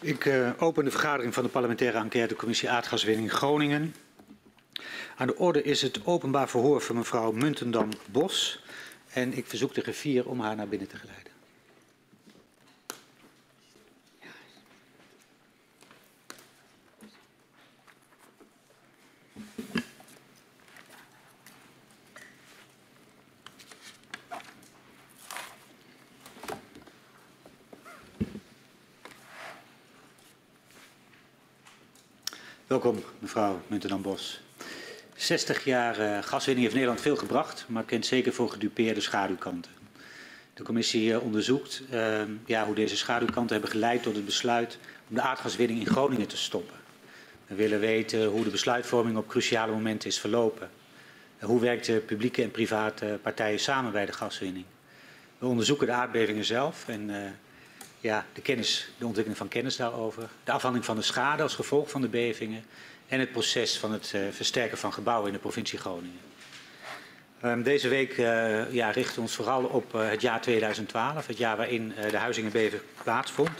Ik uh, open de vergadering van de parlementaire enquêtecommissie aardgaswinning Groningen. Aan de orde is het openbaar verhoor van mevrouw Muntendam-Bos. En ik verzoek de griffier om haar naar binnen te geleiden. Welkom, mevrouw Muntendam-Bos. 60 jaar uh, gaswinning heeft Nederland veel gebracht, maar kent zeker voor gedupeerde schaduwkanten. De commissie uh, onderzoekt uh, ja, hoe deze schaduwkanten hebben geleid tot het besluit om de aardgaswinning in Groningen te stoppen. We willen weten hoe de besluitvorming op cruciale momenten is verlopen. hoe werken publieke en private partijen samen bij de gaswinning? We onderzoeken de aardbevingen zelf en ja, de, kennis, de ontwikkeling van kennis daarover, de afhandeling van de schade als gevolg van de bevingen en het proces van het uh, versterken van gebouwen in de provincie Groningen. Um, deze week uh, ja, richten we ons vooral op uh, het jaar 2012, het jaar waarin de huizingenbeving plaatsvond.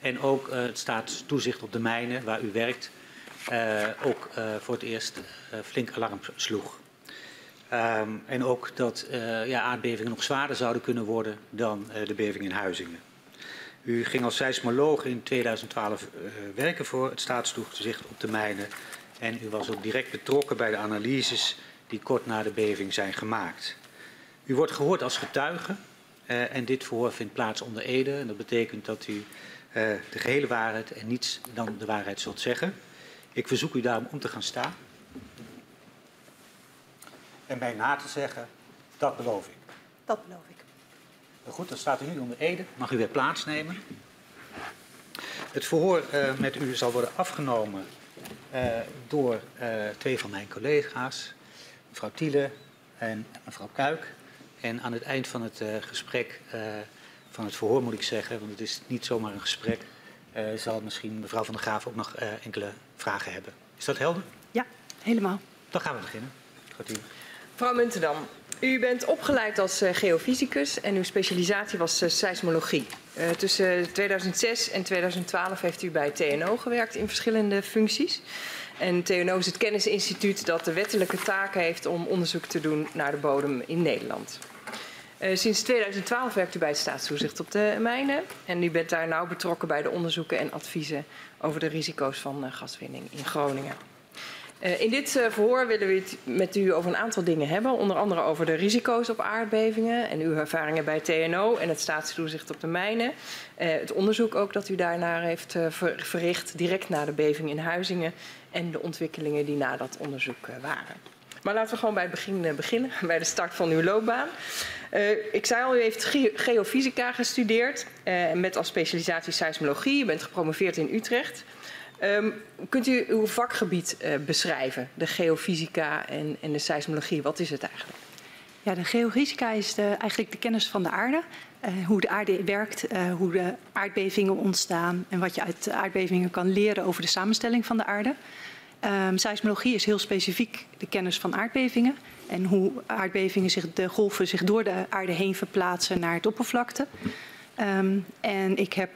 En ook het staatstoezicht op de mijnen waar u werkt ook voor het eerst flink alarm sloeg. Um, en ook dat ja, aardbevingen nog zwaarder zouden kunnen worden dan de beving in Huizingen. U ging als seismoloog in 2012 uh, werken voor het staatstoezicht op de mijnen. En u was ook direct betrokken bij de analyses die kort na de beving zijn gemaakt. U wordt gehoord als getuige uh, en dit verhoor vindt plaats onder Ede. En dat betekent dat u uh, de gehele waarheid en niets dan de waarheid zult zeggen. Ik verzoek u daarom om te gaan staan. En mij na te zeggen, dat beloof ik. Dat beloof ik. Goed, dan staat u nu onder Ede. Mag u weer plaatsnemen. Het verhoor uh, met u zal worden afgenomen uh, door uh, twee van mijn collega's, mevrouw Tiele en mevrouw Kuik. En aan het eind van het gesprek, van het verhoor moet ik zeggen, want het is niet zomaar een gesprek, zal misschien mevrouw van der Graaf ook nog enkele vragen hebben. Is dat helder? Ja, helemaal. Dan gaan we beginnen. Gaat u. Mevrouw Muntendam, u bent opgeleid als uh, geofysicus en uw specialisatie was uh, seismologie. Uh, tussen 2006 en 2012 heeft u bij TNO gewerkt in verschillende functies. En TNO is het kennisinstituut dat de wettelijke taak heeft om onderzoek te doen naar de bodem in Nederland. sinds 2012 werkt u bij het staatstoezicht op de mijnen en u bent daar nauw betrokken bij de onderzoeken en adviezen over de risico's van gaswinning in Groningen. Uh, in dit uh, verhoor willen we het met u over een aantal dingen hebben. Onder andere over de risico's op aardbevingen en uw ervaringen bij TNO en het staatstoezicht op de mijnen. Uh, het onderzoek ook dat u daarnaar heeft ver verricht direct na de beving in Huizingen en de ontwikkelingen die na dat onderzoek waren. Maar laten we gewoon bij het begin beginnen, bij de start van uw loopbaan. ik zei al, u heeft ge geofysica gestudeerd met als specialisatie seismologie. U bent gepromoveerd in Utrecht. Um, kunt u uw vakgebied uh, beschrijven, de geofysica en, en, de seismologie? Wat is het eigenlijk? Ja, de geofysica is eigenlijk de kennis van de aarde. Uh, hoe de aarde werkt, uh, hoe de aardbevingen ontstaan en wat je uit aardbevingen kan leren over de samenstelling van de aarde. Um, seismologie is heel specifiek de kennis van aardbevingen en hoe aardbevingen zich, de golven zich door de aarde heen verplaatsen naar het oppervlakte. Um, en ik heb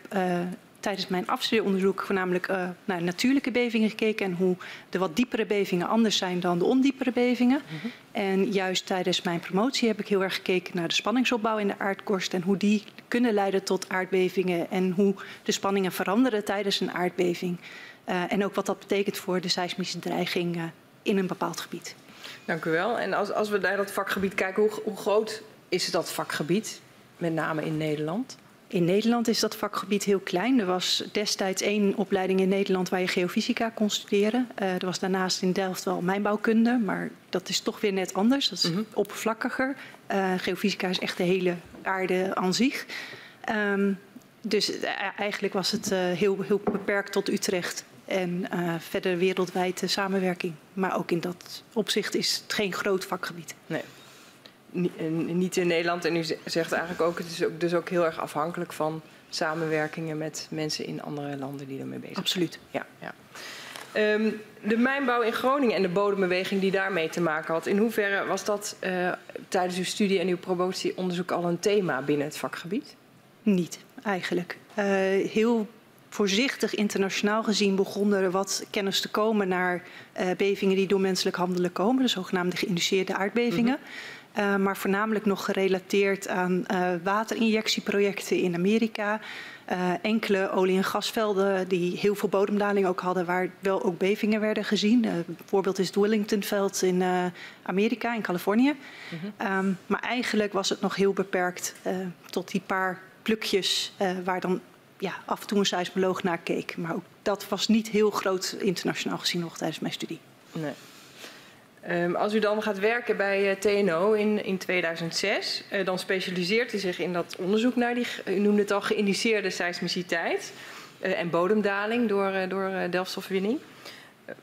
tijdens mijn afstudeeronderzoek voornamelijk uh, naar natuurlijke bevingen gekeken en hoe de wat diepere bevingen anders zijn dan de ondiepere bevingen. Mm -hmm. En juist tijdens mijn promotie heb ik heel erg gekeken naar de spanningsopbouw in de aardkorst en hoe die kunnen leiden tot aardbevingen en hoe de spanningen veranderen tijdens een aardbeving. Uh, en ook wat dat betekent voor de seismische dreiging uh, in een bepaald gebied. Dank u wel. En als, als we naar dat vakgebied kijken, hoe, hoe groot is dat vakgebied, met name in Nederland? In Nederland is dat vakgebied heel klein. Er was destijds één opleiding in Nederland waar je geofysica kon studeren. Uh, er was daarnaast in Delft wel mijnbouwkunde, maar dat is toch weer net anders. Dat is mm -hmm. oppervlakkiger. Uh, geofysica is echt de hele aarde aan zich. Um, dus uh, eigenlijk was het heel, heel beperkt tot Utrecht en verder wereldwijd samenwerking. Maar ook in dat opzicht is het geen groot vakgebied. Nee niet in Nederland. En u zegt eigenlijk ook, het is ook, dus ook heel erg afhankelijk van samenwerkingen met mensen in andere landen die ermee bezig zijn. Absoluut. Ja, ja. Um, de mijnbouw in Groningen en de bodembeweging die daarmee te maken had, in hoeverre was dat uh, tijdens uw studie en uw promotieonderzoek al een thema binnen het vakgebied? niet, eigenlijk. Uh, heel voorzichtig internationaal gezien begonnen er wat kennis te komen naar uh, bevingen die door menselijk handelen komen, de zogenaamde geïnduceerde aardbevingen. Mm -hmm. Uh, maar voornamelijk nog gerelateerd aan uh, waterinjectieprojecten in Amerika. enkele olie- en gasvelden die heel veel bodemdaling ook hadden, waar wel ook bevingen werden gezien. bijvoorbeeld is het Wellingtonveld in Amerika, in Californië. -hmm. um, maar eigenlijk was het nog heel beperkt tot die paar plukjes waar dan ja, af en toe een seismoloog naar keek. Maar ook dat was niet heel groot internationaal gezien nog tijdens mijn studie. Nee. Um, als u dan gaat werken bij uh, TNO in, in 2006, uh, dan specialiseert u zich in dat onderzoek naar die, u noemde het al, geïndiceerde seismiciteit uh, en bodemdaling door, door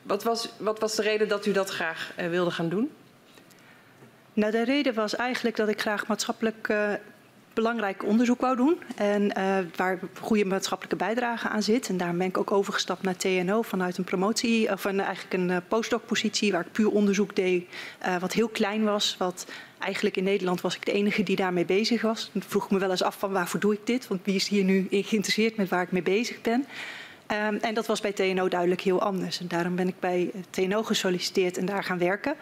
wat, was, wat was de reden dat u dat graag wilde gaan doen? Nou, de reden was eigenlijk dat ik graag maatschappelijk belangrijk onderzoek wou doen. En uh, waar goede maatschappelijke bijdrage aan zit. En daar ben ik ook overgestapt naar TNO vanuit een promotie, of een, eigenlijk een uh, postdoc-positie waar ik puur onderzoek deed. Wat heel klein was. Wat eigenlijk in Nederland was ik de enige die daarmee bezig was. Dan vroeg me wel eens af van waarvoor doe ik dit? Want wie is hier nu geïnteresseerd met waar ik mee bezig ben? Um, en dat was bij TNO duidelijk heel anders. En daarom ben ik bij TNO gesolliciteerd en daar gaan werken.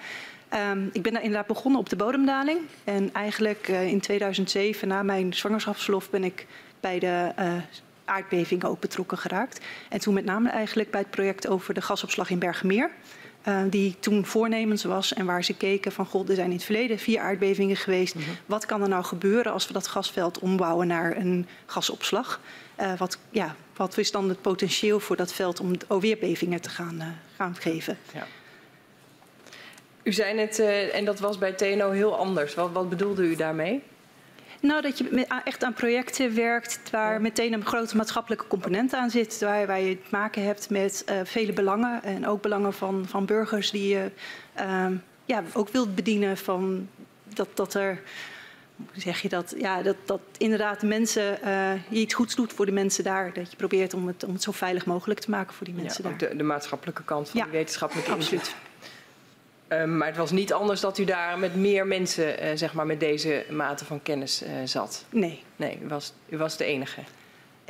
Um, ik ben inderdaad begonnen op de bodemdaling. En eigenlijk uh, in 2007, na mijn zwangerschapsverlof, ben ik bij de uh, aardbevingen ook betrokken geraakt. En toen met name eigenlijk bij het project over de gasopslag in Bergenmeer. Uh, die toen voornemens was en waar ze keken van... god, er zijn in het verleden vier aardbevingen geweest. Mm -hmm. Wat kan er nou gebeuren als we dat gasveld ombouwen naar een gasopslag? Uh, wat, ja, wat is dan het potentieel voor dat veld om weer bevingen te gaan, uh, gaan geven? Ja. U zei net, uh, en dat was bij TNO heel anders. Wat, wat bedoelde u daarmee? Nou, dat je echt aan projecten werkt waar meteen een grote maatschappelijke component aan zit. Waar, waar je te maken hebt met uh, vele belangen en ook belangen van, van burgers die je uh, ja, ook wilt bedienen. Van dat, dat er, hoe zeg je dat? Ja, dat, dat inderdaad de mensen, uh, je iets goeds doet voor de mensen daar. Dat je probeert om het, om het zo veilig mogelijk te maken voor die mensen ja, daar. De, de maatschappelijke kant van ja, die wetenschappelijke absoluut. Um, maar het was niet anders dat u daar met meer mensen, uh, zeg maar, met deze mate van kennis uh, zat? Nee. Nee, u was, u was de enige?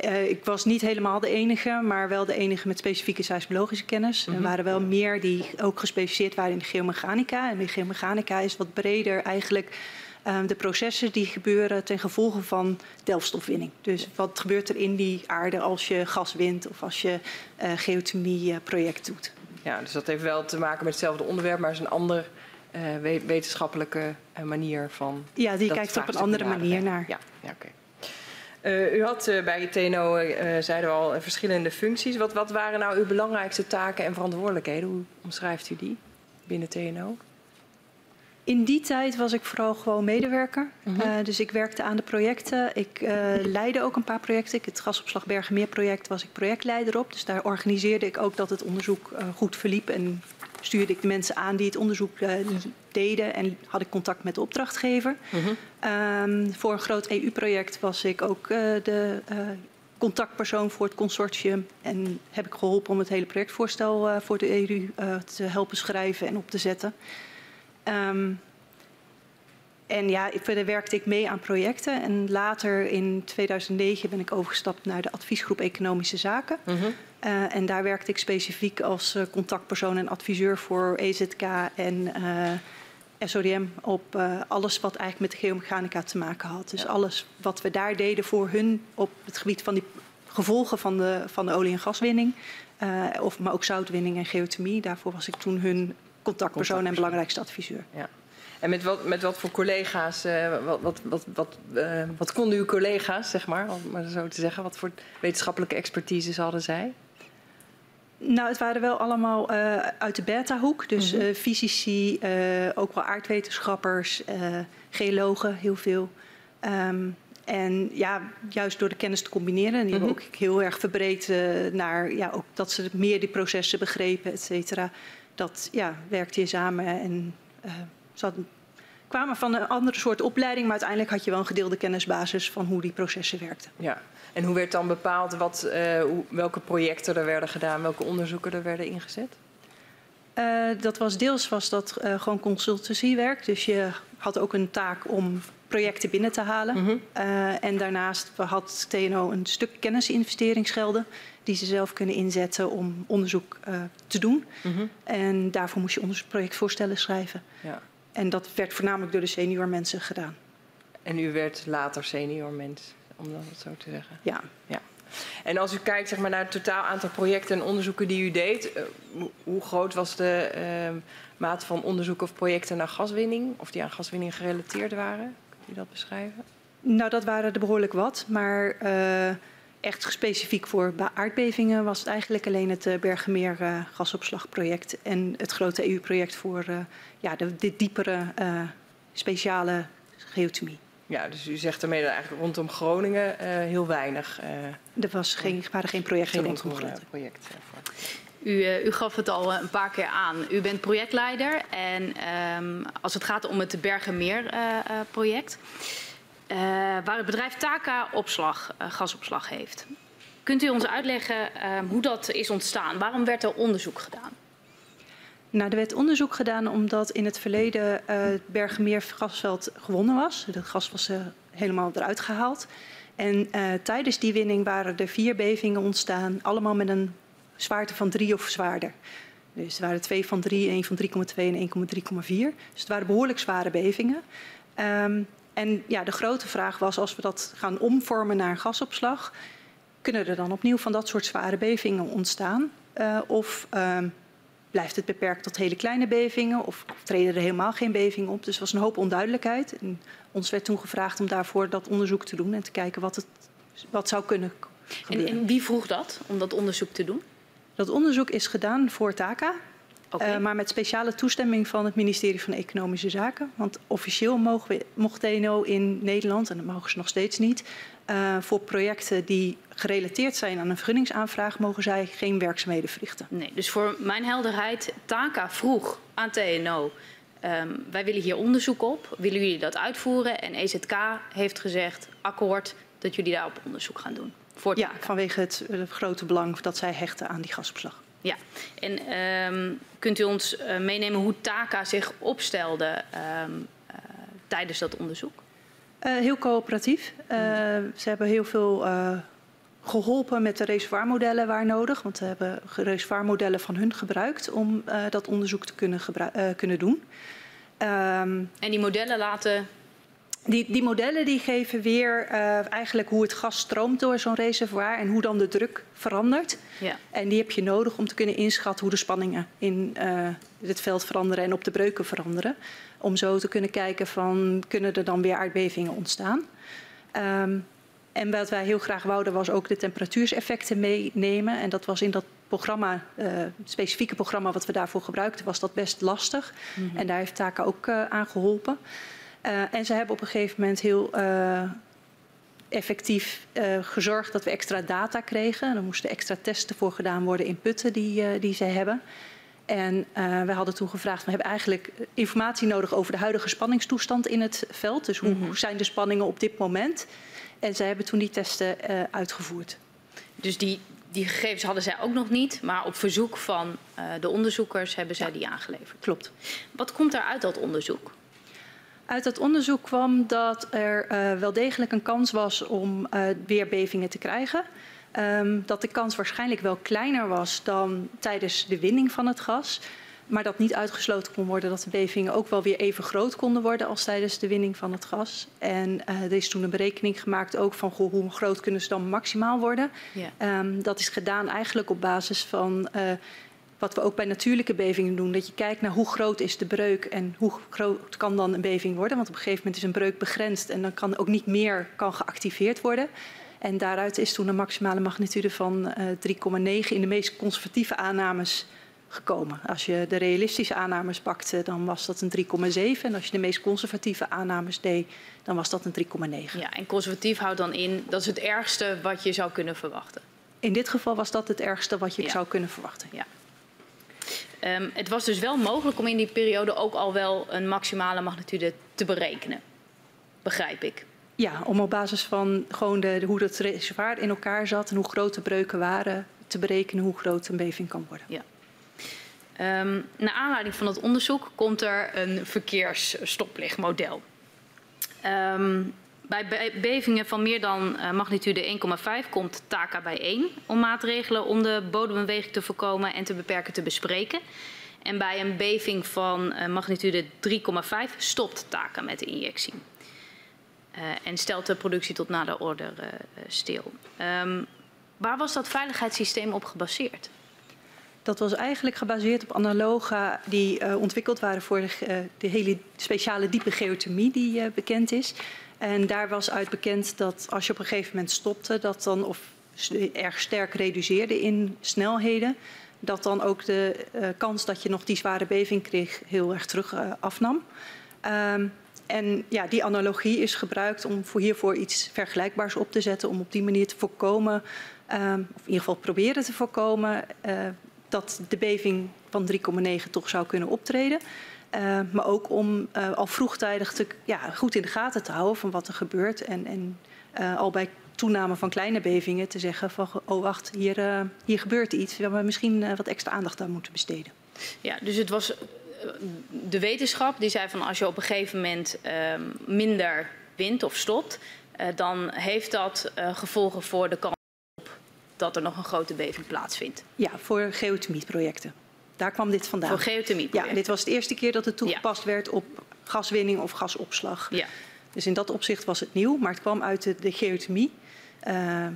Uh, ik was niet helemaal de enige, maar wel de enige met specifieke seismologische kennis. Mm -hmm. Er waren wel meer die ook gespecialiseerd waren in de geomechanica. En de geomechanica is wat breder eigenlijk um, de processen die gebeuren ten gevolge van delfstofwinning. Dus wat gebeurt er in die aarde als je gas wint of als je geothermie-project doet. Ja, dus dat heeft wel te maken met hetzelfde onderwerp, maar is een andere uh, wetenschappelijke uh, manier van. Ja, die kijkt op een andere manier naar. Ja, ja oké. Okay. Uh, u had bij TNO, zeiden we al, verschillende functies. Wat, wat waren nou uw belangrijkste taken en verantwoordelijkheden? Hoe omschrijft u die binnen TNO? In die tijd was ik vooral gewoon medewerker. Mm -hmm. uh, dus ik werkte aan de projecten. Ik uh, leidde ook een paar projecten. Ik, het Gasopslag Bergenmeer project was ik projectleider op. Dus daar organiseerde ik ook dat het onderzoek uh, goed verliep. En stuurde ik de mensen aan die het onderzoek deden. En had ik contact met de opdrachtgever. Mm -hmm. um, voor een groot EU-project was ik ook de contactpersoon voor het consortium. En heb ik geholpen om het hele projectvoorstel voor de EU te helpen schrijven en op te zetten. Um, en ja, verder werkte ik mee aan projecten. En later in 2009 ben ik overgestapt naar de adviesgroep Economische Zaken. Mm -hmm. uh, en daar werkte ik specifiek als uh, contactpersoon en adviseur voor EZK en uh, SODM op alles wat eigenlijk met de geomechanica te maken had. Dus ja. alles wat we daar deden voor hun op het gebied van die gevolgen van de, van de olie- en gaswinning. of, maar ook zoutwinning en geothermie. Daarvoor was ik toen hun contactpersoon en belangrijkste adviseur. Ja. En met wat, met wat voor collega's, uh, wat, wat, wat, wat, uh, wat konden uw collega's, zeg maar, om maar zo te zeggen, wat voor wetenschappelijke expertise hadden zij? Nou, het waren wel allemaal uh, uit de beta-hoek. Dus mm -hmm. fysici, ook wel aardwetenschappers, geologen, heel veel. Um, en ja, juist door de kennis te combineren. En die mm -hmm. hebben ook heel erg verbreed naar ja, ook dat ze meer die processen begrepen, et cetera dat ja, werkte je samen en ze hadden, kwamen van een andere soort opleiding, maar uiteindelijk had je wel een gedeelde kennisbasis van hoe die processen werkten. Ja, en hoe werd dan bepaald wat, hoe, welke projecten er werden gedaan, welke onderzoeken er werden ingezet? Uh, dat was deels was dat gewoon consultancywerk. Dus je had ook een taak om projecten binnen te halen. Mhm. Uh, en daarnaast had TNO een stuk kennisinvesteringsgelden die ze zelf kunnen inzetten om onderzoek uh, te doen. Mhm. En daarvoor moest je onderzoeksprojectvoorstellen schrijven. Ja. En dat werd voornamelijk door de senior mensen gedaan. En u werd later senior mens, om dat zo te zeggen? Ja. ja. En als u kijkt zeg maar, naar het totaal aantal projecten en onderzoeken die u deed, uh, hoe groot was de uh, mate van onderzoek of projecten naar gaswinning, of die aan gaswinning gerelateerd waren? U dat beschrijven? Nou, dat waren er behoorlijk wat, maar uh, echt specifiek voor aardbevingen was het eigenlijk alleen het uh, Bergenmeer uh, gasopslagproject en het grote EU-project voor ja, de, de diepere speciale geothermie. Ja, dus u zegt ermee dat eigenlijk rondom Groningen heel weinig. er was geen, waren geen projecten geen rondom Groningen. U, uh, u, gaf het al een paar keer aan. U bent projectleider en um, als het gaat om het Bergenmeer-project, uh, uh, waar het bedrijf Taka opslag, gasopslag heeft. Kunt u ons uitleggen hoe dat is ontstaan? Waarom werd er onderzoek gedaan? Nou, er werd onderzoek gedaan omdat in het verleden het Bergenmeer gasveld gewonnen was. Het gas was helemaal eruit gehaald. En tijdens die winning waren er vier bevingen ontstaan, allemaal met een zwaarte van 3 of zwaarder. Dus er waren twee van 3, één van 3,2 en 1,3,4. Dus het waren behoorlijk zware bevingen. Um, en ja, de grote vraag was, als we dat gaan omvormen naar een gasopslag, kunnen er dan opnieuw van dat soort zware bevingen ontstaan? Uh, of um, blijft het beperkt tot hele kleine bevingen? Of treden er helemaal geen bevingen op? Dus er was een hoop onduidelijkheid. En ons werd toen gevraagd om daarvoor dat onderzoek te doen en te kijken wat, het, wat zou kunnen gebeuren. En, en wie vroeg dat om dat onderzoek te doen? Dat onderzoek is gedaan voor TACA, okay. uh, maar met speciale toestemming van het ministerie van Economische Zaken. Want officieel mogen we, mocht TNO in Nederland, en dat mogen ze nog steeds niet, uh, voor projecten die gerelateerd zijn aan een vergunningsaanvraag, mogen zij geen werkzaamheden verrichten. Nee, dus voor mijn helderheid, TACA vroeg aan TNO. Um, wij willen hier onderzoek op, willen jullie dat uitvoeren? En EZK heeft gezegd, akkoord, dat jullie daarop onderzoek gaan doen. Voor ja, vanwege het uh, grote belang dat zij hechten aan die gasopslag. Ja, en um, kunt u ons uh, meenemen hoe TACA zich opstelde um, uh, tijdens dat onderzoek? heel coöperatief. ze hebben heel veel geholpen met de reservoirmodellen waar nodig. Want we hebben reservoirmodellen van hun gebruikt om dat onderzoek te kunnen, kunnen doen. en die modellen laten die, die, modellen die geven weer uh, eigenlijk hoe het gas stroomt door zo'n reservoir en hoe dan de druk verandert. Ja. En die heb je nodig om te kunnen inschatten hoe de spanningen in uh, het veld veranderen en op de breuken veranderen. Om zo te kunnen kijken van kunnen er dan weer aardbevingen ontstaan. Um, en wat wij heel graag wouden was ook de temperatuurseffecten meenemen. En dat was in dat programma, uh, het specifieke programma wat we daarvoor gebruikten, was dat best lastig. Mm -hmm. En daar heeft Taka ook aan geholpen. Uh, en ze hebben op een gegeven moment heel uh, effectief uh, gezorgd dat we extra data kregen. Er moesten extra testen voor gedaan worden in putten die, die ze hebben. En we hadden toen gevraagd, we hebben eigenlijk informatie nodig over de huidige spanningstoestand in het veld. Dus hoe, mm -hmm. hoe zijn de spanningen op dit moment? En ze hebben toen die testen uitgevoerd. Dus die, die gegevens hadden zij ook nog niet, maar op verzoek van de onderzoekers hebben zij ja. die aangeleverd. Klopt. Wat komt er uit dat onderzoek? Uit dat onderzoek kwam dat er uh, wel degelijk een kans was om uh, weer bevingen te krijgen. Um, dat de kans waarschijnlijk wel kleiner was dan tijdens de winning van het gas. Maar dat niet uitgesloten kon worden dat de bevingen ook wel weer even groot konden worden als tijdens de winning van het gas. En uh, er is toen een berekening gemaakt ook van goh, hoe groot kunnen ze dan maximaal worden. Ja. Um, dat is gedaan eigenlijk op basis van wat we ook bij natuurlijke bevingen doen. Dat je kijkt naar hoe groot is de breuk en hoe groot kan dan een beving worden. Want op een gegeven moment is een breuk begrensd en dan kan ook niet meer kan geactiveerd worden. En daaruit is toen een maximale magnitude van uh, 3,9 in de meest conservatieve aannames gekomen. Als je de realistische aannames pakte, dan was dat een 3,7. En als je de meest conservatieve aannames deed, dan was dat een 3,9. Ja, en conservatief houdt dan in, dat is het ergste wat je zou kunnen verwachten. In dit geval was dat het ergste wat je ja. zou kunnen verwachten. Ja. Um, het was dus wel mogelijk om in die periode ook al wel een maximale magnitude te berekenen. Begrijp ik. Ja, om op basis van gewoon de, hoe het reservoir in elkaar zat en hoe groot de breuken waren, te berekenen hoe groot een beving kan worden. Ja. Um, naar aanleiding van het onderzoek komt er een verkeersstoplichtmodel. Um, bij bevingen van meer dan uh, magnitude 1,5 komt TACA bijeen om maatregelen om de bodembeweging te voorkomen en te beperken te bespreken. En bij een beving van uh, magnitude 3,5 stopt TACA met de injectie. Uh, en stelt de productie tot nader order stil. Um, waar was dat veiligheidssysteem op gebaseerd? Dat was eigenlijk gebaseerd op analoga die uh, ontwikkeld waren voor de, uh, de, hele speciale diepe geothermie die uh, bekend is. En daar was uit bekend dat als je op een gegeven moment stopte, dat dan of erg sterk reduceerde in snelheden, dat dan ook de kans dat je nog die zware beving kreeg heel erg terug afnam. Um, en ja, die analogie is gebruikt om voor hiervoor iets vergelijkbaars op te zetten, om op die manier te voorkomen, um, of in ieder geval proberen te voorkomen, dat de beving van 3,9 toch zou kunnen optreden. Uh, maar ook om uh, al vroegtijdig te, ja, goed in de gaten te houden van wat er gebeurt. En, en uh, al bij toename van kleine bevingen te zeggen van oh wacht, hier, hier gebeurt iets. We hebben misschien wat extra aandacht aan moeten besteden. Ja, dus het was de wetenschap die zei van als je op een gegeven moment ehm, minder wint of stopt, dan heeft dat gevolgen voor de kans dat er nog een grote beving plaatsvindt. Ja, voor geothermieprojecten. Daar kwam dit vandaan. Voor geothermie. Ja, dit was de eerste keer dat het toegepast ja. werd op gaswinning of gasopslag. Ja. Dus in dat opzicht was het nieuw, maar het kwam uit de, de geothermie. Uh,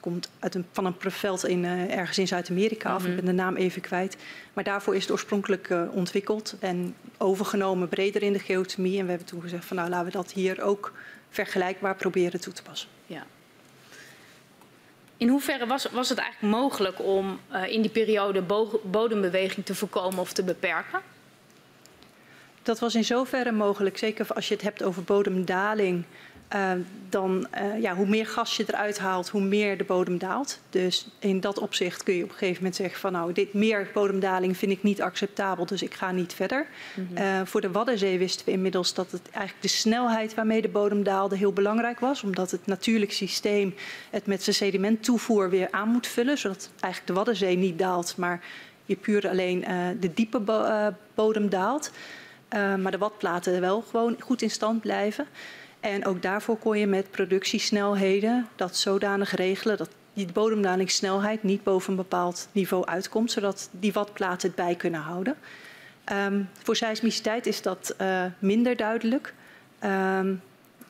komt uit een, van een veld in, uh, ergens in Zuid-Amerika af. Mm -hmm. Ik ben de naam even kwijt. Maar daarvoor is het oorspronkelijk uh, ontwikkeld en overgenomen breder in de geothermie. En we hebben toen gezegd van nou laten we dat hier ook vergelijkbaar proberen toe te passen. Ja. In hoeverre was, was het eigenlijk mogelijk om uh, in die periode bodembeweging te voorkomen of te beperken? Dat was in zoverre mogelijk, zeker als je het hebt over bodemdaling. Uh, dan uh, ja, hoe meer gas je eruit haalt, hoe meer de bodem daalt. Dus in dat opzicht kun je op een gegeven moment zeggen van nou, dit meer bodemdaling vind ik niet acceptabel, dus ik ga niet verder. Mm -hmm. uh, voor de Waddenzee wisten we inmiddels dat het eigenlijk de snelheid waarmee de bodem daalde heel belangrijk was, omdat het natuurlijk systeem het met zijn sedimenttoevoer weer aan moet vullen, zodat eigenlijk de Waddenzee niet daalt, maar je puur alleen de diepe bo bodem daalt. maar de watplaten wel gewoon goed in stand blijven. En ook daarvoor kon je met productiesnelheden dat zodanig regelen dat die bodemdalingssnelheid niet boven een bepaald niveau uitkomt, zodat die watplaten het bij kunnen houden. Um, voor seismiciteit is dat uh, minder duidelijk. Um,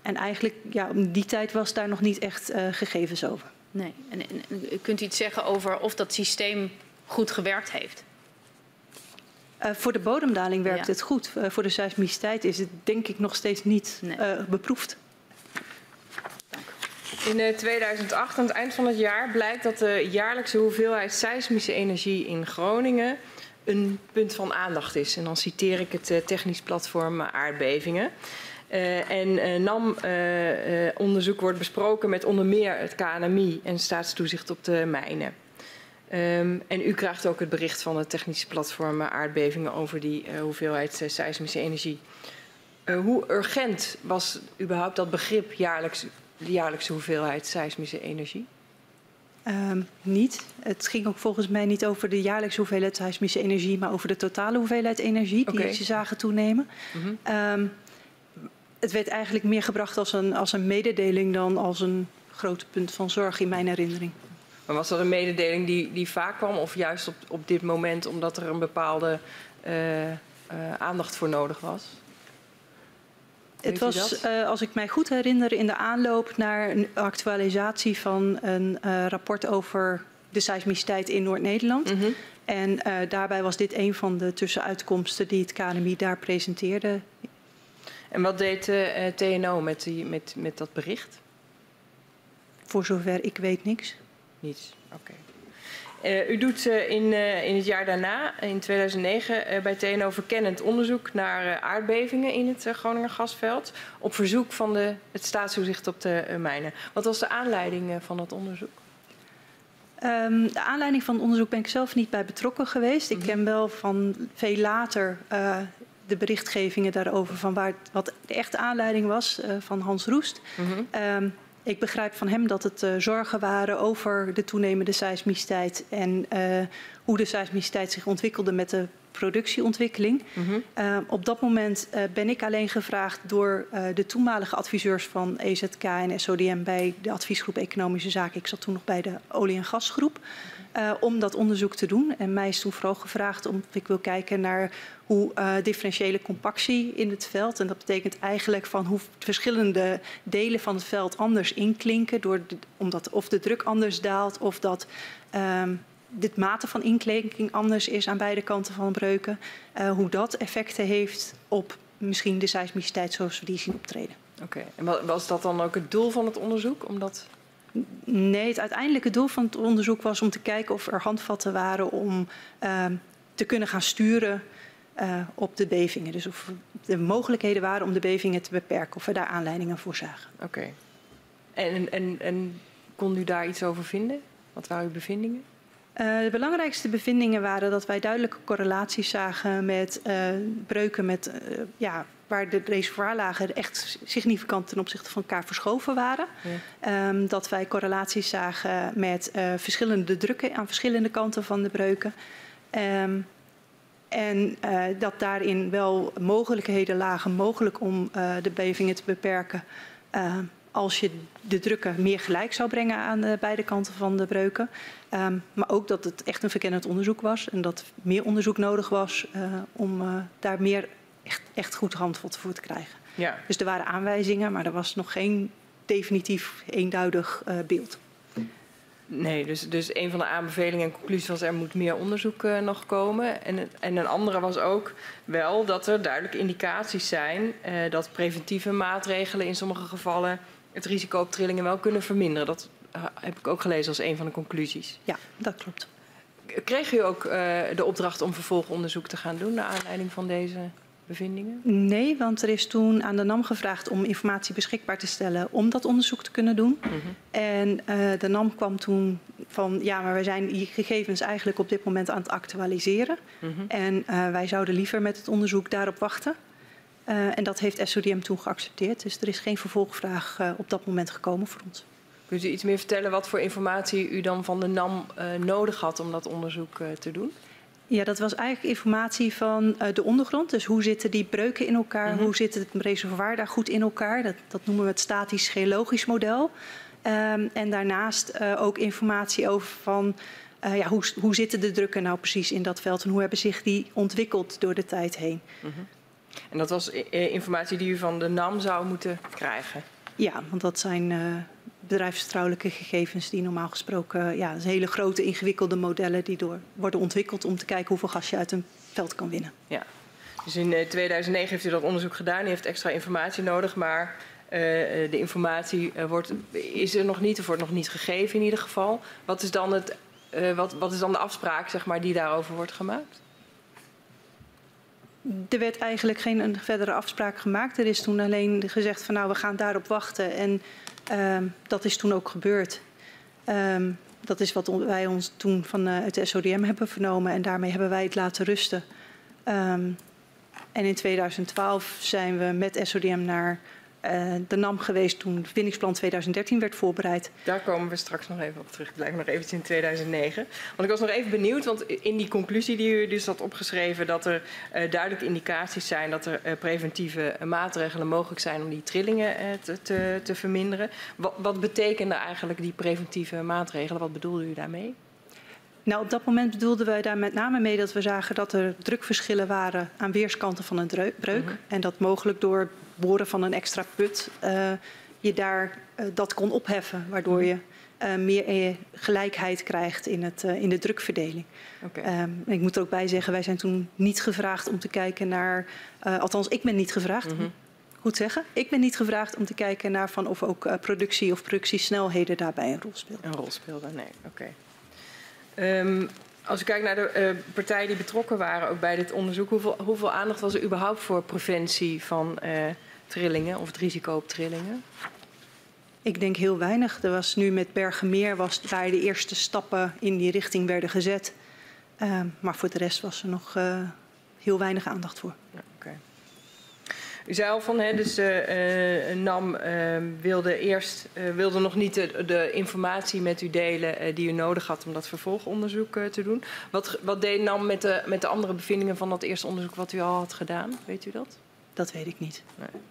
en eigenlijk, ja, die tijd was daar nog niet echt uh, gegevens over. Nee, en, en, kunt u iets zeggen over of dat systeem goed gewerkt heeft? Uh, voor de bodemdaling werkt ja. het goed. Uh, voor de seismiciteit is het denk ik nog steeds niet nee. uh, beproefd. In 2008, aan het eind van het jaar, blijkt dat de jaarlijkse hoeveelheid seismische energie in Groningen een punt van aandacht is. En dan citeer ik het technisch platform aardbevingen. Uh, en uh, NAM-onderzoek uh, wordt besproken met onder meer het KNMI en staatstoezicht op de mijnen. Um, en u krijgt ook het bericht van het technische platform aardbevingen over die uh, hoeveelheid uh, seismische energie. Uh, hoe urgent was überhaupt dat begrip jaarlijks, de jaarlijkse hoeveelheid seismische energie? Um, niet. Het ging ook volgens mij niet over de jaarlijkse hoeveelheid seismische energie, maar over de totale hoeveelheid energie die ze zagen toenemen. Mm -hmm. um, het werd eigenlijk meer gebracht als een, als een mededeling dan als een groot punt van zorg in mijn herinnering. Maar was dat een mededeling die, die vaak kwam of juist op, op dit moment omdat er een bepaalde uh, uh, aandacht voor nodig was? Het was, uh, als ik mij goed herinner, in de aanloop naar een actualisatie van een rapport over de seismiciteit in Noord-Nederland. Mm -hmm. En daarbij was dit een van de tussenuitkomsten die het KNMI daar presenteerde. En wat deed TNO met, die, met, met dat bericht? Voor zover ik weet niks. Niets, oké. Okay. Uh, u doet uh, in, uh, in het jaar daarna, in 2009, bij TNO verkennend onderzoek naar aardbevingen in het Groninger gasveld. Op verzoek van de, het staatstoezicht op de mijnen. Wat was de aanleiding van dat onderzoek? Um, de aanleiding van het onderzoek ben ik zelf niet bij betrokken geweest. Ik mm -hmm. ken wel van veel later de berichtgevingen daarover van waar, wat de echte aanleiding was van Hans Roest. Mm -hmm. um, ik begrijp van hem dat het uh, zorgen waren over de toenemende seismiciteit en uh, hoe de seismiciteit zich ontwikkelde met de productieontwikkeling. Uh, op dat moment ben ik alleen gevraagd door de toenmalige adviseurs van EZK en SODM bij de adviesgroep Economische Zaken. Ik zat toen nog bij de olie- en gasgroep. Uh, om dat onderzoek te doen. En mij is toen vooral gevraagd om ik wil kijken naar hoe uh, differentiële compactie in het veld. En dat betekent eigenlijk van hoe verschillende delen van het veld anders inklinken. Door omdat of de druk anders daalt of dat um, dit mate van inklinking anders is aan beide kanten van breuken. Uh, hoe dat effecten heeft op misschien de seismiciteit zoals we die zien optreden. Oké, okay. en was dat dan ook het doel van het onderzoek? Omdat... Nee, het uiteindelijke doel van het onderzoek was om te kijken of er handvatten waren om uh, te kunnen gaan sturen uh, op de bevingen. Dus of er mogelijkheden waren om de bevingen te beperken, of we daar aanleidingen voor zagen. Oké. Okay. En, en, en kon u daar iets over vinden? Wat waren uw bevindingen? Uh, de belangrijkste bevindingen waren dat wij duidelijke correlaties zagen met uh, breuken met, ja, waar de reservoirlagen echt significant ten opzichte van elkaar verschoven waren. Ja. Um, dat wij correlaties zagen met verschillende drukken aan verschillende kanten van de breuken. Um, en uh, dat daarin wel mogelijkheden lagen mogelijk om uh, de bevingen te beperken. Als je de drukken meer gelijk zou brengen aan de beide kanten van de breuken. Um, maar ook dat het echt een verkennend onderzoek was. En dat meer onderzoek nodig was om daar meer echt, echt goed handvat voor te krijgen. Ja. Dus er waren aanwijzingen, maar er was nog geen definitief eenduidig beeld. Nee, dus, dus een van de aanbevelingen en conclusies was er moet meer onderzoek uh, nog komen. En, en een andere was ook wel dat er duidelijke indicaties zijn uh, dat preventieve maatregelen in sommige gevallen het risico op trillingen wel kunnen verminderen. Dat uh, heb ik ook gelezen als een van de conclusies. Ja, dat klopt. Kreeg u ook de opdracht om vervolgonderzoek te gaan doen naar aanleiding van deze bevindingen? Nee, want er is toen aan de NAM gevraagd om informatie beschikbaar te stellen om dat onderzoek te kunnen doen. Mm -hmm. En uh, de NAM kwam toen van ja, maar wij zijn die gegevens eigenlijk op dit moment aan het actualiseren. Mm -hmm. En uh, wij zouden liever met het onderzoek daarop wachten. Uh, en dat heeft SODM toen geaccepteerd. Dus er is geen vervolgvraag op dat moment gekomen voor ons. Kunt u iets meer vertellen wat voor informatie u dan van de NAM nodig had om dat onderzoek te doen? Ja, dat was eigenlijk informatie van uh, de ondergrond. Dus hoe zitten die breuken in elkaar? Mm -hmm. Hoe zit het reservoir daar goed in elkaar? Dat, dat noemen we het statisch geologisch model. Um, en daarnaast uh, ook informatie over van uh, ja, hoe, hoe zitten de drukken nou precies in dat veld en hoe hebben zich die ontwikkeld door de tijd heen. Mm -hmm. En dat was informatie die u van de NAM zou moeten krijgen? Ja, want dat zijn bedrijfsvertrouwelijke gegevens die normaal gesproken, ja, hele grote ingewikkelde modellen die door worden ontwikkeld om te kijken hoeveel gas je uit een veld kan winnen. Ja, dus in 2009 heeft u dat onderzoek gedaan, u heeft extra informatie nodig, maar uh, de informatie uh, wordt, is er nog niet of wordt nog niet gegeven in ieder geval. Wat is dan, het, uh, wat, wat is dan de afspraak zeg maar, die daarover wordt gemaakt? Er werd eigenlijk geen verdere afspraak gemaakt. Er is toen alleen gezegd van nou we gaan daarop wachten en um, dat is toen ook gebeurd. Um, dat is wat wij ons toen van uh, het SODM hebben vernomen en daarmee hebben wij het laten rusten. Um, en in 2012 zijn we met SODM naar de NAM geweest toen het winningsplan 2013 werd voorbereid. Daar komen we straks nog even op terug. Ik blijf nog eventjes in 2009. Want ik was nog even benieuwd, want in die conclusie die u dus had opgeschreven... dat er uh, duidelijke indicaties zijn dat er uh, preventieve maatregelen mogelijk zijn... om die trillingen te, te, te, verminderen. Wat, wat betekenen eigenlijk die preventieve maatregelen? Wat bedoelde u daarmee? Nou, op dat moment bedoelden wij daar met name mee dat we zagen dat er drukverschillen waren aan weerskanten van een breuk. Mm -hmm. En dat mogelijk door boren van een extra put uh, je daar uh, dat kon opheffen, waardoor je uh, meer gelijkheid krijgt in, het, in de drukverdeling. Okay. Um, ik moet er ook bij zeggen, wij zijn toen niet gevraagd om te kijken naar, althans ik ben niet gevraagd, mm -hmm. goed zeggen, ik ben niet gevraagd om te kijken naar van of ook productie of productiesnelheden daarbij een rol speelden. Een rol speelden, nee, oké. Okay. Um, als u kijkt naar de uh, partijen die betrokken waren ook bij dit onderzoek, hoeveel, hoeveel aandacht was er überhaupt voor preventie van uh, trillingen of het risico op trillingen? Ik denk heel weinig. Er was nu met Bergenmeer was waar de eerste stappen in die richting werden gezet. Uh, maar voor de rest was er nog uh, heel weinig aandacht voor. Ja. U zei al van, hè, dus uh, NAM uh, wilde eerst wilde nog niet de, de, informatie met u delen die u nodig had om dat vervolgonderzoek te doen. Wat, wat deed NAM met de, met de andere bevindingen van dat eerste onderzoek wat u al had gedaan? Weet u dat? Dat weet ik niet. Nee.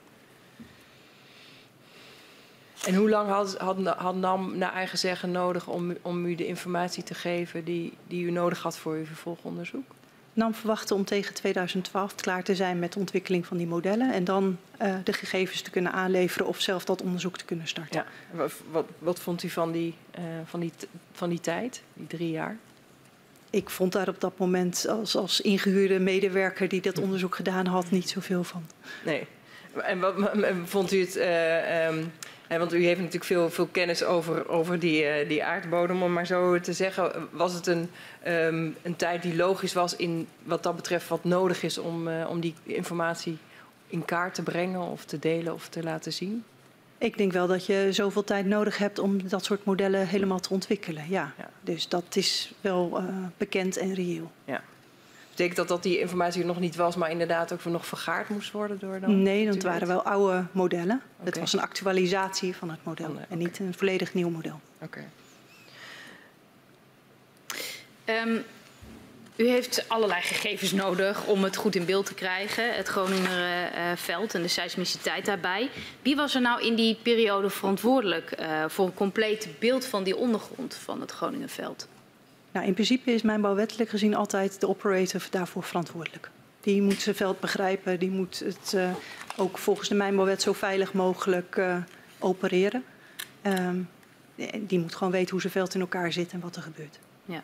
En hoe lang had, had, had, NAM naar eigen zeggen nodig om, om u de informatie te geven die, die u nodig had voor uw vervolgonderzoek? NAM verwachtte om tegen 2012 klaar te zijn met de ontwikkeling van die modellen en dan uh, de gegevens te kunnen aanleveren of zelf dat onderzoek te kunnen starten. Ja. Wat, wat, wat vond u van die, uh, van, die, van die tijd, die drie jaar? Ik vond daar op dat moment als, als ingehuurde medewerker die dat onderzoek gedaan had niet zoveel van. Nee. En wat vond u het. Uh, um, want u heeft natuurlijk veel, veel kennis over, over die, uh, die aardbodem. Om maar zo te zeggen, was het een, um, een tijd die logisch was in wat dat betreft wat nodig is om, uh, om die informatie in kaart te brengen of te delen of te laten zien? Ik denk wel dat je zoveel tijd nodig hebt om dat soort modellen helemaal te ontwikkelen. Ja. ja. Dus dat is wel uh, bekend en reëel. Ja. Betekent dat dat die informatie er nog niet was, maar inderdaad ook nog vergaard moest worden door dan? Nee, dat waren wel oude modellen. Okay. Het was een actualisatie van het model oh, nee, en niet een volledig nieuw model. Oké. Okay. Um, u heeft allerlei gegevens nodig om het goed in beeld te krijgen. Het Groningerveld uh, en de seismiciteit daarbij. Wie was er nou in die periode verantwoordelijk uh, voor een compleet beeld van die ondergrond van het Groningerveld? Nou, in principe is mijnbouwwettelijk gezien altijd de operator daarvoor verantwoordelijk. Die moet zijn veld begrijpen, die moet het uh, ook volgens de mijnbouwwet zo veilig mogelijk uh, opereren. Um, die moet gewoon weten hoe zijn veld in elkaar zit en wat er gebeurt. Ja.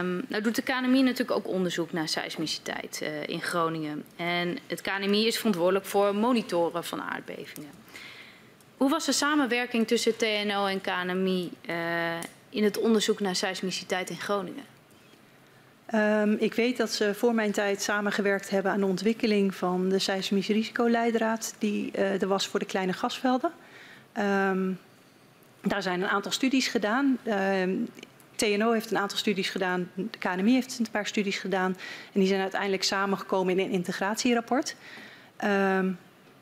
Um, nou doet de KNMI natuurlijk ook onderzoek naar seismiciteit uh, in Groningen. En het KNMI is verantwoordelijk voor monitoren van aardbevingen. Hoe was de samenwerking tussen TNO en KNMI in het onderzoek naar seismiciteit in Groningen? Um, ik weet dat ze voor mijn tijd samengewerkt hebben aan de ontwikkeling van de seismische risicoleidraad die uh, er was voor de kleine gasvelden. Um, daar zijn een aantal studies gedaan. Um, TNO heeft een aantal studies gedaan, de KNMI heeft een paar studies gedaan en die zijn uiteindelijk samengekomen in een integratierapport.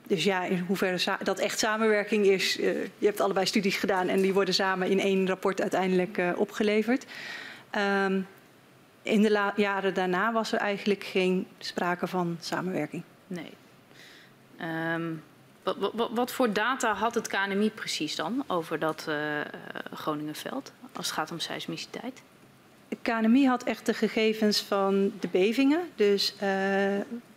Dus ja, in hoeverre dat echt samenwerking is. Uh, je hebt allebei studies gedaan en die worden samen in één rapport uiteindelijk uh, opgeleverd. Um, in de jaren daarna was er eigenlijk geen sprake van samenwerking. Nee. Um, wat, wat, wat, voor data had het KNMI precies dan over dat uh, Groningenveld als het gaat om seismiciteit? De KNMI had echt de gegevens van de bevingen, dus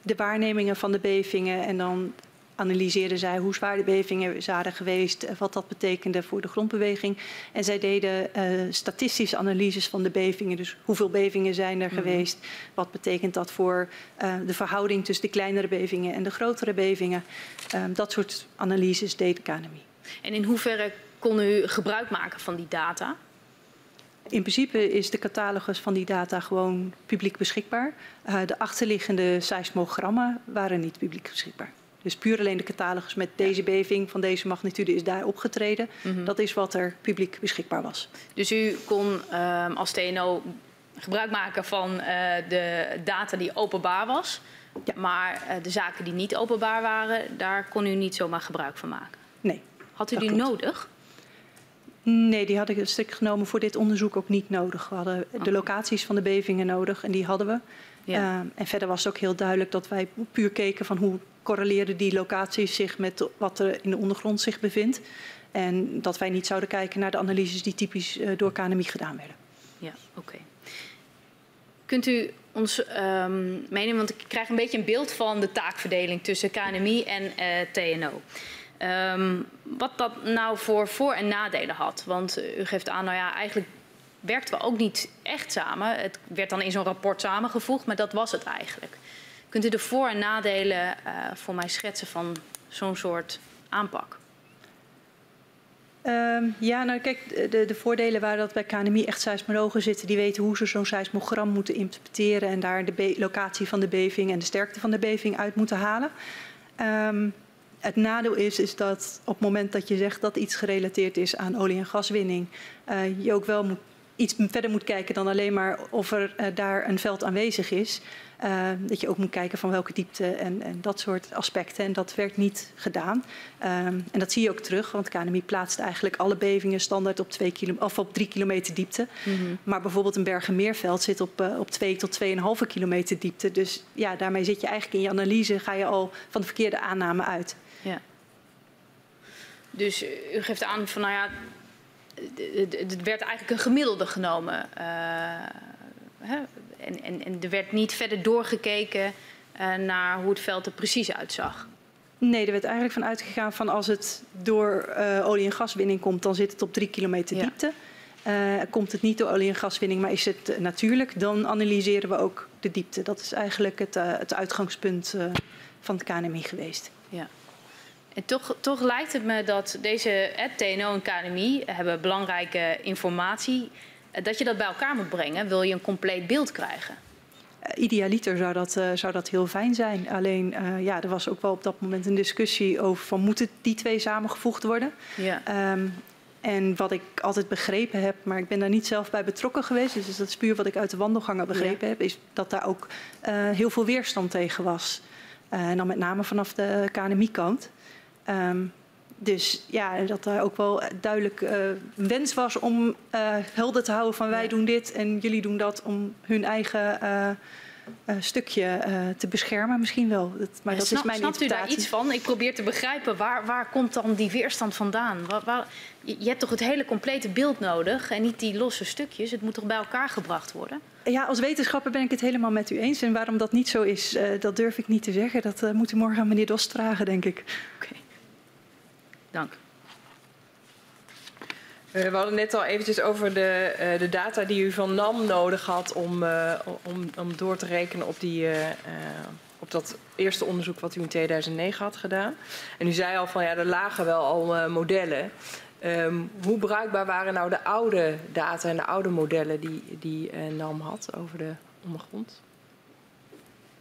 de waarnemingen van de bevingen en dan analyseerden zij hoe zwaar de bevingen waren geweest, eh, wat dat betekende voor de grondbeweging. En zij deden uh, statistische analyses van de bevingen. Dus hoeveel bevingen zijn er mm -hmm. geweest? Wat betekent dat voor uh, de verhouding tussen de kleinere bevingen en de grotere bevingen? Um, dat soort analyses deed de KNMI. En in hoeverre kon u gebruik maken van die data? In principe is de catalogus van die data gewoon publiek beschikbaar. Uh, de achterliggende seismogrammen waren niet publiek beschikbaar. Dus puur alleen de catalogus met deze beving van deze magnitude is daar opgetreden. Mm -hmm. Dat is wat er publiek beschikbaar was. Dus u kon um, als TNO gebruik maken van uh, de data die openbaar was. Ja. Maar uh, de zaken die niet openbaar waren, daar kon u niet zomaar gebruik van maken? Nee. Had u die klopt. nodig? Nee, die had ik strikt genomen voor dit onderzoek ook niet nodig. We hadden okay. de locaties van de bevingen nodig en die hadden we. Ja. Uh, en verder was het ook heel duidelijk dat wij puur keken van hoe correleerden die locaties zich met wat er in de ondergrond zich bevindt. En dat wij niet zouden kijken naar de analyses die typisch uh, door KNMI gedaan werden. Ja, oké. Okay. Kunt u ons um, meenemen, want ik krijg een beetje een beeld van de taakverdeling tussen KNMI en uh, TNO. Um, wat dat nou voor voor- en nadelen had. Want u geeft aan, nou ja, eigenlijk werkten we ook niet echt samen. Het werd dan in zo'n rapport samengevoegd, maar dat was het eigenlijk. Kunt u de voor- en nadelen uh, voor mij schetsen van zo'n soort aanpak? Um, ja, nou kijk, de, de, voordelen waren dat bij KNMI echt seismologen zitten die weten hoe ze zo'n seismogram moeten interpreteren en daar de locatie van de beving en de sterkte van de beving uit moeten halen. Um, het nadeel is, is dat op het moment dat je zegt dat iets gerelateerd is aan olie- en gaswinning, uh, je ook wel moet iets verder moet kijken dan alleen maar of er uh, daar een veld aanwezig is. Uh, dat je ook moet kijken van welke diepte en, en, dat soort aspecten. En dat werd niet gedaan. Um, en dat zie je ook terug, want KNMI plaatst eigenlijk alle bevingen standaard op, twee kilo, of op drie kilometer diepte. Mm -hmm. Maar bijvoorbeeld een Bergenmeerveld zit op, op twee tot 2,5 kilometer diepte. Dus ja, daarmee zit je eigenlijk in je analyse, ga je al van de verkeerde aanname uit. Ja. Dus u geeft aan van, nou ja, het werd eigenlijk een gemiddelde genomen. Uh, hè? En, en, en, er werd niet verder doorgekeken uh, naar hoe het veld er precies uitzag. Nee, er werd eigenlijk van uitgegaan van als het door uh, olie- en gaswinning komt, dan zit het op drie kilometer ja. diepte. Uh, komt het niet door olie- en gaswinning, maar is het natuurlijk, dan analyseren we ook de diepte. Dat is eigenlijk het, het uitgangspunt van het KNMI geweest. Ja. En toch, toch lijkt het me dat deze eh, TNO en KNMI hebben belangrijke informatie. Dat je dat bij elkaar moet brengen, wil je een compleet beeld krijgen. Uh, idealiter zou dat, uh, zou dat heel fijn zijn. Alleen uh, ja, er was ook wel op dat moment een discussie over van moeten die twee samengevoegd worden. Ja. Um, en wat ik altijd begrepen heb, maar ik ben daar niet zelf bij betrokken geweest, dus dat is puur wat ik uit de wandelgangen begrepen ja. heb, is dat daar ook heel veel weerstand tegen was. en dan met name vanaf de KNMI-kant. Um, dus ja, dat er ook wel duidelijk uh, wens was om uh, helder te houden van wij doen dit en jullie doen dat om hun eigen uh, stukje te beschermen. Misschien wel, dat, maar dat snap, is mijn snapt u daar iets van? Ik probeer te begrijpen, waar, waar komt dan die weerstand vandaan? Waar, waar, je hebt toch het hele complete beeld nodig en niet die losse stukjes? Het moet toch bij elkaar gebracht worden? Ja, als wetenschapper ben ik het helemaal met u eens. En waarom dat niet zo is, dat durf ik niet te zeggen. Dat moet u morgen aan meneer Dos vragen, denk ik. Oké. Okay. Dank. Uh, we hadden net al eventjes over de, uh, de, data die u van NAM nodig had om, uh, om, om door te rekenen op, die, op dat eerste onderzoek wat u in 2009 had gedaan. En u zei al van ja, er lagen wel al modellen. Um, hoe bruikbaar waren nou de oude data en de oude modellen die, die NAM had over de ondergrond?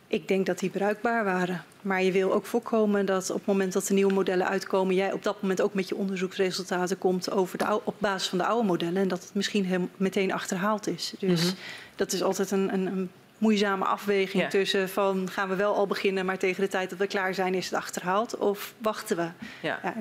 Ik denk dat die bruikbaar waren. Maar je wil ook voorkomen dat op het moment dat de nieuwe modellen uitkomen, jij op dat moment ook met je onderzoeksresultaten komt over de oude, op basis van de oude modellen. En dat het misschien heel meteen achterhaald is. Dus mm -hmm. dat is altijd een, een, een moeizame afweging ja. tussen van gaan we wel al beginnen, maar tegen de tijd dat we klaar zijn is het achterhaald. Of wachten we. Ja. Ja,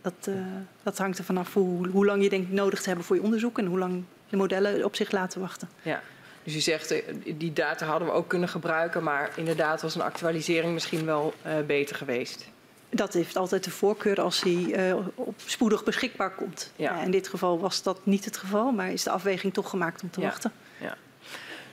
dat, uh, dat hangt er vanaf hoe, hoe lang je denkt nodig te hebben voor je onderzoek en hoe lang de modellen op zich laten wachten. Ja. Dus u zegt, die data hadden we ook kunnen gebruiken, maar inderdaad was een actualisering misschien wel uh, beter geweest. Dat heeft altijd de voorkeur als die uh, op spoedig beschikbaar komt. Ja. Uh, in dit geval was dat niet het geval, maar is de afweging toch gemaakt om te ja. wachten. Ja.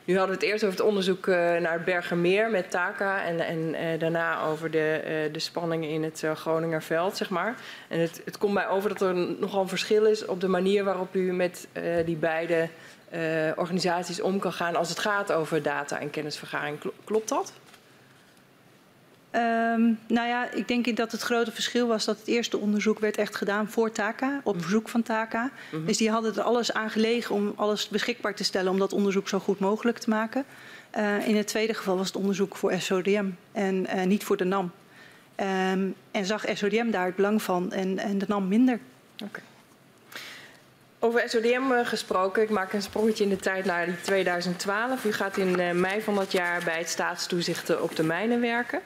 Nu hadden we het eerst over het onderzoek naar het Bergermeer met Taka en, en daarna over de, de spanningen in het Groningerveld, zeg maar. En het, het komt mij over dat er nogal een verschil is op de manier waarop u met die beide uh, organisaties om kan gaan als het gaat over data en kennisvergaring. Klopt dat? Um, nou ja, ik denk dat het grote verschil was dat het eerste onderzoek werd echt gedaan voor TACA, op verzoek van TACA. Mm -hmm. Dus die hadden er alles aan gelegen om alles beschikbaar te stellen om dat onderzoek zo goed mogelijk te maken. Uh, in het tweede geval was het onderzoek voor SODM en uh, niet voor de NAM. Um, en zag SODM daar het belang van en, en de NAM minder. Okay. Over SODM gesproken, ik maak een sprongetje in de tijd naar 2012. U gaat in mei van dat jaar bij het staatstoezicht op de mijnen werken.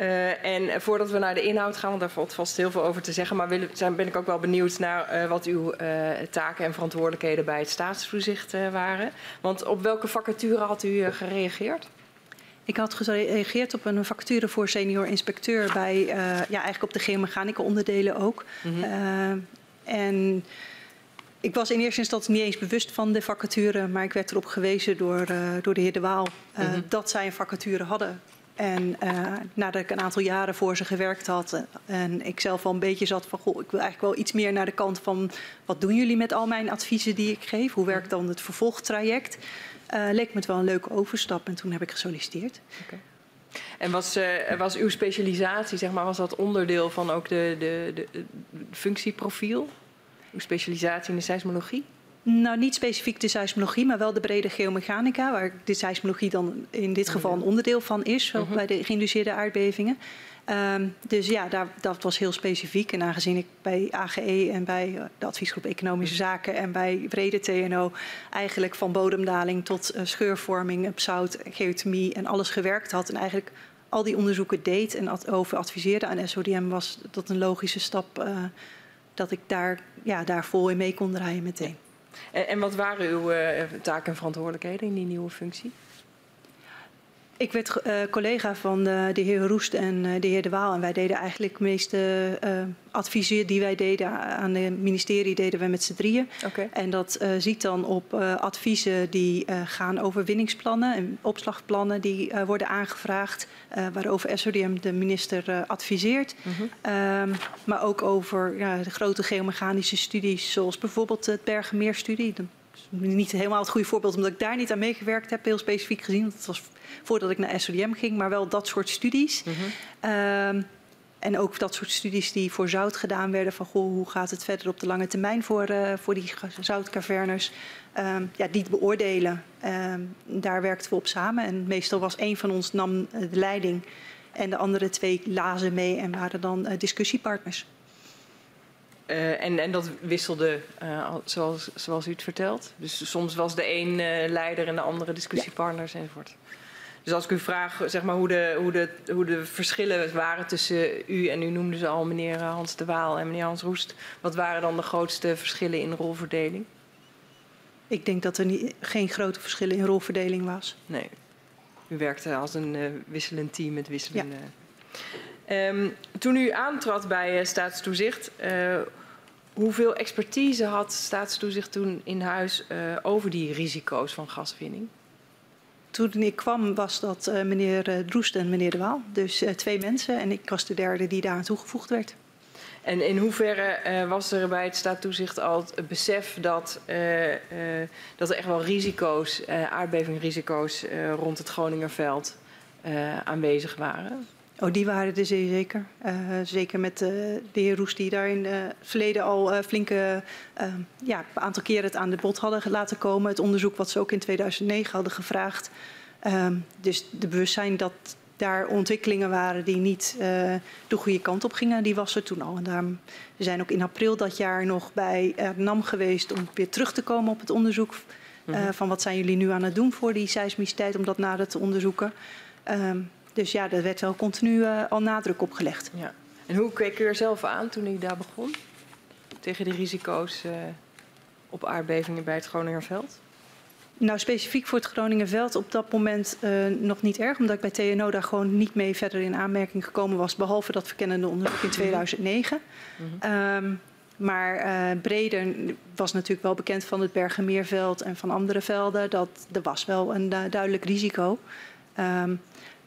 Uh, en voordat we naar de inhoud gaan, want daar valt vast heel veel over te zeggen, maar zijn, ben ik ook wel benieuwd naar uh, wat uw uh, taken en verantwoordelijkheden bij het staatstoezicht waren. Want op welke vacature had u gereageerd? Ik had gereageerd op een vacature voor senior inspecteur bij, uh, ja, eigenlijk op de geomechanica onderdelen ook. Mm -hmm. uh, en ik was in eerste instantie niet eens bewust van de vacature, maar ik werd erop gewezen door, uh, door de heer De Waal mm -hmm. dat zij een vacature hadden. En uh, nadat ik een aantal jaren voor ze gewerkt had en ik zelf wel een beetje zat van, goh, ik wil eigenlijk wel iets meer naar de kant van, wat doen jullie met al mijn adviezen die ik geef? Hoe werkt dan het vervolgtraject? Uh, leek me het wel een leuke overstap en toen heb ik gesolliciteerd. Okay. En was, uh, was uw specialisatie, zeg maar, was dat onderdeel van ook de, de, de, de functieprofiel? Uw specialisatie in de seismologie? Nou, niet specifiek de seismologie, maar wel de brede geomechanica, waar de seismologie dan in dit geval een onderdeel van is, wel bij de geïnduceerde aardbevingen. Um, dus ja, daar, dat was heel specifiek. En aangezien ik bij AGE en bij uh, de adviesgroep Economische Zaken en bij brede TNO eigenlijk van bodemdaling tot uh, scheurvorming, zout, geothermie en alles gewerkt had en eigenlijk al die onderzoeken deed en ad over adviseerde aan SODM, was dat een logische stap uh, dat ik daar, ja, daar vol in mee kon draaien meteen. En, en wat waren uw taken en verantwoordelijkheden in die nieuwe functie? Ik werd uh, collega van uh, de heer Roest en uh, de heer De Waal. En wij deden eigenlijk de meeste adviezen die wij deden aan het ministerie, deden we met z'n drieën. Okay. En dat ziet dan op adviezen die gaan over winningsplannen en opslagplannen die worden aangevraagd. waarover SODM de minister adviseert. -hmm. um, maar ook over de grote geomechanische studies, zoals bijvoorbeeld het Bergenmeerstudie niet helemaal het goede voorbeeld, omdat ik daar niet aan meegewerkt heb, heel specifiek gezien. Het was voordat ik naar SODM ging, maar wel dat soort studies. Mm -hmm. um, en ook dat soort studies die voor zout gedaan werden. Van goh, hoe gaat het verder op de lange termijn voor, uh, voor die zoutcavernes. Um, ja, die beoordelen. Um, daar werkten we op samen. En meestal was één van ons nam de leiding. En de andere twee lazen mee en waren dan uh, discussiepartners. Uh, en, en dat wisselde uh, zoals, zoals u het vertelt. Dus soms was de een uh, leider en de andere discussiepartners ja. enzovoort. Dus als ik u vraag zeg maar, hoe, de, hoe, de, hoe de verschillen waren tussen u en u noemde ze al meneer Hans de Waal en meneer Hans Roest. Wat waren dan de grootste verschillen in rolverdeling? Ik denk dat er niet, geen grote verschillen in rolverdeling was. Nee. U werkte als een wisselend team met wisselende... Ja. Um, toen u aantrad bij staatstoezicht, uh, hoeveel expertise had staatstoezicht toen in huis uh, over die risico's van gaswinning? Toen ik kwam was dat uh, meneer Droest en meneer De Waal. Dus twee mensen en ik was de derde die daar aan toegevoegd werd. En in hoeverre was er bij het staatstoezicht al het besef dat, dat er echt wel risico's, aardbevingrisico's rond het Groningerveld aanwezig waren? Oh, die waren er zeer zeker. Uh, zeker met uh, de heer Roes die daar in het verleden al flinke, ja, aantal keren het aan de bod hadden laten komen. Het onderzoek wat ze ook in 2009 hadden gevraagd. Um, dus de bewustzijn dat daar ontwikkelingen waren die niet de goede kant op gingen, die was er toen al. En daarom, we zijn ook in april dat jaar nog bij NAM geweest om weer terug te komen op het onderzoek. Mm -hmm. van wat zijn jullie nu aan het doen voor die seismiciteit om dat nader te onderzoeken. Um, dus ja, daar werd wel continu uh, al nadruk op gelegd. Ja. En hoe keek u er zelf aan toen u daar begon? Tegen die risico's uh, op aardbevingen bij het Groningerveld? Nou, specifiek voor het Groningerveld op dat moment uh, nog niet erg. Omdat ik bij TNO daar gewoon niet mee verder in aanmerking gekomen was. Behalve dat verkennende onderzoek in 2009. Mm -hmm. um, maar uh, breder was natuurlijk wel bekend van het Bergenmeerveld en van andere velden. Dat er was wel een uh, duidelijk risico. Um,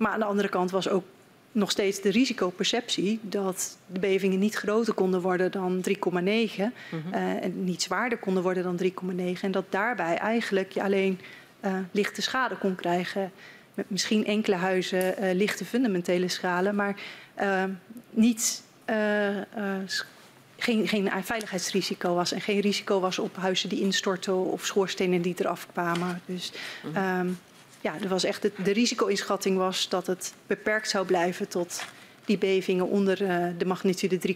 maar aan de andere kant was ook nog steeds de risicoperceptie dat de bevingen niet groter konden worden dan 3,9 mm -hmm. uh, en niet zwaarder konden worden dan 3,9 en dat daarbij eigenlijk je alleen uh, lichte schade kon krijgen met misschien enkele huizen uh, lichte fundamentele schade, maar niet geen, geen veiligheidsrisico was en geen risico was op huizen die instortten of schoorstenen die eraf kwamen. Dus -hmm. um, ja, er was echt de risico-inschatting was dat het beperkt zou blijven tot die bevingen onder uh, de magnitude 3,9.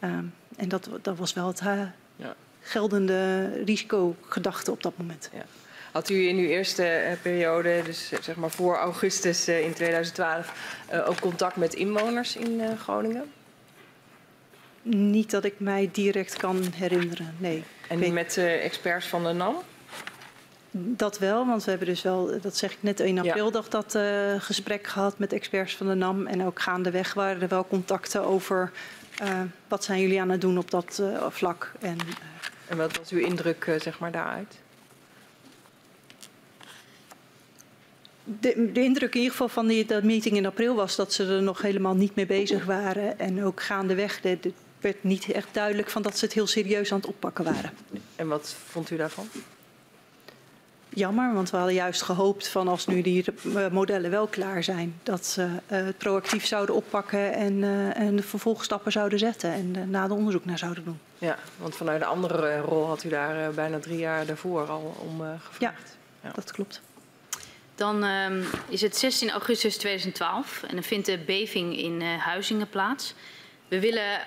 Um, en dat, dat was wel het uh, ja. geldende risicogedachte op dat moment. Ja. Had u in uw eerste uh, periode, dus zeg maar voor augustus in 2012, ook contact met inwoners in Groningen? Niet dat ik mij direct kan herinneren, nee. En met experts van de NAM? Dat wel, want we hebben dus wel, dat zeg ik net in aprildag, ja. dat uh, gesprek gehad met experts van de NAM. En ook gaandeweg waren er wel contacten over uh, wat zijn jullie aan het doen op dat uh, vlak. En, en wat was uw indruk zeg maar daaruit? De, de, indruk in ieder geval van die, dat meeting in april was dat ze er nog helemaal niet mee bezig waren. En ook gaandeweg de, de, werd niet echt duidelijk van dat ze het heel serieus aan het oppakken waren. En wat vond u daarvan? Jammer, want we hadden juist gehoopt van als nu die eh, modellen wel klaar zijn, dat ze uh, het proactief zouden oppakken en, uh, en de vervolgstappen zouden zetten en na de onderzoek naar zouden doen. Ja, want vanuit een andere rol had u daar bijna drie jaar daarvoor al om gevraagd. Ja, ja, dat klopt. Dan um, is het 16 augustus 2012 en dan vindt de beving in Huizingen plaats. We willen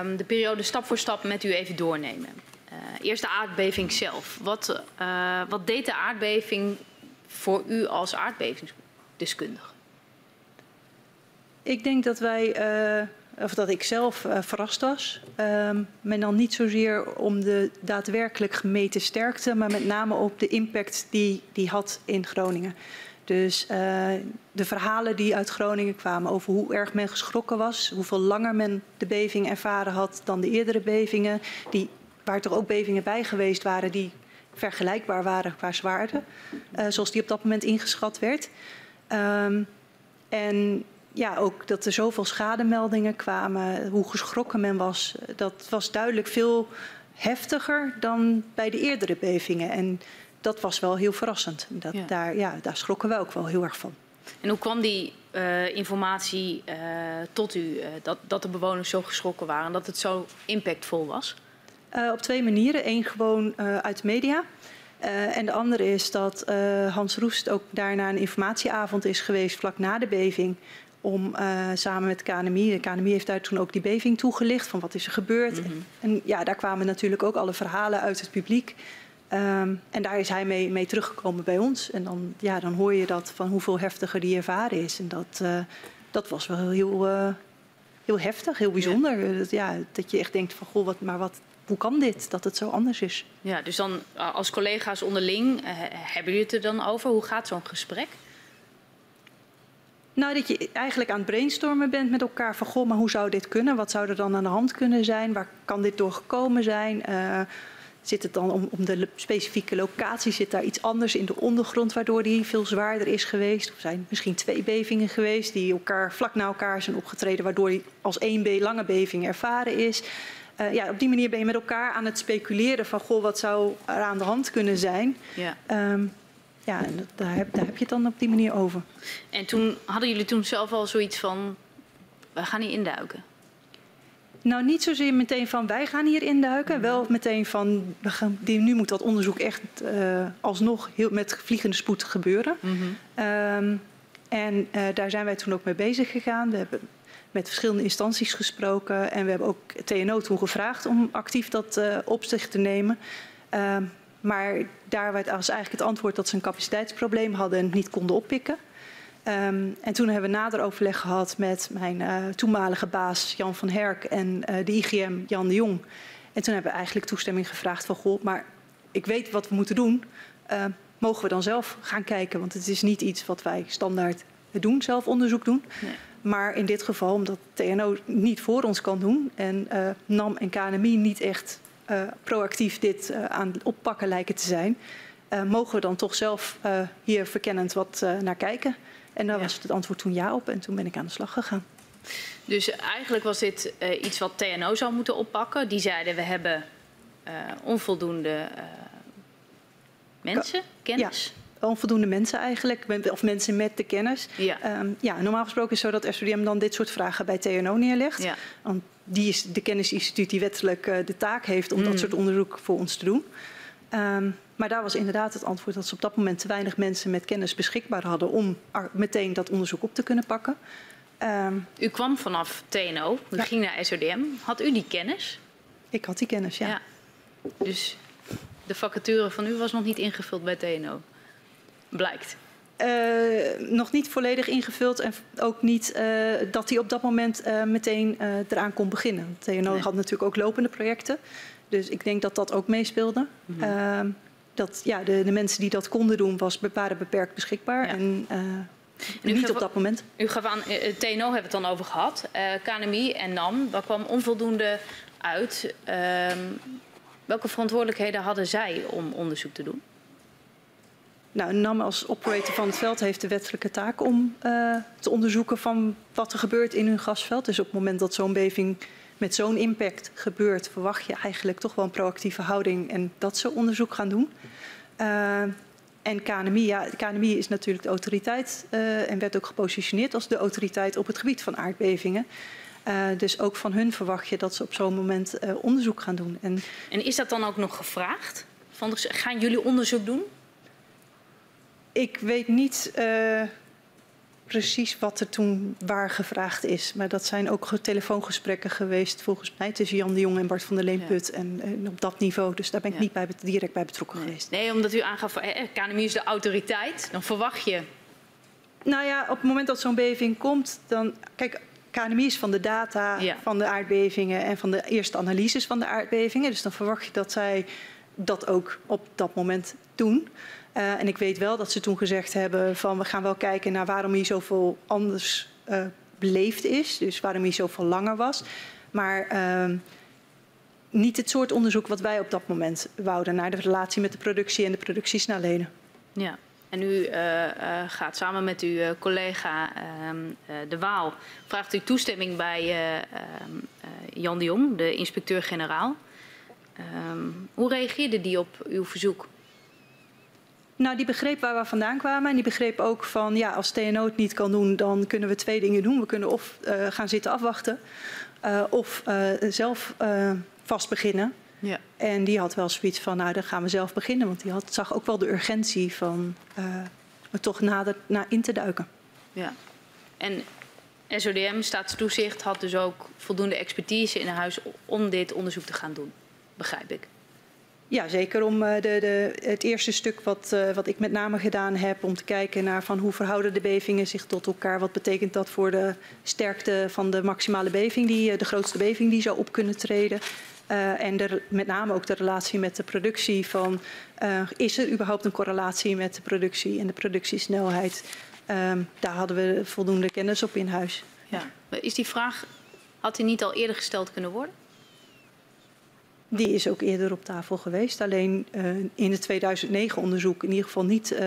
um, de periode stap voor stap met u even doornemen. Uh, eerst de aardbeving zelf. Wat, uh, wat deed de aardbeving voor u als aardbevingsdeskundige? Ik denk dat wij, uh, of dat ik zelf verrast was. Um, maar dan niet zozeer om de daadwerkelijk gemeten sterkte, maar met name op de impact die die had in Groningen. Dus de verhalen die uit Groningen kwamen over hoe erg men geschrokken was, hoeveel langer men de beving ervaren had dan de eerdere bevingen, die waar toch ook bevingen bij geweest waren die vergelijkbaar waren qua zwaarte, uh, zoals die op dat moment ingeschat werd. Um, en ja, ook dat er zoveel schademeldingen kwamen, hoe geschrokken men was, dat was duidelijk veel heftiger dan bij de eerdere bevingen. En dat was wel heel verrassend. Dat, ja. Daar, ja, daar schrokken we ook wel heel erg van. En hoe kwam die uh, informatie uh, tot u, uh, dat, dat de bewoners zo geschrokken waren en dat het zo impactvol was? Uh, op twee manieren. Eén gewoon uh, uit de media. Uh, en de andere is dat Hans Roest ook daarna een informatieavond is geweest vlak na de beving. Om samen met de KNMI, de KNMI heeft daar toen ook die beving toegelicht van wat is er gebeurd. Mm -hmm. En ja, daar kwamen natuurlijk ook alle verhalen uit het publiek. Um, en daar is hij mee, mee, teruggekomen bij ons. En dan, ja, dan hoor je dat van hoeveel heftiger die ervaren is. En dat, dat was wel heel, heel heftig, heel bijzonder. Ja. Dat, ja, dat je echt denkt van, goh, wat, maar wat, hoe kan dit, dat het zo anders is? Ja, dus dan als collega's onderling, uh, hebben jullie het er dan over? Hoe gaat zo'n gesprek? Nou, dat je eigenlijk aan het brainstormen bent met elkaar van, goh, maar hoe zou dit kunnen? Wat zou er dan aan de hand kunnen zijn? Waar kan dit door gekomen zijn? Uh, zit het dan om, om, de specifieke locatie? Zit daar iets anders in de ondergrond waardoor die veel zwaarder is geweest? Of zijn misschien twee bevingen geweest die elkaar vlak na elkaar zijn opgetreden, waardoor die als één lange beving ervaren is? Uh, ja, op die manier ben je met elkaar aan het speculeren van goh, wat zou er aan de hand kunnen zijn. Ja. Um, ja, en daar heb, daar heb je het dan op die manier over. En toen hadden jullie toen zelf al zoiets van, we gaan hier induiken? Nou, niet zozeer meteen van wij gaan hier induiken. Mm. Wel meteen van, we gaan, nu moet dat onderzoek echt uh, alsnog heel, met vliegende spoed gebeuren. Mm -hmm. um, en uh, daar zijn wij toen ook mee bezig gegaan. We hebben met verschillende instanties gesproken. En we hebben ook TNO toen gevraagd om actief dat uh, op zich te nemen. Uh, maar daar was eigenlijk het antwoord dat ze een capaciteitsprobleem hadden en het niet konden oppikken. Um, en toen hebben we nader overleg gehad met mijn uh, toenmalige baas Jan van Herk en uh, de IGM Jan de Jong. En toen hebben we eigenlijk toestemming gevraagd van goh, maar ik weet wat we moeten doen. Uh, mogen we dan zelf gaan kijken? Want het is niet iets wat wij standaard doen, zelf onderzoek doen. Nee. Maar in dit geval, omdat TNO niet voor ons kan doen en uh, NAM en KNMI niet echt uh, proactief dit uh, aan het oppakken lijken te zijn, mogen we dan toch zelf hier verkennend wat naar kijken. En daar ja. was het antwoord toen ja op en toen ben ik aan de slag gegaan. Dus eigenlijk was dit iets wat TNO zou moeten oppakken. Die zeiden we hebben onvoldoende mensen, kennis. Ja onvoldoende mensen eigenlijk, of mensen met de kennis. Ja. Um, ja, normaal gesproken is het zo dat SODM dan dit soort vragen bij TNO neerlegt. Ja. Want die is de kennisinstituut die wettelijk uh, de taak heeft om mm. dat soort onderzoek voor ons te doen. Um, maar daar was inderdaad het antwoord dat ze op dat moment te weinig mensen met kennis beschikbaar hadden om meteen dat onderzoek op te kunnen pakken. Um, u kwam vanaf TNO, u ja. ging naar SODM. Had u die kennis? Ik had die kennis, ja. ja. Dus de vacature van u was nog niet ingevuld bij TNO? Blijkt? Uh, nog niet volledig ingevuld en ook niet uh, dat hij op dat moment uh, meteen eraan kon beginnen. TNO nee. had natuurlijk ook lopende projecten, dus ik denk dat dat ook meespeelde. Mm -hmm. dat ja, de, de, mensen die dat konden doen, was, waren beperkt beschikbaar. Ja. En, en niet op dat moment. U gaf aan, TNO hebben we het dan over gehad. KNMI en NAM, daar kwam onvoldoende uit. Ehm, welke verantwoordelijkheden hadden zij om onderzoek te doen? Nou, NAM als operator van het veld heeft de wettelijke taak om uh, te onderzoeken van wat er gebeurt in hun gasveld. Dus op het moment dat zo'n beving met zo'n impact gebeurt, verwacht je eigenlijk toch wel een proactieve houding en dat ze onderzoek gaan doen. Uh, en KNMI, ja, KNMI is natuurlijk de autoriteit uh, en werd ook gepositioneerd als de autoriteit op het gebied van aardbevingen. Dus ook van hun verwacht je dat ze op zo'n moment onderzoek gaan doen. En, en, is dat dan ook nog gevraagd? Van, gaan jullie onderzoek doen? Ik weet niet uh, precies wat er toen waar gevraagd is. Maar dat zijn ook telefoongesprekken geweest volgens mij tussen Jan de Jong en Bart van der Leenput. Ja. En, en, op dat niveau. Dus daar ben ik ja. niet bij, direct bij betrokken nee. geweest. Nee, omdat u aangaf, eh, KNMI is de autoriteit. Dan verwacht je... Nou ja, op het moment dat zo'n beving komt, dan... Kijk, KNMI is van de data ja. van de aardbevingen en van de eerste analyses van de aardbevingen. Dus dan verwacht je dat zij dat ook op dat moment doen. Uh, en ik weet wel dat ze toen gezegd hebben van we gaan wel kijken naar waarom hier zoveel anders uh, beleefd is. Dus waarom hier zoveel langer was. Maar uh, niet het soort onderzoek wat wij op dat moment wouden naar de relatie met de productie en de productiesnelheden. Ja. En u uh, gaat samen met uw collega De Waal, vraagt u toestemming bij ehm, Jan de Jong, de inspecteur-generaal. Ehm, hoe reageerde die op uw verzoek? Nou, die begreep waar we vandaan kwamen. En die begreep ook van, ja, als TNO het niet kan doen, dan kunnen we twee dingen doen. We kunnen of uh, gaan zitten afwachten, uh, of uh, zelf vast beginnen. Ja. En die had wel zoiets van, nou, dan gaan we zelf beginnen. Want die had, zag ook wel de urgentie van er toch nader naar in te duiken. Ja. En SODM, staatstoezicht, had dus ook voldoende expertise in huis om dit onderzoek te gaan doen, begrijp ik. Ja, zeker om uh, de, de, het eerste stuk wat, uh, wat ik met name gedaan heb... om te kijken naar van hoe verhouden de bevingen zich tot elkaar. Wat betekent dat voor de sterkte van de maximale beving, die, uh, de grootste beving die zou op kunnen treden. en met name ook de relatie met de productie van... is er überhaupt een correlatie met de productie en de productiesnelheid? Um, daar hadden we voldoende kennis op in huis. Ja. Is die vraag, had die niet al eerder gesteld kunnen worden? Die is ook eerder op tafel geweest. Alleen uh, in het 2009-onderzoek in ieder geval niet uh,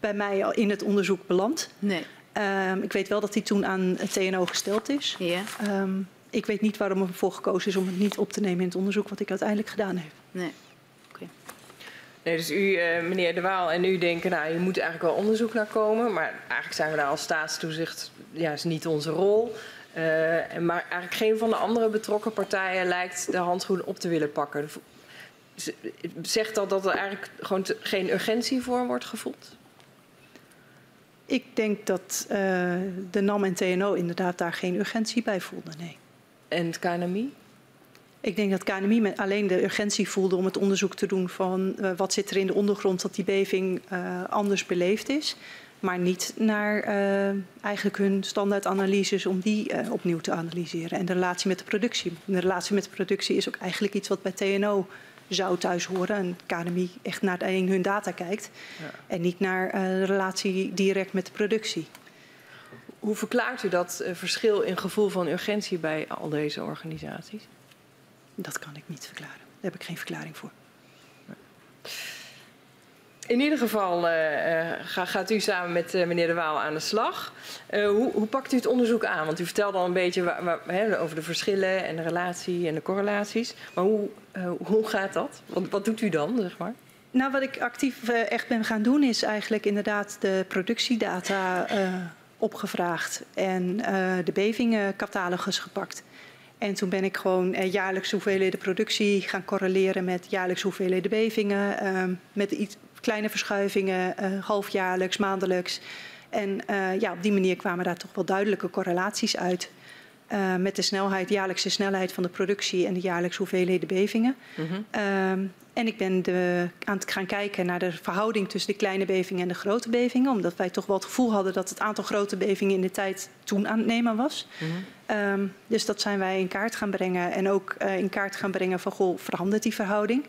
bij mij in het onderzoek beland. Nee. Um, ik weet wel dat die toen aan het TNO gesteld is. Ja. Um, ik weet niet waarom ervoor gekozen is om het niet op te nemen in het onderzoek wat ik uiteindelijk gedaan heb. Nee. Okay. Nee, dus u, uh, meneer De Waal en u denken, nou, je moet eigenlijk wel onderzoek naar komen. Maar eigenlijk zijn we daar als staatstoezicht, ja, is niet onze rol. Uh, maar eigenlijk geen van de andere betrokken partijen lijkt de handschoen op te willen pakken. Zegt dat dat er eigenlijk gewoon geen urgentie voor wordt gevoeld? Ik denk dat uh, de NAM en TNO inderdaad daar geen urgentie bij voelden, nee. En het KNMI? Ik denk dat KNMI met alleen de urgentie voelde om het onderzoek te doen van uh, wat zit er in de ondergrond dat die beving anders beleefd is maar niet naar uh, eigenlijk hun standaardanalyses om die uh, opnieuw te analyseren. En de relatie met de productie. De relatie met de productie is ook eigenlijk iets wat bij TNO zou thuis horen. En KNMI echt naar hun data kijkt. Ja. En niet naar uh, de relatie direct met de productie. Hoe verklaart u dat verschil in gevoel van urgentie bij al deze organisaties? Dat kan ik niet verklaren. Daar heb ik geen verklaring voor. In ieder geval uh, gaat u samen met uh, meneer De Waal aan de slag. Uh, hoe, hoe, pakt u het onderzoek aan? Want u vertelde al een beetje hè, over de verschillen en de relatie en de correlaties. Maar hoe, hoe gaat dat? Wat, wat, doet u dan, zeg maar? Nou, wat ik actief echt ben gaan doen is eigenlijk inderdaad de productiedata opgevraagd en de bevingencatalogus gepakt. En toen ben ik gewoon eh, jaarlijks hoeveelheden productie gaan correleren met jaarlijks hoeveelheden bevingen. Uh, met iets kleine verschuivingen, uh, halfjaarlijks, maandelijks. En uh, ja, op die manier kwamen daar toch wel duidelijke correlaties uit. Uh, met de snelheid, jaarlijkse snelheid van de productie en de jaarlijkse hoeveelheden bevingen. Mm -hmm. uh, en ik ben de, aan het gaan kijken naar de verhouding tussen de kleine bevingen en de grote bevingen. Omdat wij toch wel het gevoel hadden dat het aantal grote bevingen in de tijd toen aan het nemen was. Mm -hmm. um, dus dat zijn wij in kaart gaan brengen. En ook uh, in kaart gaan brengen van, goh, verandert die verhouding?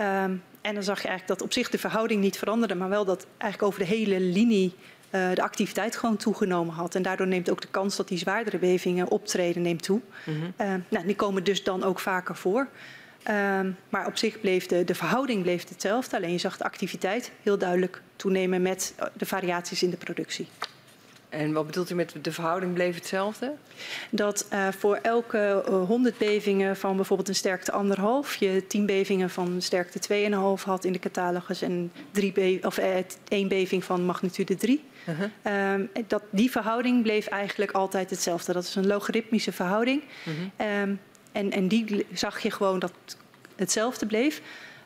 Um, en dan zag je eigenlijk dat op zich de verhouding niet veranderde. Maar wel dat eigenlijk over de hele linie uh, de activiteit gewoon toegenomen had. En daardoor neemt ook de kans dat die zwaardere bevingen optreden neemt toe. Mm -hmm. uh, nou, die komen dus dan ook vaker voor. Um, maar op zich bleef de, de verhouding bleef hetzelfde. Alleen je zag de activiteit heel duidelijk toenemen met de variaties in de productie. En wat bedoelt u met de verhouding bleef hetzelfde? Dat uh, voor elke uh, 100 bevingen van bijvoorbeeld een sterkte 1,5 je 10 bevingen van sterkte 2,5 had in de catalogus en drie be of, uh, één beving van magnitude 3. Uh -huh. um, dat, die verhouding bleef eigenlijk altijd hetzelfde. Dat is een logaritmische verhouding. Uh -huh. um, en, en die zag je gewoon dat hetzelfde bleef.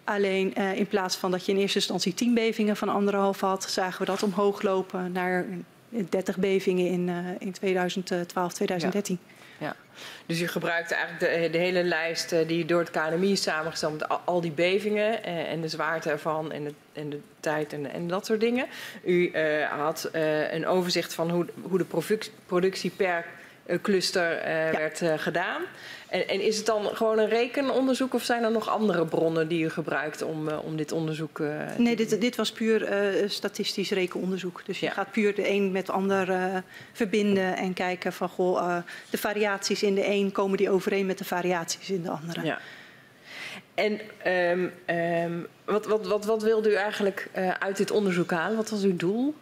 Alleen in plaats van dat je in eerste instantie 10 bevingen van anderhalf had, zagen we dat omhoog lopen naar 30 bevingen in, uh, in 2012, 2013. Ja. Dus u gebruikt eigenlijk de, de hele lijst uh, die door het KNMI is samengesteld met al, die bevingen uh, en de zwaarte ervan en de, en de tijd en, en dat soort dingen. U had een overzicht van hoe, hoe de productie per cluster ja. werd gedaan. En, en, is het dan gewoon een rekenonderzoek of zijn er nog andere bronnen die u gebruikt om, uh, om dit onderzoek te Nee, dit, dit was puur statistisch rekenonderzoek. Dus je gaat puur de een met de ander verbinden en kijken van goh, de variaties in de een komen die overeen met de variaties in de andere. Ja. En um, um, wat, wat, wat, wat wilde u eigenlijk uit dit onderzoek halen? Wat was uw doel?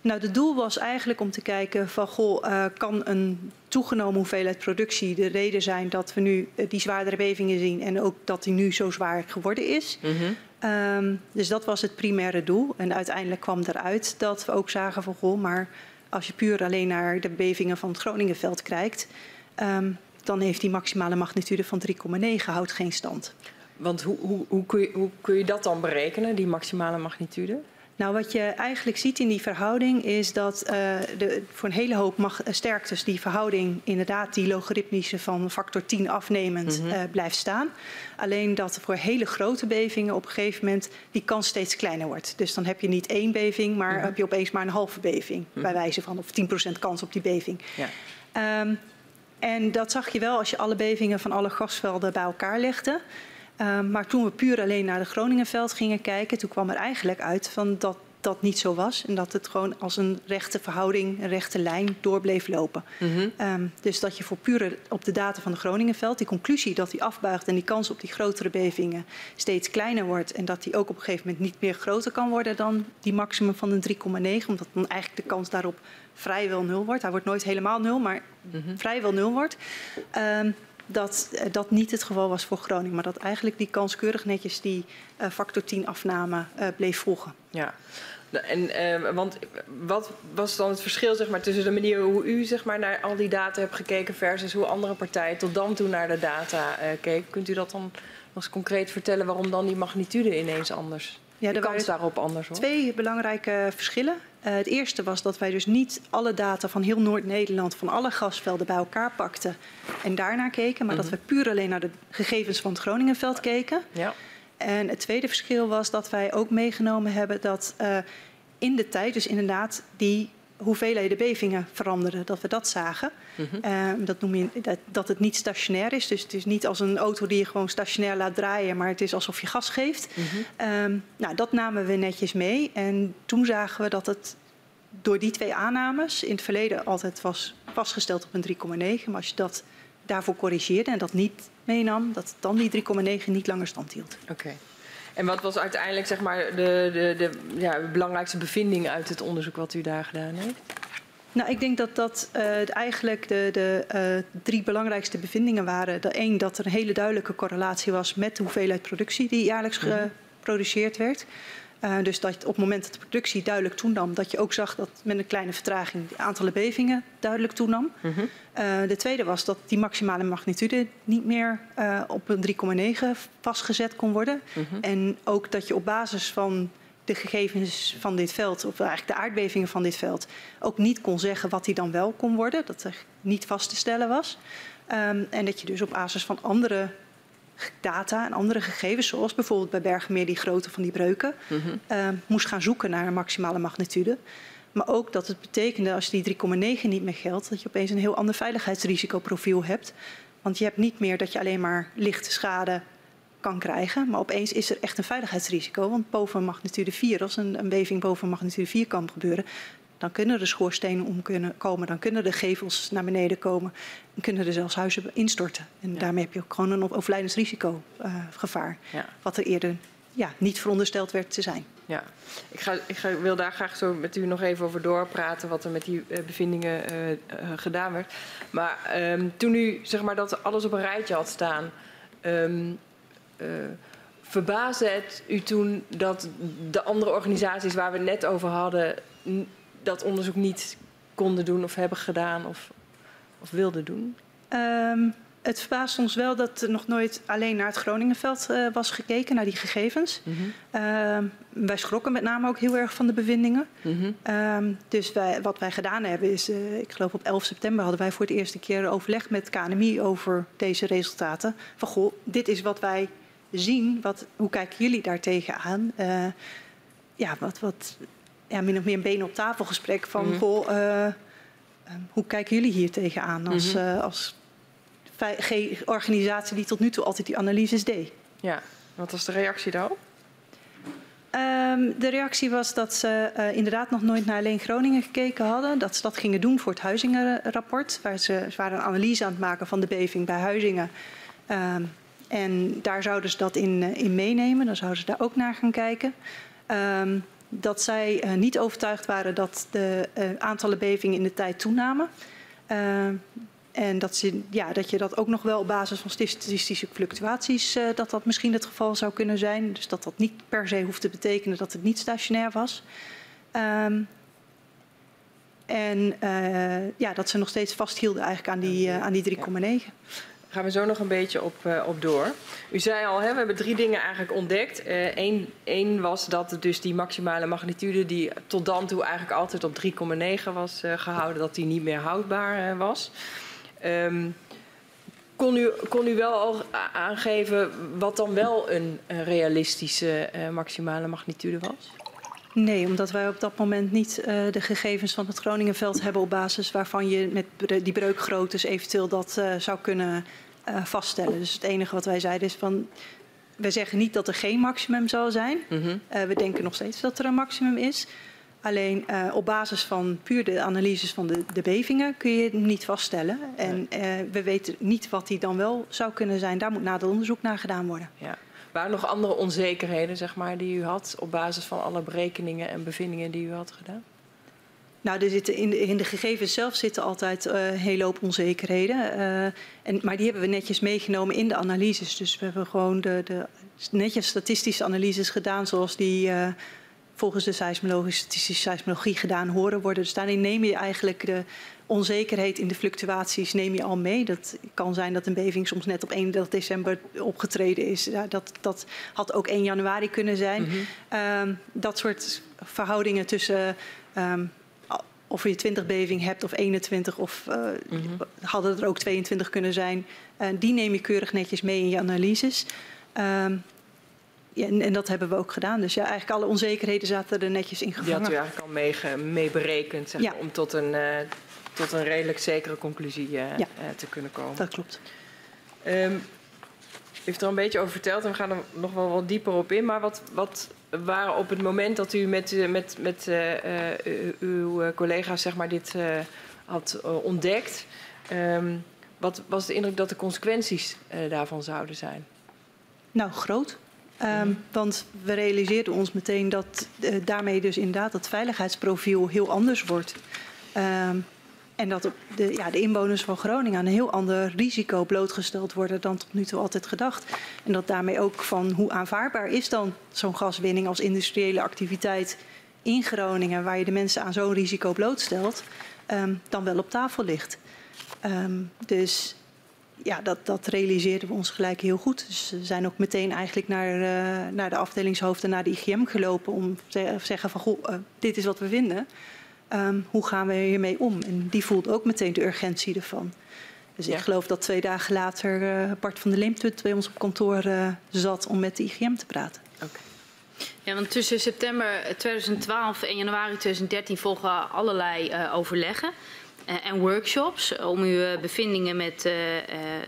Nou, het doel was eigenlijk om te kijken van, goh, uh, kan een toegenomen hoeveelheid productie de reden zijn dat we nu uh, die zwaardere bevingen zien en ook dat die nu zo zwaar geworden is. Mm -hmm. um, dus dat was het primaire doel. En uiteindelijk kwam eruit dat we ook zagen van, goh, maar als je puur alleen naar de bevingen van het Groningenveld kijkt, um, dan heeft die maximale magnitude van 3,9 houdt geen stand. Want hoe, hoe, hoe, kun je, hoe kun je dat dan berekenen, die maximale magnitude? Nou, wat je eigenlijk ziet in die verhouding is dat uh, de, voor een hele hoop mag, uh, sterktes die verhouding inderdaad die logaritmische van factor 10 afnemend mm -hmm. uh, blijft staan. Alleen dat voor hele grote bevingen op een gegeven moment die kans steeds kleiner wordt. Dus dan heb je niet één beving, maar mm -hmm. heb je opeens maar een halve beving. Mm -hmm. Bij wijze van of 10% kans op die beving. Ja. Um, en dat zag je wel als je alle bevingen van alle gasvelden bij elkaar legde. Uh, maar toen we puur alleen naar de Groningenveld gingen kijken, toen kwam er eigenlijk uit van dat dat niet zo was. En dat het gewoon als een rechte verhouding, een rechte lijn door bleef lopen. Mm -hmm. um, dus dat je voor puur op de data van de Groningenveld, die conclusie dat die afbuigt en die kans op die grotere bevingen steeds kleiner wordt. En dat die ook op een gegeven moment niet meer groter kan worden dan die maximum van een 3,9. Omdat dan eigenlijk de kans daarop vrijwel nul wordt. Hij wordt nooit helemaal nul, maar mm -hmm. vrijwel nul wordt. Um, dat dat niet het geval was voor Groningen. Maar dat eigenlijk die kans keurig netjes die uh, factor 10 afname uh, bleef volgen. Ja. En, uh, want wat was dan het verschil zeg maar, tussen de manier hoe u zeg maar, naar al die data hebt gekeken versus hoe andere partijen tot dan toe naar de data keken? Kunt u dat dan nog eens concreet vertellen waarom dan die magnitude ineens anders? Ja, de kans daarop anders hoor. Twee belangrijke verschillen. Uh, het eerste was dat wij dus niet alle data van heel Noord-Nederland, van alle gasvelden bij elkaar pakten en daarnaar keken, maar mm -hmm. dat we puur alleen naar de gegevens van het Groningenveld keken. Ja. En het tweede verschil was dat wij ook meegenomen hebben dat uh, in de tijd, dus inderdaad, die hoeveelheden bevingen veranderden, dat we dat zagen. Mm -hmm. uh, dat noem je dat, dat het niet stationair is. Dus het is niet als een auto die je gewoon stationair laat draaien, maar het is alsof je gas geeft. Mm -hmm. um, nou, dat namen we netjes mee. En toen zagen we dat het door die twee aannames in het verleden altijd was vastgesteld op een 3,9. Maar als je dat daarvoor corrigeerde en dat niet meenam, dat dan die 3,9 niet langer stand hield. Oké. Okay. En wat was uiteindelijk zeg maar, de, de, de ja, belangrijkste bevinding uit het onderzoek wat u daar gedaan heeft? Nou, ik denk dat dat uh, eigenlijk de, de uh, drie belangrijkste bevindingen waren. De één, dat er een hele duidelijke correlatie was met de hoeveelheid productie die jaarlijks -hmm. geproduceerd werd. Uh, dus dat op het moment dat de productie duidelijk toenam, dat je ook zag dat met een kleine vertraging de aantallen bevingen duidelijk toenam. Mm -hmm. uh, de tweede was dat die maximale magnitude niet meer uh, op een 3,9 vastgezet kon worden. Mm -hmm. En ook dat je op basis van de gegevens van dit veld, of eigenlijk de aardbevingen van dit veld, ook niet kon zeggen wat die dan wel kon worden. Dat er niet vast te stellen was. Um, en dat je dus op basis van andere data en andere gegevens, zoals bijvoorbeeld bij Bergenmeer die grootte van die breuken, mm -hmm. uh, moest gaan zoeken naar een maximale magnitude. Maar ook dat het betekende, als die 3,9 niet meer geldt, dat je opeens een heel ander veiligheidsrisicoprofiel hebt. Want je hebt niet meer dat je alleen maar lichte schade kan krijgen, maar opeens is er echt een veiligheidsrisico. Want boven magnitude 4, als een, een beving boven magnitude 4 kan gebeuren, dan kunnen de schoorstenen om kunnen komen, dan kunnen de gevels naar beneden komen en kunnen er zelfs huizen instorten. En ja. daarmee heb je ook gewoon een overlijdensrisico uh, gevaar, ja. wat er eerder ja, niet verondersteld werd te zijn. Ja, ik, ga, ik ga, wil daar graag zo met u nog even over doorpraten wat er met die uh, bevindingen uh, uh, gedaan werd. Maar um, toen u zeg maar, dat alles op een rijtje had staan, um, verbaasde het u toen dat de andere organisaties waar we het net over hadden, dat onderzoek niet konden doen of hebben gedaan of, of wilden doen? Um, het verbaast ons wel dat er nog nooit alleen naar het Groningenveld uh, was gekeken, naar die gegevens. Mm -hmm. uh, wij schrokken met name ook heel erg van de bevindingen. Mm -hmm. uh, dus wij, wat wij gedaan hebben is, eh, ik geloof op 11 september hadden wij voor het eerste keer overleg met KNMI over deze resultaten. Van goh, dit is wat wij zien, wat, hoe kijken jullie daar tegenaan? Uh, ja, wat, wat ja, min of meer een benen op tafel gesprek van mm -hmm. goh, uh, hoe kijken jullie hier tegenaan als, uh, als organisatie die tot nu toe altijd die analyses deed? Ja, wat was de reactie daarop? Um, de reactie was dat ze uh, inderdaad nog nooit naar alleen Groningen gekeken hadden. Dat ze dat gingen doen voor het Huizingenrapport. Waar ze, ze waren een analyse aan het maken van de beving bij Huizingen. Um, en daar zouden ze dat in, in meenemen. Dan zouden ze daar ook naar gaan kijken. Um, dat zij uh, niet overtuigd waren dat de uh, aantallen bevingen in de tijd toenamen. Uh, en dat, ze, ja, dat je dat ook nog wel op basis van statistische fluctuaties, dat dat misschien het geval zou kunnen zijn. Dus dat dat niet per se hoeft te betekenen dat het niet stationair was. Um, en ja, dat ze nog steeds vasthielden eigenlijk aan die, aan die 3,9 gaan we zo nog een beetje op, uh, op door. U zei al, hè, we hebben drie dingen eigenlijk ontdekt. Eén uh, was dat dus die maximale magnitude die tot dan toe eigenlijk altijd op 3,9 was uh, gehouden, dat die niet meer houdbaar was. Um, kon, u, kon u wel al aangeven wat dan wel een, een realistische maximale magnitude was? Nee, omdat wij op dat moment niet uh, de gegevens van het Groningenveld hebben op basis waarvan je met die breukgroottes eventueel dat uh, zou kunnen uh, vaststellen. Dus het enige wat wij zeiden is van, we zeggen niet dat er geen maximum zal zijn. Mm -hmm. we denken nog steeds dat er een maximum is. Alleen op basis van puur de analyses van de, de bevingen kun je het niet vaststellen. En we weten niet wat die dan wel zou kunnen zijn. Daar moet nader onderzoek naar gedaan worden. Ja. Waren nog andere onzekerheden zeg maar, die u had op basis van alle berekeningen en bevindingen die u had gedaan? Nou, er zitten in, de, in de gegevens zelf zitten altijd uh, een hele hoop onzekerheden. Uh, en, maar die hebben we netjes meegenomen in de analyses. Dus we hebben gewoon de, de netjes statistische analyses gedaan zoals die uh, volgens de seismologie, statistische seismologie gedaan horen worden. Dus daarin neem je eigenlijk de onzekerheid in de fluctuaties neem je al mee. Dat kan zijn dat een beving soms net op 31 december opgetreden is. Ja, dat, dat had ook 1 januari kunnen zijn. Mm -hmm. um, dat soort verhoudingen tussen um, of je 20 beving hebt of 21 of uh, mm -hmm. hadden er ook 22 kunnen zijn. Uh, die neem je keurig netjes mee in je analyses. Um, ja, en, en, dat hebben we ook gedaan. Dus ja, eigenlijk alle onzekerheden zaten er netjes in gevangen. Die had u eigenlijk al mee, mee berekend zeg ja. om tot een, uh, tot een redelijk zekere conclusie ja. te kunnen komen. Dat klopt. Um, u heeft er een beetje over verteld en we gaan er nog wel wat dieper op in. Maar wat, wat waren op het moment dat u met, met, met uh, uw collega's zeg maar, dit had ontdekt, um, wat was de indruk dat de consequenties daarvan zouden zijn? Nou, groot. Um, mm. Want we realiseerden ons meteen dat daarmee dus inderdaad het veiligheidsprofiel heel anders wordt. Um, en dat de, ja, de inwoners van Groningen aan een heel ander risico blootgesteld worden dan tot nu toe altijd gedacht. En dat daarmee ook van hoe aanvaardbaar is dan zo'n gaswinning als industriële activiteit in Groningen, waar je de mensen aan zo'n risico blootstelt, um, dan wel op tafel ligt. Um, dus ja, dat, dat realiseerden we ons gelijk heel goed. Dus we zijn ook meteen eigenlijk naar, uh, naar de afdelingshoofden, naar de IGM gelopen om te zeggen van goh, uh, dit is wat we vinden. Um, hoe gaan we hiermee om? En die voelt ook meteen de urgentie ervan. Dus ja. ik geloof dat twee dagen later uh, Bart van der Leemtut bij ons op kantoor uh, zat om met de IGM te praten. Okay. Ja, want tussen september 2012 en januari 2013 volgen allerlei uh, overleggen en workshops om uw bevindingen met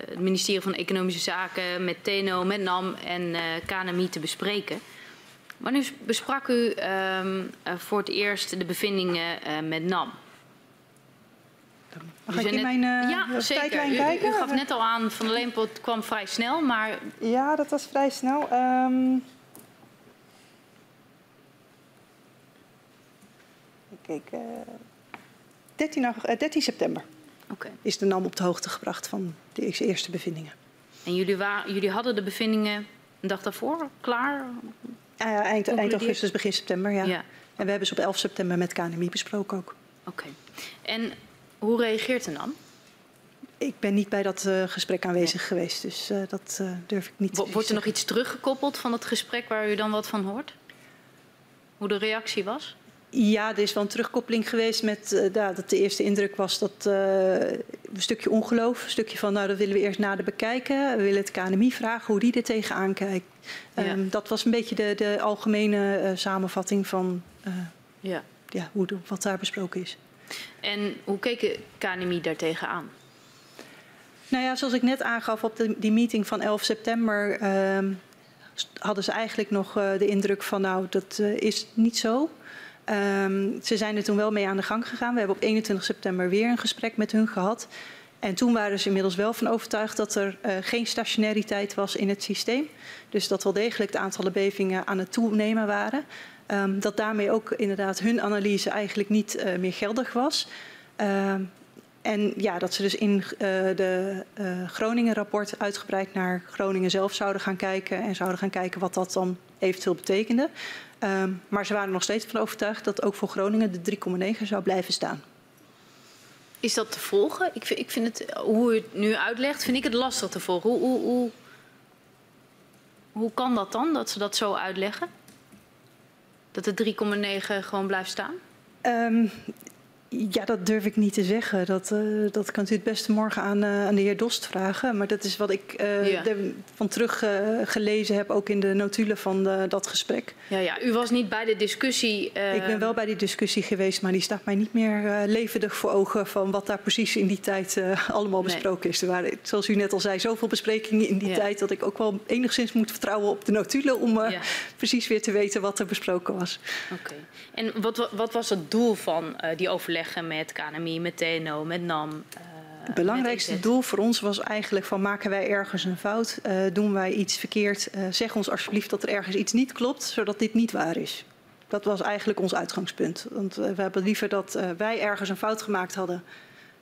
het ministerie van Economische Zaken, met TNO, met NAM en KNMI te bespreken. Wanneer besprak u um, uh, voor het eerst de bevindingen uh, met NAM? Mag ik in mijn uh, ja, tijdlijn kijken? U, u, gaf net al aan, Van de Leempot kwam vrij snel, maar... Ja, dat was vrij snel. Um... kijk, uh, 13, 13, september okay. is de NAM op de hoogte gebracht van de eerste bevindingen. En jullie, jullie hadden de bevindingen een dag daarvoor klaar? Uh, eind, eind, augustus, begin september, ja. ja. En we hebben ze op 11 september met KNMI besproken ook. Oké. Okay. En hoe reageert de NAM? Ik ben niet bij dat uh, gesprek aanwezig nee. geweest, dus uh, dat uh, durf ik niet Wordt er nog iets teruggekoppeld van het gesprek waar u dan wat van hoort? Hoe de reactie was? Ja, er is wel een terugkoppeling geweest met dat de eerste indruk was dat een stukje ongeloof, een stukje van nou dat willen we eerst nader bekijken. We willen het KNMI vragen hoe die er tegenaan kijkt. Ja. Um, dat was een beetje de, de algemene uh, samenvatting van ja. Ja, hoe wat daar besproken is. En hoe keek KNMI daar tegenaan? Nou ja, zoals ik net aangaf op de, die meeting van 11 september um, hadden ze eigenlijk nog de indruk van nou dat is niet zo. Um, ze zijn er toen wel mee aan de gang gegaan. We hebben op 21 september weer een gesprek met hun gehad. En toen waren ze inmiddels wel van overtuigd dat er uh, geen stationariteit was in het systeem. Dus dat wel degelijk het aantal bevingen aan het toenemen waren. Um, dat daarmee ook inderdaad hun analyse eigenlijk niet uh, meer geldig was. Um, en ja, dat ze dus in uh, de Groningen-rapport uitgebreid naar Groningen zelf zouden gaan kijken. En zouden gaan kijken wat dat dan eventueel betekende. Um, maar ze waren nog steeds van overtuigd dat ook voor Groningen de 3,9 zou blijven staan. Is dat te volgen? Ik ik vind het, hoe u het nu uitlegt, vind ik het lastig te volgen. Hoe, hoe, hoe, hoe kan dat dan, dat ze dat zo uitleggen? Dat de 3,9 gewoon blijft staan? Um, ja, dat durf ik niet te zeggen. Dat, uh, dat kan u het beste morgen aan, uh, aan de heer Dost vragen. Maar dat is wat ik uh, ja. van terug gelezen heb, ook in de notulen van de, dat gesprek. Ja, ja, u was niet bij de discussie. Ik ben wel bij die discussie geweest, maar die staat mij niet meer levendig voor ogen van wat daar precies in die tijd allemaal nee. besproken is. Er waren, zoals u net al zei, zoveel besprekingen in die ja. tijd dat ik ook wel enigszins moet vertrouwen op de notulen om ja. precies weer te weten wat er besproken was. Oké. Okay. En wat, wat was het doel van die overleg? Met KNMI, met TNO, met NAM. Uh, het belangrijkste doel voor ons was eigenlijk van maken wij ergens een fout, uh, doen wij iets verkeerd, uh, zeg ons alsjeblieft dat er ergens iets niet klopt, zodat dit niet waar is. Dat was eigenlijk ons uitgangspunt. Want we hebben liever dat wij ergens een fout gemaakt hadden,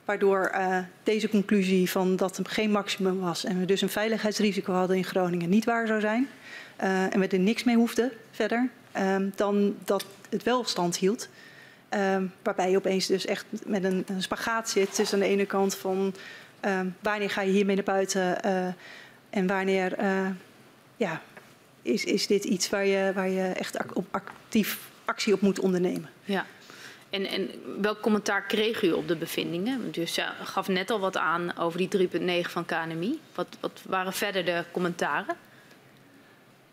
waardoor deze conclusie van dat het geen maximum was en we dus een veiligheidsrisico hadden in Groningen niet waar zou zijn en we er niks mee hoefden verder, dan dat het wel stand hield. Um, waarbij je opeens dus echt met een, een spagaat zit tussen aan de ene kant van um, wanneer ga je hiermee naar buiten uh, en wanneer uh, ja, is, is dit iets waar je, waar je echt ac actief actie op moet ondernemen. Ja. En, en welk commentaar kreeg u op de bevindingen? Dus ja, gaf net al wat aan over die 3,9 van KNMI. Wat, wat waren verder de commentaren?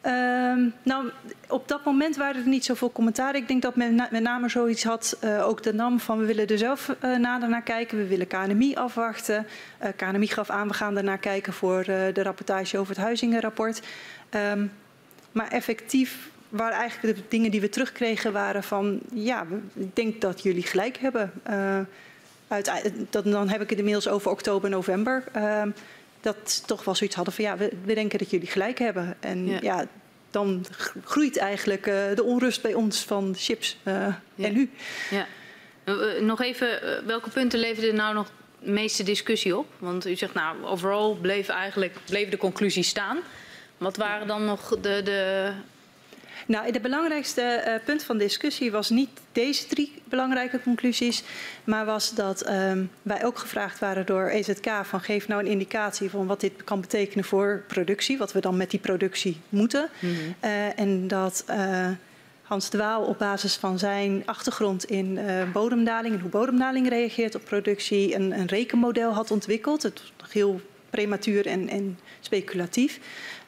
Um, nou, op dat moment waren er niet zoveel commentaar. Ik denk dat men met name zoiets had, uh, ook de NAM, van we willen er zelf uh, nader naar kijken. We willen KNMI afwachten. Uh, KNMI gaf aan, we gaan ernaar kijken voor de rapportage over het Huizingenrapport. Um, maar effectief waren eigenlijk de dingen die we terugkregen waren van... ja, ik denk dat jullie gelijk hebben. Uit, dat, dan heb ik het inmiddels over oktober, november... Dat toch wel zoiets hadden van ja, we, we denken dat jullie gelijk hebben. En ja, ja dan groeit eigenlijk uh, de onrust bij ons van chips uh, ja. en u. Ja. Uh, nog even, welke punten leverden nou nog de meeste discussie op? Want u zegt nou, overal bleef eigenlijk bleef de conclusie staan. Wat waren dan nog de, de nou, de belangrijkste uh, punt van discussie was niet deze drie belangrijke conclusies, maar was dat um, wij ook gevraagd waren door EZK van geef nou een indicatie van wat dit kan betekenen voor productie, wat we dan met die productie moeten. Mm -hmm. uh, en dat uh, Hans de Waal op basis van zijn achtergrond in bodemdaling en hoe bodemdaling reageert op productie een, een rekenmodel had ontwikkeld. Het was nog heel prematuur en, en speculatief.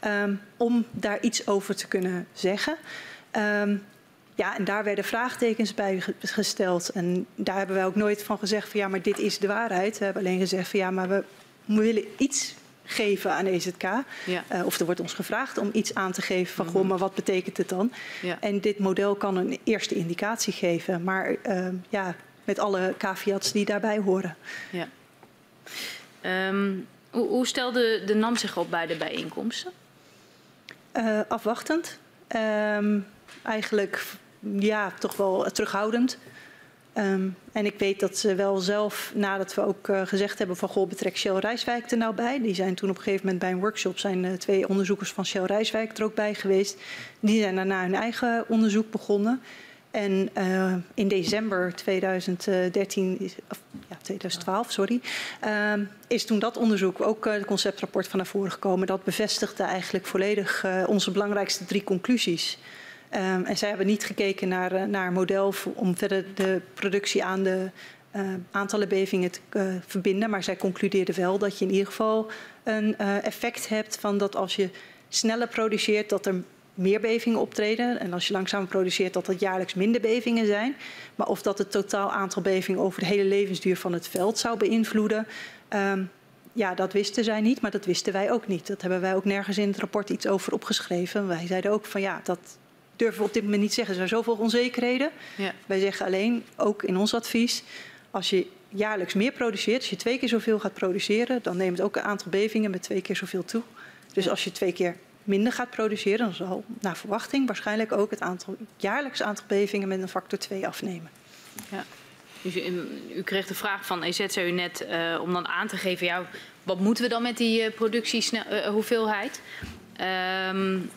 Um, om daar iets over te kunnen zeggen. Um, ja, en daar werden vraagtekens bij gesteld. En daar hebben wij ook nooit van gezegd van ja, maar dit is de waarheid. We hebben alleen gezegd van ja, maar we, willen iets geven aan EZK. Ja. Uh, of er wordt ons gevraagd om iets aan te geven van, mm -hmm. goh, maar wat betekent het dan? Ja. En dit model kan een eerste indicatie geven, maar uh, ja, met alle caveats die daarbij horen. Ja. Um, hoe, hoe stelde de NAM zich op bij de bijeenkomsten? Uh, afwachtend. Um, eigenlijk ja, toch wel terughoudend. Um, en ik weet dat ze wel zelf, nadat we ook uh, gezegd hebben van goh, betrek Shell Rijswijk er nou bij. Die zijn toen op een gegeven moment bij een workshop, zijn twee onderzoekers van Shell Rijswijk er ook bij geweest. Die zijn daarna hun eigen onderzoek begonnen. En uh, in december 2013, of, ja, 2012, sorry, uh, is toen dat onderzoek ook uh, het conceptrapport van naar voren gekomen. Dat bevestigde eigenlijk volledig onze belangrijkste drie conclusies. En zij hebben niet gekeken naar, naar een model om verder de productie aan de aantallen bevingen te verbinden. Maar zij concludeerden wel dat je in ieder geval een effect hebt van dat als je sneller produceert, dat er meer bevingen optreden. En als je langzamer produceert, dat dat jaarlijks minder bevingen zijn. Maar of dat het totaal aantal bevingen over de hele levensduur van het veld zou beïnvloeden. Um, ja, dat wisten zij niet, maar dat wisten wij ook niet. Dat hebben wij ook nergens in het rapport iets over opgeschreven. Wij zeiden ook van ja, dat durven we op dit moment niet zeggen. Er zijn zoveel onzekerheden. Ja. Wij zeggen alleen, ook in ons advies, als je jaarlijks meer produceert, als je twee keer zoveel gaat produceren, dan neemt ook een aantal bevingen met twee keer zoveel toe. Dus als je twee keer minder gaat produceren, dan zal naar verwachting waarschijnlijk ook het aantal, jaarlijks aantal bevingen met een factor 2 afnemen. Ja. Dus u, kreeg de vraag van EZ, net, uh, om dan aan te geven, ja, wat moeten we dan met die uh, productiehoeveelheid? Uh, um,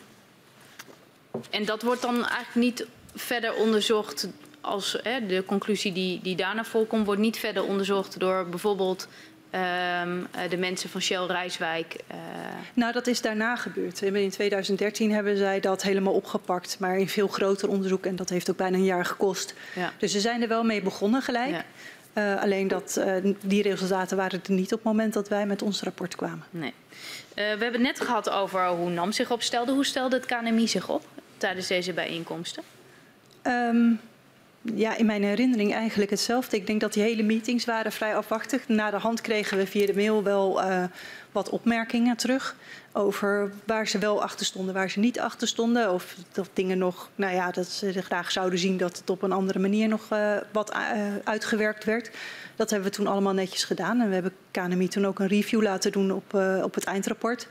en dat wordt dan eigenlijk niet verder onderzocht als hè, de conclusie die, die daarna volkomt, wordt niet verder onderzocht door bijvoorbeeld Um, de mensen van Shell Rijswijk. Uh... Nou, dat is daarna gebeurd. In 2013 hebben zij dat helemaal opgepakt, maar in veel groter onderzoek. En dat heeft ook bijna een jaar gekost. Ja. Dus ze zijn er wel mee begonnen gelijk. Ja. Uh, alleen dat, uh, die resultaten waren er niet op het moment dat wij met ons rapport kwamen. Nee. we hebben het net gehad over hoe NAM zich opstelde. Hoe stelde het KNMI zich op tijdens deze bijeenkomsten? Um, ja, in mijn herinnering eigenlijk hetzelfde. Ik denk dat die hele meetings waren vrij afwachtig. Na de hand kregen we via de mail wel uh, wat opmerkingen terug over waar ze wel achter stonden, waar ze niet achter stonden. Of dat dingen nog, nou ja, dat ze graag zouden zien dat het op een andere manier nog uh, wat uh, uitgewerkt werd. Dat hebben we toen allemaal netjes gedaan. En we hebben KNMI toen ook een review laten doen op, op het eindrapport.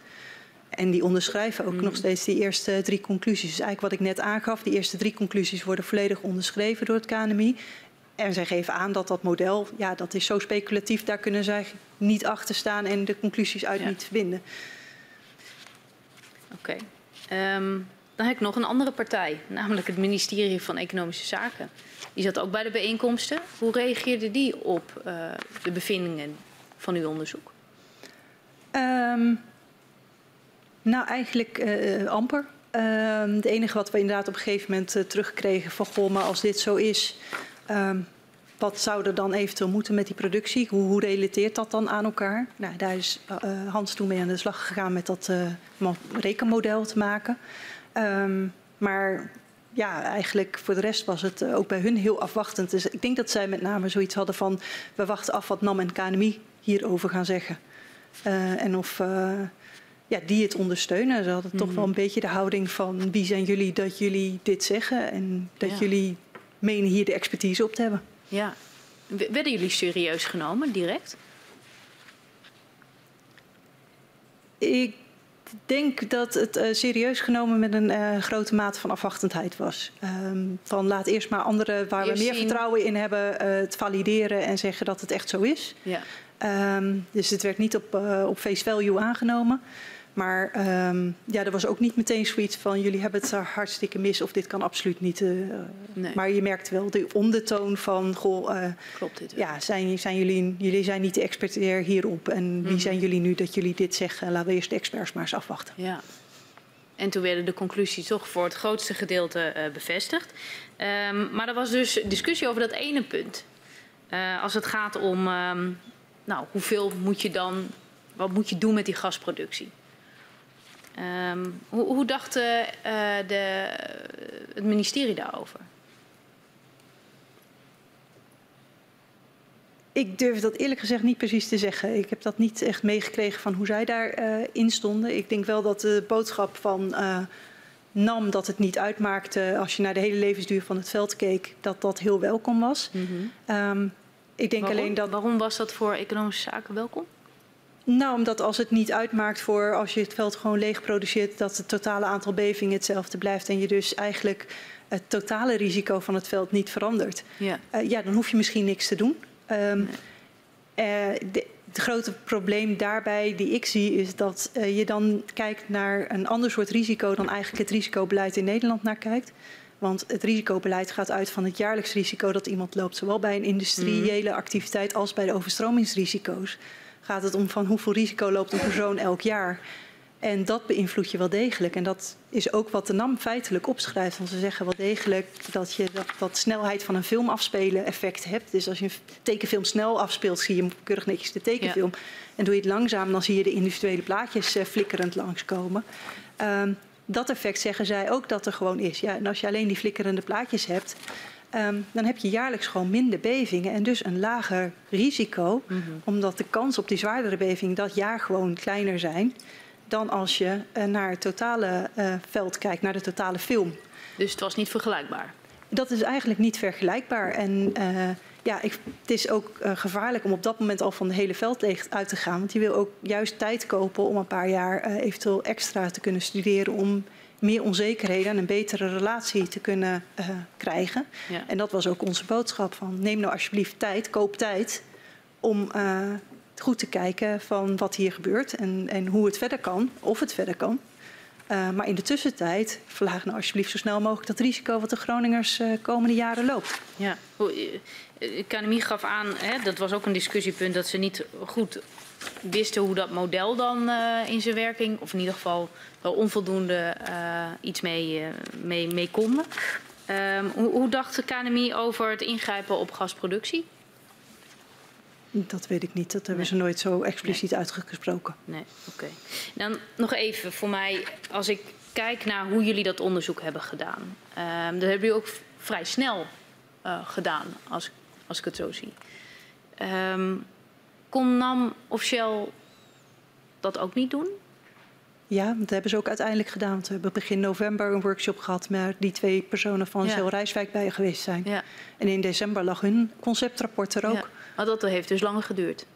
En die onderschrijven ook mm. nog steeds die eerste drie conclusies. Dus eigenlijk wat ik net aangaf, die eerste drie conclusies worden volledig onderschreven door het KNMI. En zij geven aan dat dat model, ja, dat is zo speculatief, daar kunnen zij niet achter staan en de conclusies uit ja. niet verbinden. Oké. Okay. Um, dan heb ik nog een andere partij, namelijk het ministerie van Economische Zaken. Die zat ook bij de bijeenkomsten. Hoe reageerde die op uh, de bevindingen van uw onderzoek? Um, nou, eigenlijk uh, amper. Uh, het enige wat we inderdaad op een gegeven moment uh, terugkregen van goh, maar als dit zo is, uh, wat zou er dan eventueel moeten met die productie? Hoe, hoe relateert dat dan aan elkaar? Nou, daar is Hans toen mee aan de slag gegaan met dat rekenmodel te maken. Um, maar ja, eigenlijk voor de rest was het ook bij hun heel afwachtend. Dus ik denk dat zij met name zoiets hadden van we wachten af wat NAM en KNMI hierover gaan zeggen. en of ja, die het ondersteunen. Ze hadden mm. toch mhm. wel een beetje de houding van wie zijn jullie dat jullie dit zeggen en dat ja. jullie menen hier de expertise op te hebben. Ja. Werden jullie serieus genomen direct? Ik denk dat het uh, serieus genomen met een uh, grote mate van afwachtendheid was. Um, van laat eerst maar anderen waar eerst we meer zien... vertrouwen in hebben uh, het valideren en zeggen dat het echt zo is. Ja. Um, dus het werd niet op, op face value aangenomen. Maar um, ja, er was ook niet meteen zoiets van jullie hebben het hartstikke mis of dit kan absoluut niet. Uh, nee. Maar je merkt wel de ondertoon van goh, uh, Klopt dit ja, zijn, zijn jullie, jullie zijn niet de expert hierop en wie mm -hmm. zijn jullie nu dat jullie dit zeggen? Laten we eerst de experts maar eens afwachten. Ja. En toen werden de conclusies toch voor het grootste gedeelte uh, bevestigd. Um, maar er was dus discussie over dat ene punt. als het gaat om, um, nou, hoeveel moet je dan, wat moet je doen met die gasproductie? Um, hoe, hoe, dacht uh, de, het ministerie daarover? Ik durf dat eerlijk gezegd niet precies te zeggen. Ik heb dat niet echt meegekregen van hoe zij daarin uh, stonden. Ik denk wel dat de boodschap van uh, NAM dat het niet uitmaakte als je naar de hele levensduur van het veld keek, dat dat heel welkom was. Mm -hmm. um, ik denk waarom? alleen dat. Waarom was dat voor economische zaken welkom? Nou, omdat als het niet uitmaakt voor als je het veld gewoon leeg produceert, dat het totale aantal bevingen hetzelfde blijft. En je dus eigenlijk het totale risico van het veld niet verandert, Ja. uh, ja, dan hoef je misschien niks te doen. Um, nee. uh, het grote probleem daarbij die ik zie is dat uh, je dan kijkt naar een ander soort risico dan eigenlijk het risicobeleid in Nederland naar kijkt. Want het risicobeleid gaat uit van het jaarlijks risico dat iemand loopt, zowel bij een industriële activiteit als bij de overstromingsrisico's. Gaat het om van hoeveel risico loopt een persoon elk jaar. En dat beïnvloedt je wel degelijk. En dat is ook wat de NAM feitelijk opschrijft. Want ze zeggen wel degelijk dat je dat, dat snelheid van een film afspelen effect hebt. Dus als je een tekenfilm snel afspeelt, zie je keurig netjes de tekenfilm. Ja. En doe je het langzaam, dan zie je de individuele plaatjes uh, flikkerend langskomen. Um, dat effect zeggen zij ook dat er gewoon is. Ja, en als je alleen die flikkerende plaatjes hebt, um, dan heb je jaarlijks gewoon minder bevingen en dus een lager risico. Mm -hmm. Omdat de kans op die zwaardere beving dat jaar gewoon kleiner zijn dan als je uh, naar het totale uh, veld kijkt, naar de totale film. Dus het was niet vergelijkbaar? Dat is eigenlijk niet vergelijkbaar. En uh, ja, ik, het is ook gevaarlijk om op dat moment al van de hele veldleeg uit te gaan. Want je wil ook juist tijd kopen om een paar jaar eventueel extra te kunnen studeren. Om meer onzekerheden en een betere relatie te kunnen uh, krijgen. Ja. En dat was ook onze boodschap van neem nou alsjeblieft tijd, koop tijd om goed te kijken van wat hier gebeurt en, en hoe het verder kan, of het verder kan. Uh, maar in de tussentijd verlaag nou alsjeblieft zo snel mogelijk dat risico wat de Groningers uh, komende jaren loopt. Ja, Academie gaf aan, hè, dat was ook een discussiepunt, dat ze niet goed wisten hoe dat model dan uh, in zijn werking, of in ieder geval wel onvoldoende iets mee, mee, mee konden. Um, hoe, hoe dacht de KNMI over het ingrijpen op gasproductie? Dat weet ik niet. Dat hebben nee. ze nooit zo expliciet nee. uitgesproken. Nee, oké. Okay. Dan nog even voor mij, als ik kijk naar hoe jullie dat onderzoek hebben gedaan. Um, dat hebben jullie ook vrij snel uh, gedaan, als, als ik het zo zie. Um, kon NAM of Shell dat ook niet doen? Ja, dat hebben ze ook uiteindelijk gedaan. We hebben begin november een workshop gehad... waar die twee personen van ja. Shell Rijswijk bij geweest zijn. Ja. En in december lag hun conceptrapport er ook. Ja. Maar dat heeft dus langer geduurd?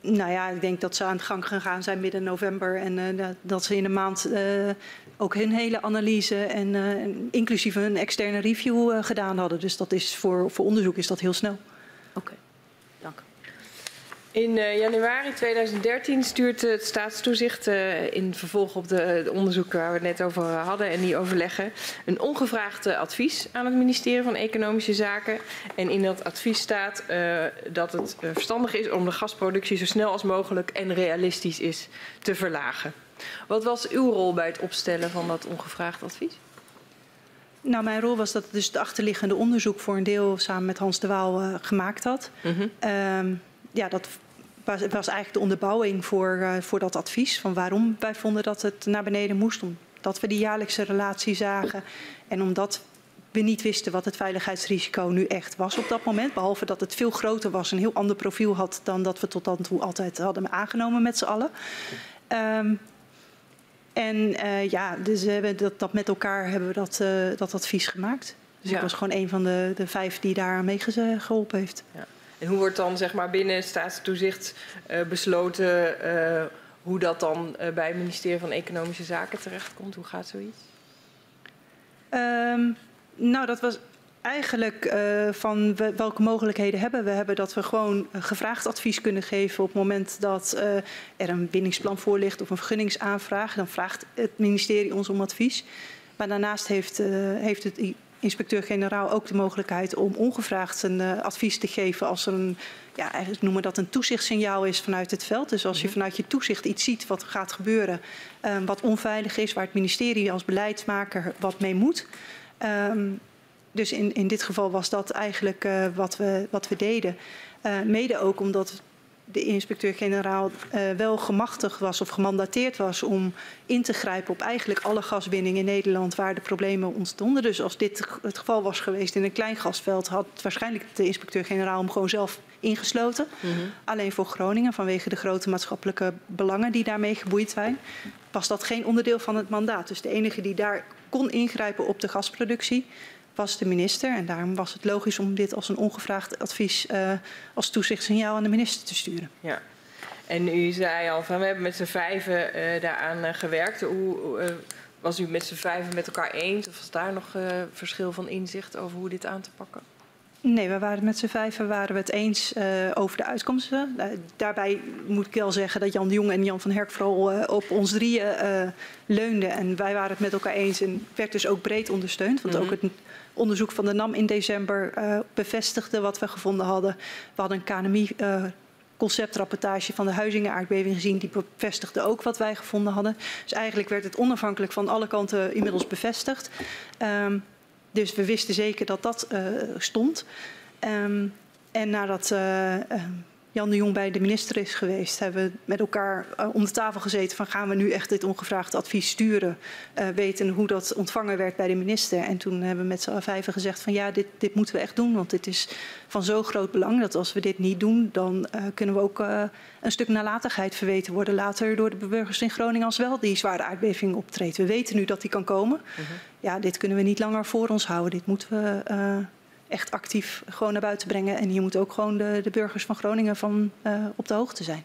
Nou ja, ik denk dat ze aan de gang gegaan zijn midden november. En uh, dat ze in een maand uh, ook hun hele analyse... en uh, inclusief een externe review gedaan hadden. Dus dat is voor, voor onderzoek is dat heel snel. Oké, okay. In uh, januari 2013 stuurt het staatstoezicht uh, in vervolg op de, de, onderzoek waar we het net over hadden en die overleggen een ongevraagd advies aan het ministerie van Economische Zaken. En in dat advies staat dat het verstandig is om de gasproductie zo snel als mogelijk en realistisch is te verlagen. Wat was uw rol bij het opstellen van dat ongevraagd advies? Nou, mijn rol was dat dus het achterliggende onderzoek voor een deel samen met Hans de Waal gemaakt had. Mm -hmm. um, ja, dat was, was eigenlijk de onderbouwing voor, uh, voor dat advies. Van waarom wij vonden dat het naar beneden moest. Omdat we die jaarlijkse relatie zagen. En omdat we niet wisten wat het veiligheidsrisico nu echt was op dat moment. Behalve dat het veel groter was, een heel ander profiel had dan dat we tot dan toe altijd hadden aangenomen met z'n allen. Um, en uh, ja, dus we hebben dat, dat met elkaar hebben we dat, uh, dat advies gemaakt. Dus ja. ik was gewoon een van de, de vijf die daar mee geholpen heeft. Ja. En hoe wordt dan zeg maar, binnen staatstoezicht uh, besloten uh, hoe dat dan uh, bij het ministerie van Economische Zaken terechtkomt? Hoe gaat zoiets? Um, nou, dat was eigenlijk van we, welke mogelijkheden hebben we. hebben dat we gewoon gevraagd advies kunnen geven op het moment dat er een bindingsplan voor ligt of een vergunningsaanvraag. Dan vraagt het ministerie ons om advies. Maar daarnaast heeft, heeft het inspecteur-generaal ook de mogelijkheid om ongevraagd een uh, advies te geven als er een, ja, eigenlijk noemen dat een toezichtssignaal is vanuit het veld. Dus als je vanuit je toezicht iets ziet wat gaat gebeuren, um, wat onveilig is, waar het ministerie als beleidsmaker wat mee moet. Um, dus in, in dit geval was dat eigenlijk uh, wat, we, wat we deden. Uh, mede ook omdat de inspecteur-generaal uh, wel gemachtigd was of gemandateerd was om in te grijpen op eigenlijk alle gaswinning in Nederland waar de problemen ontstonden. Dus als dit het geval was geweest in een klein gasveld, had waarschijnlijk de inspecteur-generaal hem gewoon zelf ingesloten. Mm -hmm. Alleen voor Groningen, vanwege de grote maatschappelijke belangen die daarmee geboeid zijn, was dat geen onderdeel van het mandaat. Dus de enige die daar kon ingrijpen op de gasproductie was de minister. En daarom was het logisch om dit als een ongevraagd advies uh, als toezichtssignaal aan de minister te sturen. Ja. En u zei al van we hebben met z'n vijven uh, daaraan uh, gewerkt. Hoe, Was u met z'n vijven met elkaar eens? Of was daar nog verschil van inzicht over hoe dit aan te pakken? Nee, we waren met z'n vijven waren we het eens uh, over de uitkomsten. Uh, daarbij moet ik wel zeggen dat Jan de Jong en Jan van Herk vooral uh, op ons drieën leunden. En wij waren het met elkaar eens en werd dus ook breed ondersteund. Want mm -hmm. ook het onderzoek van de NAM in december bevestigde wat we gevonden hadden. We hadden een KNMI conceptrapportage van de Huizingen-aardbeving gezien. Die bevestigde ook wat wij gevonden hadden. Dus eigenlijk werd het onafhankelijk van alle kanten inmiddels bevestigd. Um, dus we wisten zeker dat dat uh, stond. Um, en nadat uh, Jan de Jong bij de minister is geweest, hebben we met elkaar uh, om de tafel gezeten van gaan we nu echt dit ongevraagd advies sturen, uh, weten hoe dat ontvangen werd bij de minister. En toen hebben we met z'n vijven gezegd van ja, dit, dit moeten we echt doen, want dit is van zo groot belang dat als we dit niet doen, dan uh, kunnen we ook een stuk nalatigheid verweten worden later door de burgers in Groningen als wel die zware aardbeving optreedt. We weten nu dat die kan komen. -huh. Ja, dit kunnen we niet langer voor ons houden. Dit moeten we echt actief gewoon naar buiten brengen. En hier moeten ook gewoon de, de burgers van Groningen van uh, op de hoogte zijn.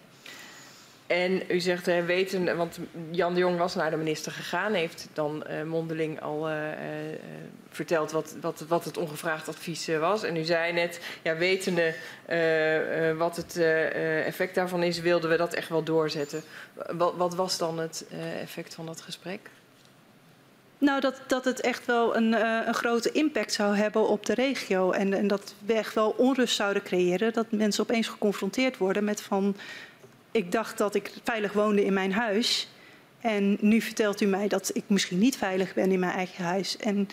En u zegt uh, weten, want Jan de Jong was naar de minister gegaan, heeft dan uh, mondeling al verteld wat, wat, wat het ongevraagd advies was. En u zei net, ja, wetende wat het effect daarvan is, wilden we dat echt wel doorzetten. Wat was dan het effect van dat gesprek? Nou, dat, dat het echt wel een, uh, een grote impact zou hebben op de regio. En, en dat we echt wel onrust zouden creëren. Dat mensen opeens geconfronteerd worden met van... ik dacht dat ik veilig woonde in mijn huis. En nu vertelt u mij dat ik misschien niet veilig ben in mijn eigen huis. En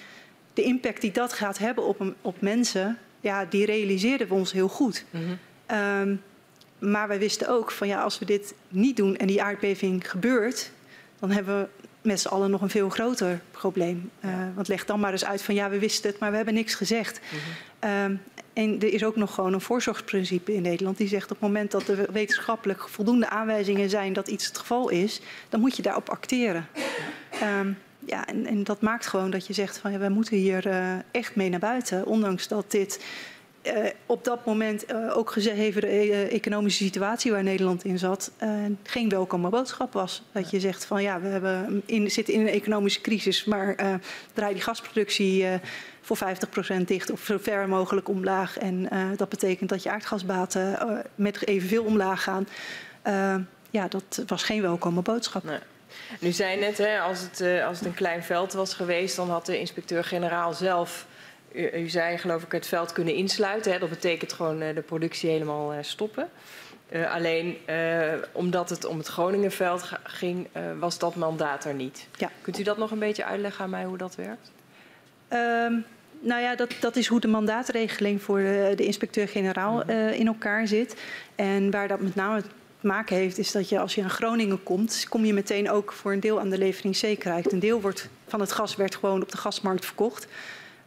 de impact die dat gaat hebben op, op mensen... ja, die realiseerden we ons heel goed. Mm -hmm. um, maar wij wisten ook van ja, als we dit niet doen en die aardbeving gebeurt... dan hebben we met z'n allen nog een veel groter probleem. Uh, want leg dan maar eens uit van ja, we wisten het, maar we hebben niks gezegd. -hmm. um, en er is ook nog gewoon een voorzorgsprincipe in Nederland die zegt op het moment dat er wetenschappelijk voldoende aanwijzingen zijn dat iets het geval is, dan moet je daarop acteren. Um, ja, en, en, dat maakt gewoon dat je zegt van ja, we moeten hier uh, echt mee naar buiten, ondanks dat dit uh, op dat moment uh, ook gegeven de uh, economische situatie waar Nederland in zat, geen welkome boodschap was. Dat je zegt van ja, we hebben in, zitten in een economische crisis, maar draai die gasproductie voor 50% dicht of zo ver mogelijk omlaag. En dat betekent dat je aardgasbaten met evenveel omlaag gaan. ja, dat was geen welkome boodschap. Nee. Nu zei net, hè, als, het, als het een klein veld was geweest, dan had de inspecteur-generaal zelf u, u, zei geloof ik het veld kunnen insluiten. Hè? Dat betekent gewoon uh, de productie helemaal uh, stoppen. Uh, alleen omdat het om het Groningenveld ging, was dat mandaat er niet. Ja. Kunt u dat nog een beetje uitleggen aan mij hoe dat werkt? Um, nou ja, dat, dat is hoe de mandaatregeling voor de, de inspecteur-generaal -hmm. in elkaar zit. En waar dat met name te maken heeft, is dat je als je naar Groningen komt, kom je meteen ook voor een deel aan de leveringszekerheid. Een deel wordt, van het gas werd gewoon op de gasmarkt verkocht.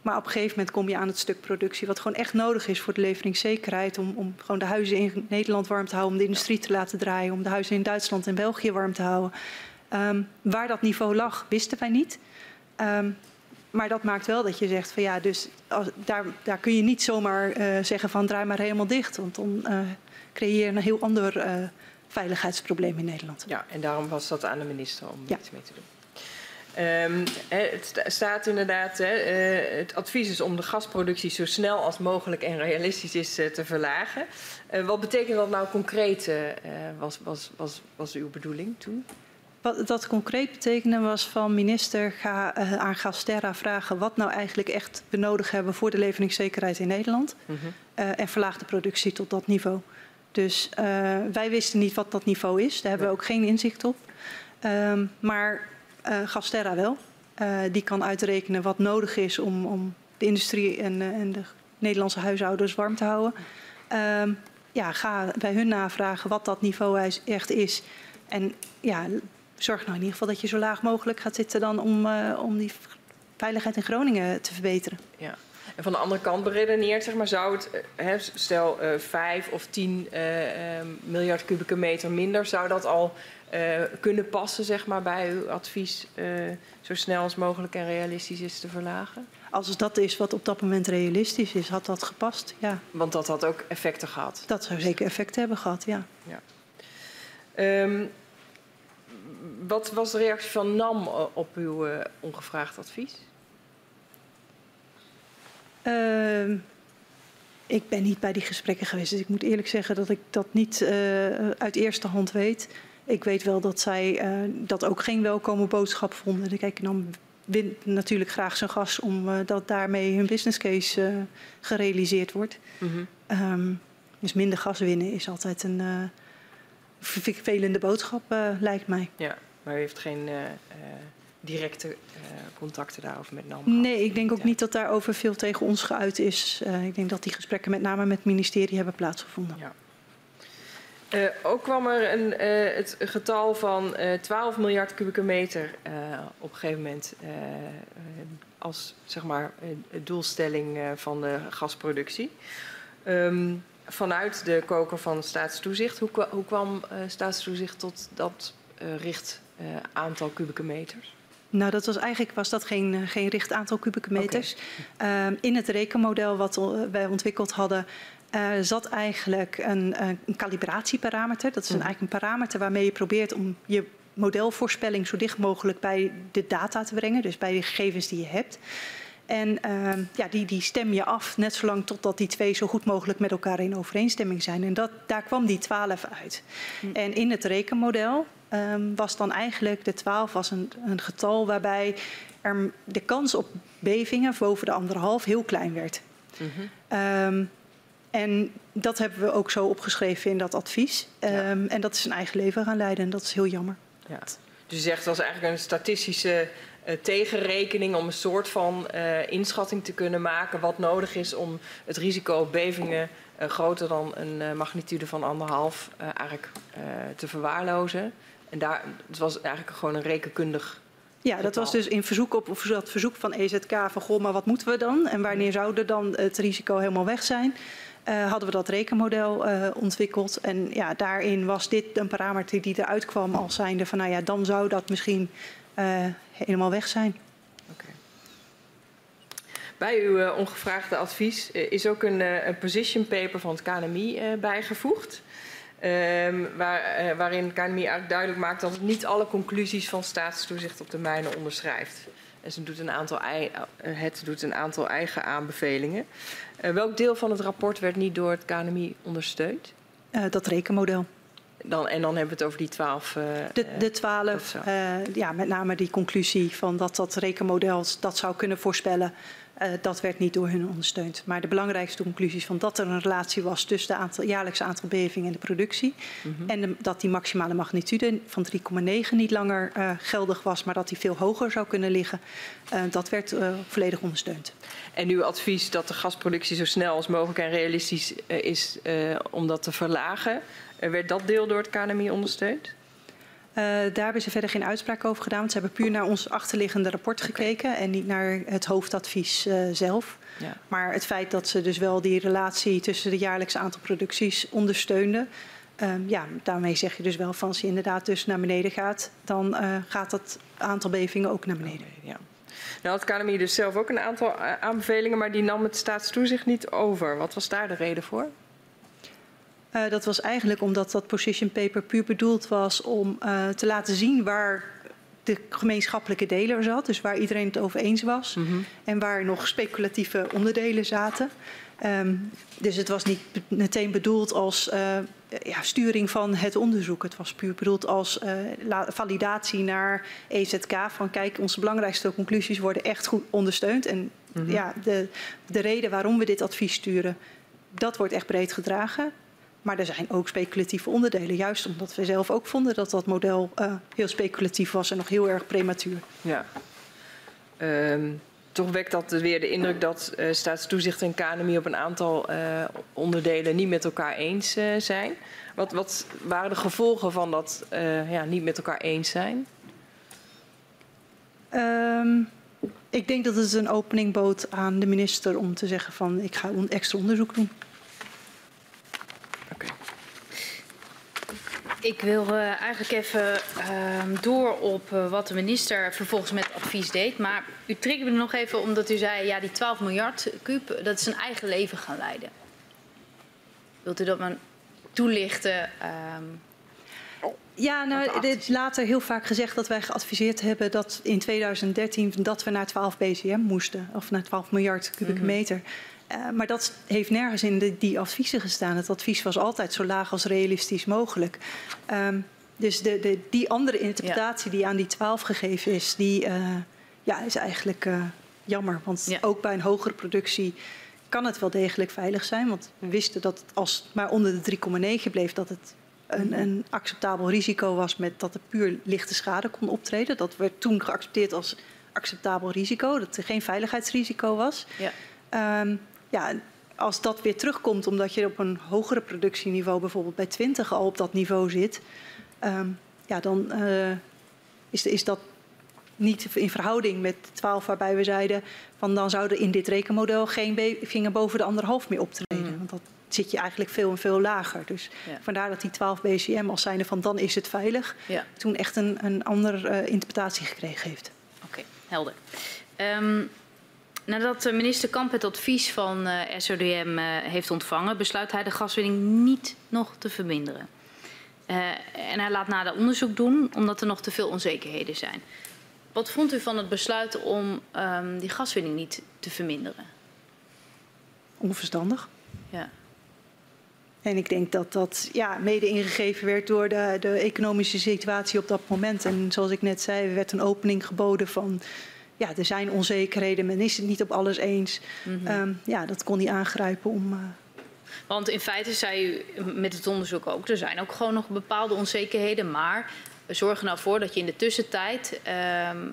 Maar op een gegeven moment kom je aan het stuk productie wat gewoon echt nodig is voor de leveringszekerheid. Om, om gewoon de huizen in Nederland warm te houden, om de industrie te laten draaien, om de huizen in Duitsland en België warm te houden. Um, waar dat niveau lag, wisten wij niet. Um, maar dat maakt wel dat je zegt van ja, dus als, daar, daar kun je niet zomaar uh, zeggen van draai maar helemaal dicht. Want dan uh, creëer je een heel ander uh, veiligheidsprobleem in Nederland. Ja, en daarom was dat aan de minister om ja. iets mee te doen. Um, het staat inderdaad, uh, het advies is om de gasproductie zo snel als mogelijk en realistisch is uh, te verlagen. Uh, wat betekent dat nou concreet, was, was, was, was uw bedoeling toen? Wat dat concreet betekende was van minister, ga aan Gasterra vragen wat nou eigenlijk echt we nodig hebben voor de leveringszekerheid in Nederland. Mm -hmm. en verlaag de productie tot dat niveau. Dus wij wisten niet wat dat niveau is, daar hebben we ook geen inzicht op. Um, maar Gasterra wel. Uh, die kan uitrekenen wat nodig is om, om de industrie en, uh, en, de Nederlandse huishoudens warm te houden. Uh, ja, ga bij hun navragen wat dat niveau echt is. En ja, zorg nou in ieder geval dat je zo laag mogelijk gaat zitten dan om, om die veiligheid in Groningen te verbeteren. Ja. En van de andere kant beredeneerd, zeg maar, zou het, stel uh, 5 of 10 uh, miljard kubieke meter minder, zou dat al uh, kunnen passen zeg maar, bij uw advies uh, zo snel als mogelijk en realistisch is te verlagen? Als dat is wat op dat moment realistisch is, had dat gepast, ja. Want dat had ook effecten gehad? Dat zou zeker effecten hebben gehad, ja. ja. Um, wat was de reactie van NAM op uw uh, ongevraagd advies? Uh, ik ben niet bij die gesprekken geweest, dus ik moet eerlijk zeggen dat ik dat niet uit eerste hand weet. Ik weet wel dat zij uh, dat ook geen welkome boodschap vonden. Kijk, NAM wint natuurlijk graag zijn gas om dat daarmee hun business case gerealiseerd wordt. Mm -hmm. um, dus minder gas winnen is altijd een vervelende boodschap, uh, lijkt mij. Ja, maar u heeft geen uh, uh, directe contacten daarover met NAM Nee, ik denk ook niet dat daarover veel tegen ons geuit is. ik denk dat die gesprekken met name met het ministerie hebben plaatsgevonden. Ja. Uh, ook kwam er een, uh, het getal van uh, 12 miljard kubieke meter op een gegeven moment als zeg maar, doelstelling van de gasproductie. Um, vanuit de koker van staatstoezicht. Hoe, hoe kwam staatstoezicht tot dat richt aantal kubieke meters? Nou, dat was eigenlijk was dat geen, geen richt aantal kubieke meters. Okay. Uh, in het rekenmodel wat wij ontwikkeld hadden, uh, zat eigenlijk een, een calibratieparameter. Dat is een, eigenlijk een parameter waarmee je probeert om je modelvoorspelling zo dicht mogelijk bij de data te brengen, dus bij de gegevens die je hebt. En uh, ja, die, die stem je af net zolang totdat die twee zo goed mogelijk met elkaar in overeenstemming zijn. En dat, daar kwam die 12 uit. Hm. En in het rekenmodel um, was dan eigenlijk de 12 was een, een getal waarbij er de kans op bevingen boven de anderhalf heel klein werd. Mm -hmm. um, en dat hebben we ook zo opgeschreven in dat advies. Um, ja. En dat is zijn eigen leven gaan leiden en dat is heel jammer. Ja. Dus je zegt het was eigenlijk een statistische uh, tegenrekening om een soort van uh, inschatting te kunnen maken wat nodig is om het risico op bevingen uh, groter dan een magnitude van anderhalf eigenlijk te verwaarlozen. En daar, het was eigenlijk gewoon een rekenkundig. Ja, dat was dus in verzoek op of dat verzoek van EZK van goh, maar wat moeten we dan en wanneer zou er dan het risico helemaal weg zijn? Uh, hadden we dat rekenmodel uh, ontwikkeld. En ja, daarin was dit een parameter die eruit kwam als zijnde van nou ja, dan zou dat misschien uh, helemaal weg zijn. Bij uw ongevraagde advies is ook een, position paper van het KNMI bijgevoegd. Um, waar, waarin KNMI eigenlijk duidelijk maakt dat het niet alle conclusies van staatstoezicht op de mijnen onderschrijft. En ze doet een aantal, het doet een aantal eigen aanbevelingen. Welk deel van het rapport werd niet door het KNMI ondersteund? dat rekenmodel. Dan, en dan hebben we het over die twaalf. Uh, de, de twaalf, uh, ja, met name die conclusie van dat dat rekenmodel dat zou kunnen voorspellen. Uh, dat werd niet door hun ondersteund. Maar de belangrijkste conclusies van dat er een relatie was tussen de jaarlijkse aantal bevingen en de productie. Mm -hmm. En de, dat die maximale magnitude van 3,9 niet langer uh, geldig was, maar dat die veel hoger zou kunnen liggen. Uh, dat werd volledig ondersteund. En uw advies dat de gasproductie zo snel als mogelijk en realistisch is om dat te verlagen. werd dat deel door het KNMI ondersteund? Uh, daar hebben ze verder geen uitspraak over gedaan. Want ze hebben puur naar ons achterliggende rapport gekeken en niet naar het hoofdadvies uh, zelf. Ja. Maar het feit dat ze dus wel die relatie tussen de jaarlijkse aantal producties ondersteunden. Um, ja, daarmee zeg je dus wel van als je inderdaad dus naar beneden gaat, dan uh, gaat dat aantal bevingen ook naar beneden. Ja. Nou had KNMI dus zelf ook een aantal aanbevelingen, maar die nam het staatstoezicht niet over. Wat was daar de reden voor? Uh, dat was eigenlijk omdat dat position paper puur bedoeld was om uh, te laten zien waar de gemeenschappelijke deler zat. Dus waar iedereen het over eens was. Mm -hmm. En waar nog speculatieve onderdelen zaten. Um, dus het was niet meteen bedoeld als uh, ja, sturing van het onderzoek. Het was puur bedoeld als validatie naar EZK. Van kijk, onze belangrijkste conclusies worden echt goed ondersteund. En mm -hmm. ja, de, de reden waarom we dit advies sturen, dat wordt echt breed gedragen. Maar er zijn ook speculatieve onderdelen. Juist omdat we zelf ook vonden dat dat model uh, heel speculatief was en nog heel erg prematuur. Ja. Um, toch wekt dat weer de indruk dat uh, staatstoezicht en KNMI op een aantal uh, onderdelen niet met elkaar eens zijn. Wat, wat, waren de gevolgen van dat ja, niet met elkaar eens zijn? Um, ik denk dat het een opening bood aan de minister om te zeggen van ik ga on extra onderzoek doen. Ik wil uh, eigenlijk even uh, door op uh, wat de minister vervolgens met advies deed. Maar u triggerde nog even omdat u zei, ja die 12 miljard kuub, dat is een eigen leven gaan leiden. Wilt u dat maar toelichten? Um... Ja, nou, dit is later heel vaak gezegd dat wij geadviseerd hebben dat in 2013 dat we naar 12 BCM moesten, of naar 12 miljard kubieke Mhm. meter. Uh, maar dat heeft nergens in de, die adviezen gestaan. Het advies was altijd zo laag als realistisch mogelijk. Um, dus de, de, die andere interpretatie ja. die aan die 12 gegeven is, die uh, ja, is eigenlijk uh, jammer. Want ja. ook bij een hogere productie kan het wel degelijk veilig zijn. Want we wisten dat het als het maar onder de 3,9 bleef, dat het een, een, acceptabel risico was met dat er puur lichte schade kon optreden. Dat werd toen geaccepteerd als acceptabel risico, dat er geen veiligheidsrisico was. Ja. Um, ja, als dat weer terugkomt omdat je op een hogere productieniveau, bijvoorbeeld bij 20 al op dat niveau zit, um, ja, dan uh, is, is dat niet in verhouding met 12, waarbij we zeiden van dan zouden in dit rekenmodel geen vinger boven de anderhalf meer optreden. Mm. Want dat zit je eigenlijk veel en veel lager. Dus ja. vandaar dat die 12 BCM als zijnde van dan is het veilig, ja. toen echt een, een andere uh, interpretatie gekregen heeft. Oké, okay, helder. Um, nadat minister Kamp het advies van uh, SODM uh, heeft ontvangen, besluit hij de gaswinning niet nog te verminderen. En hij laat nader onderzoek doen omdat er nog te veel onzekerheden zijn. Wat vond u van het besluit om um, die gaswinning niet te verminderen? Onverstandig. Ja. En ik denk dat dat ja, mede ingegeven werd door de, de economische situatie op dat moment. En zoals ik net zei, er werd een opening geboden van... ja, er zijn onzekerheden, men is het niet op alles eens. Mm -hmm. um, ja, dat kon hij aangrijpen om... Uh... Want in feite zei u met het onderzoek ook... er zijn ook gewoon nog bepaalde onzekerheden, maar... Zorg er nou voor dat je in de tussentijd, um, uh,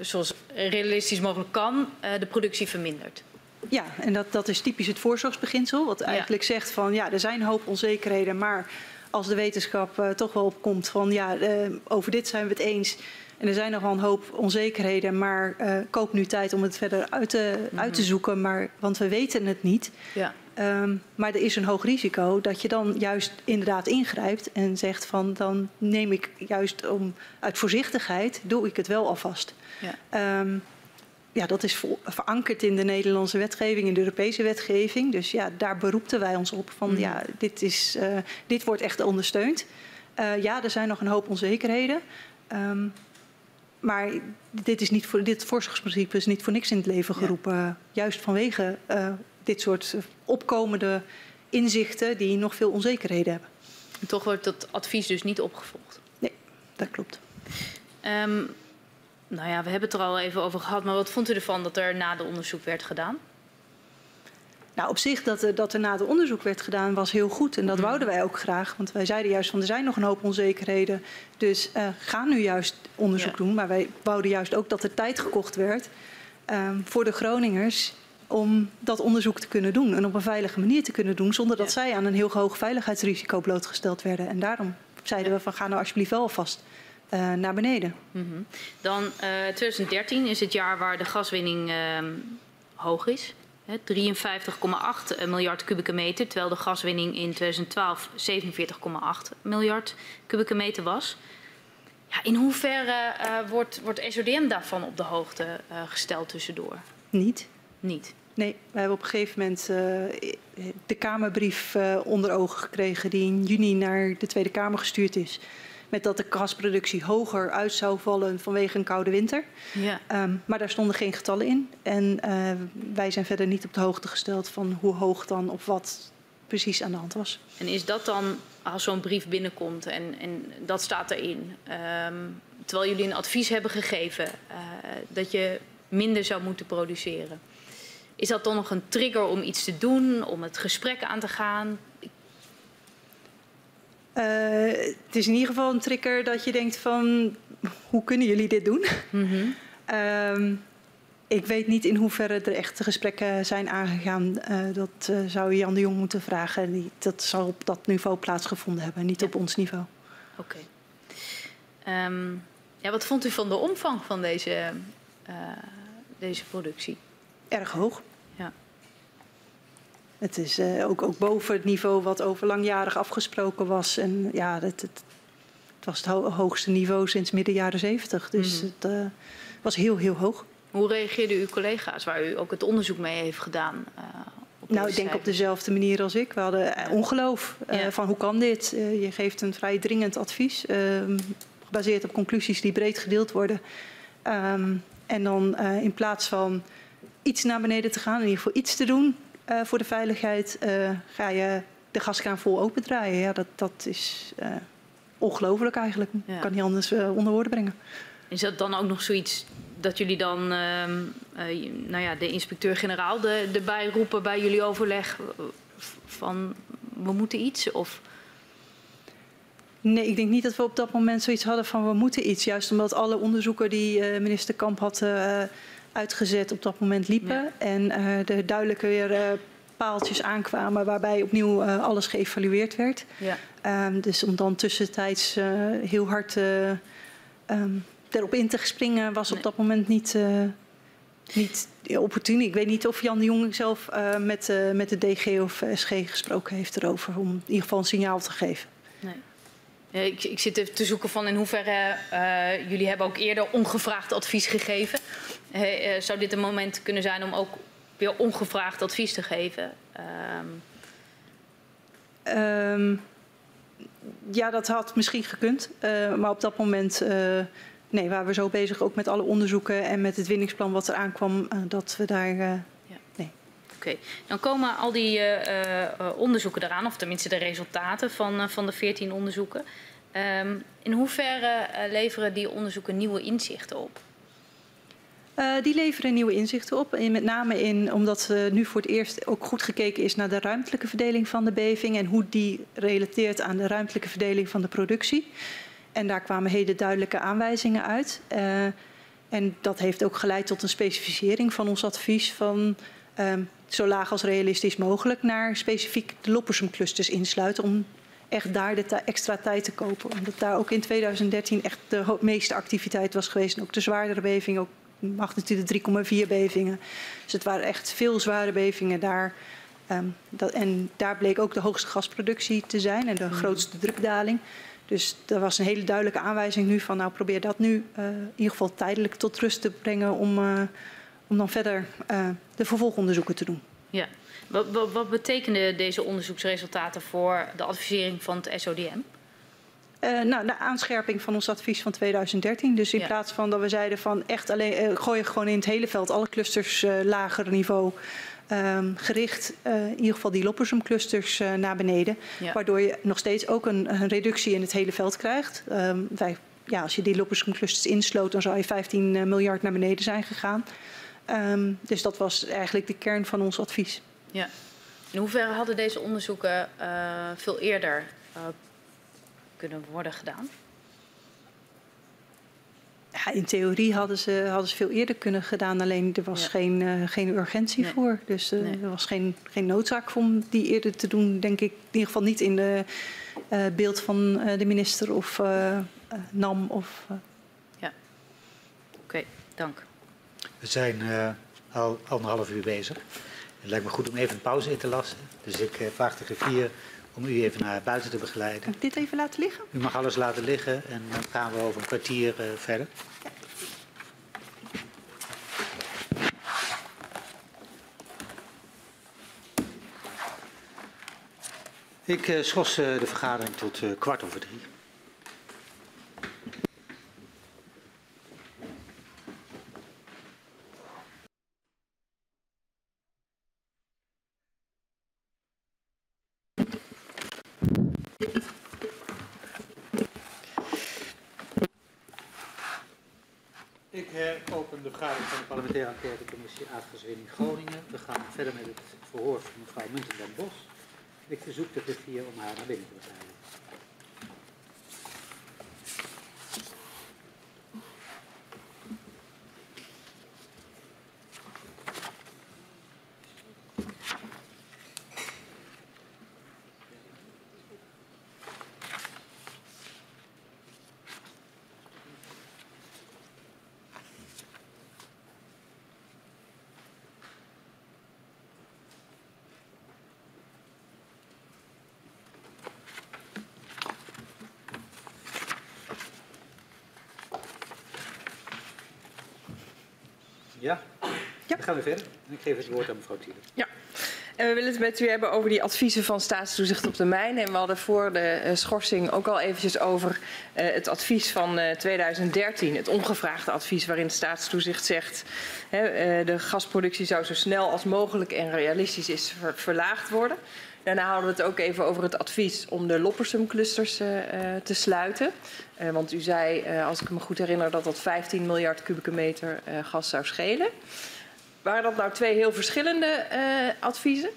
zoals realistisch mogelijk kan, uh, de productie vermindert. Ja, en dat, dat is typisch het voorzorgsbeginsel. Wat eigenlijk ja. zegt van ja, er zijn een hoop onzekerheden, maar als de wetenschap uh, toch wel opkomt van ja, over dit zijn we het eens. En er zijn nog wel een hoop onzekerheden, maar uh, koop nu tijd om het verder uit te, mm -hmm. uit te zoeken. Maar, want we weten het niet. Ja. Um, maar er is een hoog risico dat je dan juist inderdaad ingrijpt en zegt van dan neem ik juist om uit voorzichtigheid doe ik het wel alvast. Ja. Um, ja, dat is verankerd in de Nederlandse wetgeving, in de Europese wetgeving. Dus ja, daar beroepten wij ons op van mm. ja, dit, is, uh, dit wordt echt ondersteund. Uh, ja, er zijn nog een hoop onzekerheden. Um, maar dit, is niet voor, dit voorzorgsprincipe is niet voor niks in het leven geroepen. Ja. Juist vanwege uh, dit soort opkomende inzichten die nog veel onzekerheden hebben. En toch wordt dat advies dus niet opgevolgd? Nee, dat klopt. Um, nou ja, we hebben het er al even over gehad, maar wat vond u ervan dat er na de onderzoek werd gedaan? Nou, op zich dat er, dat er na de onderzoek werd gedaan was heel goed. En dat mm. wouden wij ook graag. Want wij zeiden juist van er zijn nog een hoop onzekerheden. Dus uh, ga nu juist onderzoek ja. doen. Maar wij wouden juist ook dat er tijd gekocht werd um, voor de Groningers om dat onderzoek te kunnen doen. En op een veilige manier te kunnen doen. Zonder dat ja. zij aan een heel hoog veiligheidsrisico blootgesteld werden. En daarom zeiden ja. we van ga nou alsjeblieft wel alvast uh, naar beneden. Mm -hmm. Dan uh, 2013 is het jaar waar de gaswinning uh, hoog is. 53,8 miljard kubieke meter, terwijl de gaswinning in 2012 47,8 miljard kubieke meter was. Ja, in hoeverre uh, wordt, wordt SODM daarvan op de hoogte uh, gesteld tussendoor? Niet. Niet? Nee, we hebben op een gegeven moment uh, de Kamerbrief onder ogen gekregen die in juni naar de Tweede Kamer gestuurd is met dat de gasproductie hoger uit zou vallen vanwege een koude winter. Ja. Um, maar daar stonden geen getallen in. En uh, wij zijn verder niet op de hoogte gesteld van hoe hoog dan of wat precies aan de hand was. En is dat dan, als zo'n brief binnenkomt en, en dat staat erin, um, terwijl jullie een advies hebben gegeven uh, dat je minder zou moeten produceren. Is dat dan nog een trigger om iets te doen, om het gesprek aan te gaan? Uh, het is in ieder geval een trigger dat je denkt van hoe kunnen jullie dit doen? Mm -hmm. um, ik weet niet in hoeverre er echt gesprekken zijn aangegaan. Uh, dat uh, zou je Jan de Jong moeten vragen. Die, dat zal op dat niveau plaatsgevonden hebben, niet ja. op ons niveau. Oké. Okay. Um, ja, wat vond u van de omvang van deze, deze productie? Erg hoog. Het is uh, ook, ook, boven het niveau wat over langjarig afgesproken was. En ja, het, het, het was het ho hoogste niveau sinds midden jaren zeventig. Dus mm. het uh, was heel, heel hoog. Hoe reageerden uw collega's, waar u ook het onderzoek mee heeft gedaan, uh, op Nou, ik denk op dezelfde manier als ik. We hadden eh, ongeloof eh, Ja. van hoe kan dit? Eh, je geeft een vrij dringend advies, ehm, gebaseerd op conclusies die breed gedeeld worden. Ehm, en dan eh, in plaats van iets naar beneden te gaan, in ieder geval iets te doen eh, voor de veiligheid, eh, ga je de gaskraan vol opendraaien. Ja, dat, dat is eh, ongelooflijk eigenlijk. Ik Ja. kan niet anders onder woorden brengen. Is dat dan ook nog zoiets dat jullie dan ehm, eh, nou ja, de inspecteur-generaal de, erbij roepen bij jullie overleg van we moeten iets? Of Nee, ik denk niet dat we op dat moment zoiets hadden van we moeten iets. Juist omdat alle onderzoeken die minister Kamp had uitgezet op dat moment liepen. Ja. En eh er duidelijk weer eh, paaltjes aankwamen waarbij opnieuw eh, alles geëvalueerd werd. ja. Ehm, dus om dan tussentijds eh, heel hard eh, ehm, erop in te springen was Nee. op dat moment niet, eh, niet opportun. Ik weet niet of Jan de Jong zelf eh, met, eh, met de DG of SG gesproken heeft erover. Om in ieder geval een signaal te geven. Nee. Ja, ik, ik zit even te zoeken van in hoeverre eh, jullie hebben ook eerder ongevraagd advies gegeven. Eh, eh, zou dit een moment kunnen zijn om ook weer ongevraagd advies te geven? Ehm, Ehm, ja, dat had misschien gekund. eh, maar op dat moment uh, nee, waren we zo bezig ook met alle onderzoeken en met het winningsplan wat er aankwam, uh, dat we daar. Ja. Nee. Oké, okay. dan komen al die onderzoeken eraan, of tenminste de resultaten van, van de 14 onderzoeken. Um, in hoeverre leveren die onderzoeken nieuwe inzichten op? Uh, die leveren nieuwe inzichten op. Met name in, omdat uh, nu voor het eerst ook goed gekeken is naar de ruimtelijke verdeling van de beving en hoe die relateert aan de ruimtelijke verdeling van de productie. En daar kwamen hele duidelijke aanwijzingen uit. Uh, en dat heeft ook geleid tot een specificering van ons advies van um, zo laag als realistisch mogelijk naar specifiek de Loppersum-clusters insluiten om echt daar de extra tijd te kopen. Omdat daar ook in 2013 echt de meeste activiteit was geweest. En ook de zwaardere beving, ook magnitude 3,4 bevingen. Dus het waren echt veel zware bevingen daar. Um, dat, en daar bleek ook de hoogste gasproductie te zijn en de grootste drukdaling. Dus er was een hele duidelijke aanwijzing nu van, nou probeer dat nu uh, in ieder geval tijdelijk tot rust te brengen om, uh, om dan verder uh, de vervolgonderzoeken te doen. Ja, wat, wat, wat betekenen deze onderzoeksresultaten voor de advisering van het SODM? Uh, nou, de aanscherping van ons advies van 2013. Dus in ja. plaats van dat we zeiden van echt alleen uh, gooi je gewoon in het hele veld alle clusters uh, lager niveau. Um, gericht in ieder geval die Loppersum clusters naar beneden. Ja. Waardoor je nog steeds ook een, een, reductie in het hele veld krijgt. Um, wij, ja, als je die Loppersum clusters insloot, dan zou je 15 miljard naar beneden zijn gegaan. Um, dus dat was eigenlijk de kern van ons advies. Ja. In hoeverre hadden deze onderzoeken veel eerder kunnen worden gedaan? Ja, in theorie hadden ze, hadden ze veel eerder kunnen gedaan, alleen er was ja. geen, uh, geen urgentie nee. voor. Dus uh, nee. er was geen, geen noodzaak om die eerder te doen, denk ik. In ieder geval niet in de uh, beeld van de minister of NAM. Of, ja, oké, okay, dank. We zijn al anderhalf uur bezig. Het lijkt me goed om even een pauze in te lassen. Dus ik vraag de griffier om u even naar buiten te begeleiden. Mag ik dit even laten liggen? U mag alles laten liggen en dan gaan we over een kwartier uh, verder. Ja. Ik uh, schors uh, de vergadering tot kwart over drie. Van de parlementaire enquêtecommissie aardgaswinning Groningen. We gaan verder met het verhoor van mevrouw Muntendam Bos. Ik verzoek de griffier om haar naar binnen te begeleiden. Ja, ja. dan gaan we verder. Ik geef het woord aan mevrouw Thiele. Ja. En we willen het met u hebben over die adviezen van staatstoezicht op de mijnen. En we hadden voor de uh, schorsing ook al eventjes over uh, het advies van uh, 2013. Het ongevraagde advies waarin staatstoezicht zegt... Hè, de gasproductie zou zo snel als mogelijk en realistisch is ver verlaagd worden. Daarna hadden we het ook even over het advies om de Loppersum-clusters te sluiten. want u zei, als ik me goed herinner, dat dat 15 miljard kubieke meter gas zou schelen. Waren dat nou twee heel verschillende adviezen?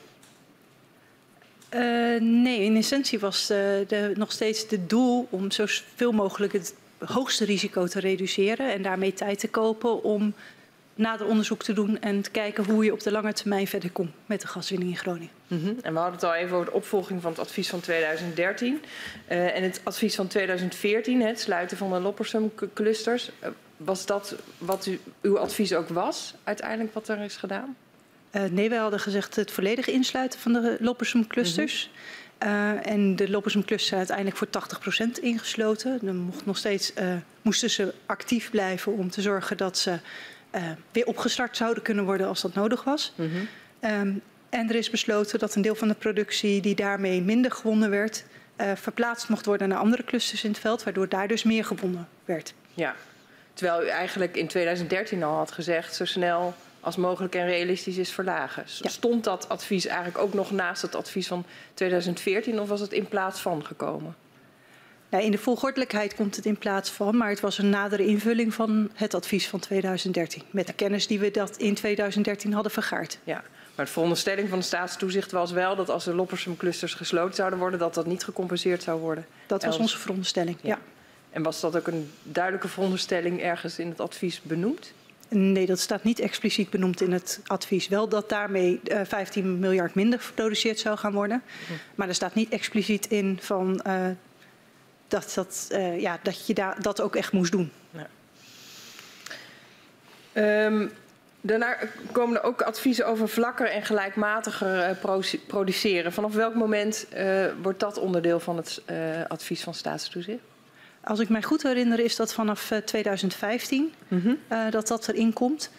Nee, in essentie was de, nog steeds het doel om zoveel mogelijk het hoogste risico te reduceren en daarmee tijd te kopen om nader onderzoek te doen en te kijken hoe je op de lange termijn verder komt met de gaswinning in Groningen. Mm -hmm. En we hadden het al even over de opvolging van het advies van 2013 uh, en het advies van 2014, het sluiten van de Loppersum clusters. Uh, was dat wat u, uw advies ook was, uiteindelijk wat er is gedaan? Uh, nee, wij hadden gezegd het volledige insluiten van de Loppersum clusters. Mm -hmm. uh, en de Loppersum clusters zijn uiteindelijk voor 80% ingesloten. Dan mocht nog steeds, uh, moesten ze actief blijven om te zorgen dat ze weer opgestart zouden kunnen worden als dat nodig was. Mm -hmm. um, en er is besloten dat een deel van de productie die daarmee minder gewonnen werd, verplaatst mocht worden naar andere clusters in het veld, waardoor daar dus meer gewonnen werd. Ja, Terwijl u eigenlijk in 2013 al had gezegd, zo snel als mogelijk en realistisch is verlagen. Ja. Stond dat advies eigenlijk ook nog naast het advies van 2014 of was het in plaats van gekomen? Nou, in de volgordelijkheid komt het in plaats van, maar het was een nadere invulling van het advies van 2013. Met de kennis die we dat in 2013 hadden vergaard. Ja, maar de veronderstelling van de staatstoezicht was wel dat als de Loppersum clusters gesloten zouden worden, dat dat niet gecompenseerd zou worden. Dat was onze veronderstelling, ja. ja. En was dat ook een duidelijke veronderstelling ergens in het advies benoemd? Nee, dat staat niet expliciet benoemd in het advies. Wel dat daarmee uh, 15 miljard minder geproduceerd zou gaan worden. Hm. Maar er staat niet expliciet in van, uh, dat, dat, uh, ja, dat je da dat ook echt moest doen. Ja. Um, daarna komen er ook adviezen over vlakker en gelijkmatiger produceren. Vanaf welk moment wordt dat onderdeel van het advies van staatstoezicht? Als ik mij goed herinner is dat vanaf 2015 mm -hmm. uh, dat dat erin komt.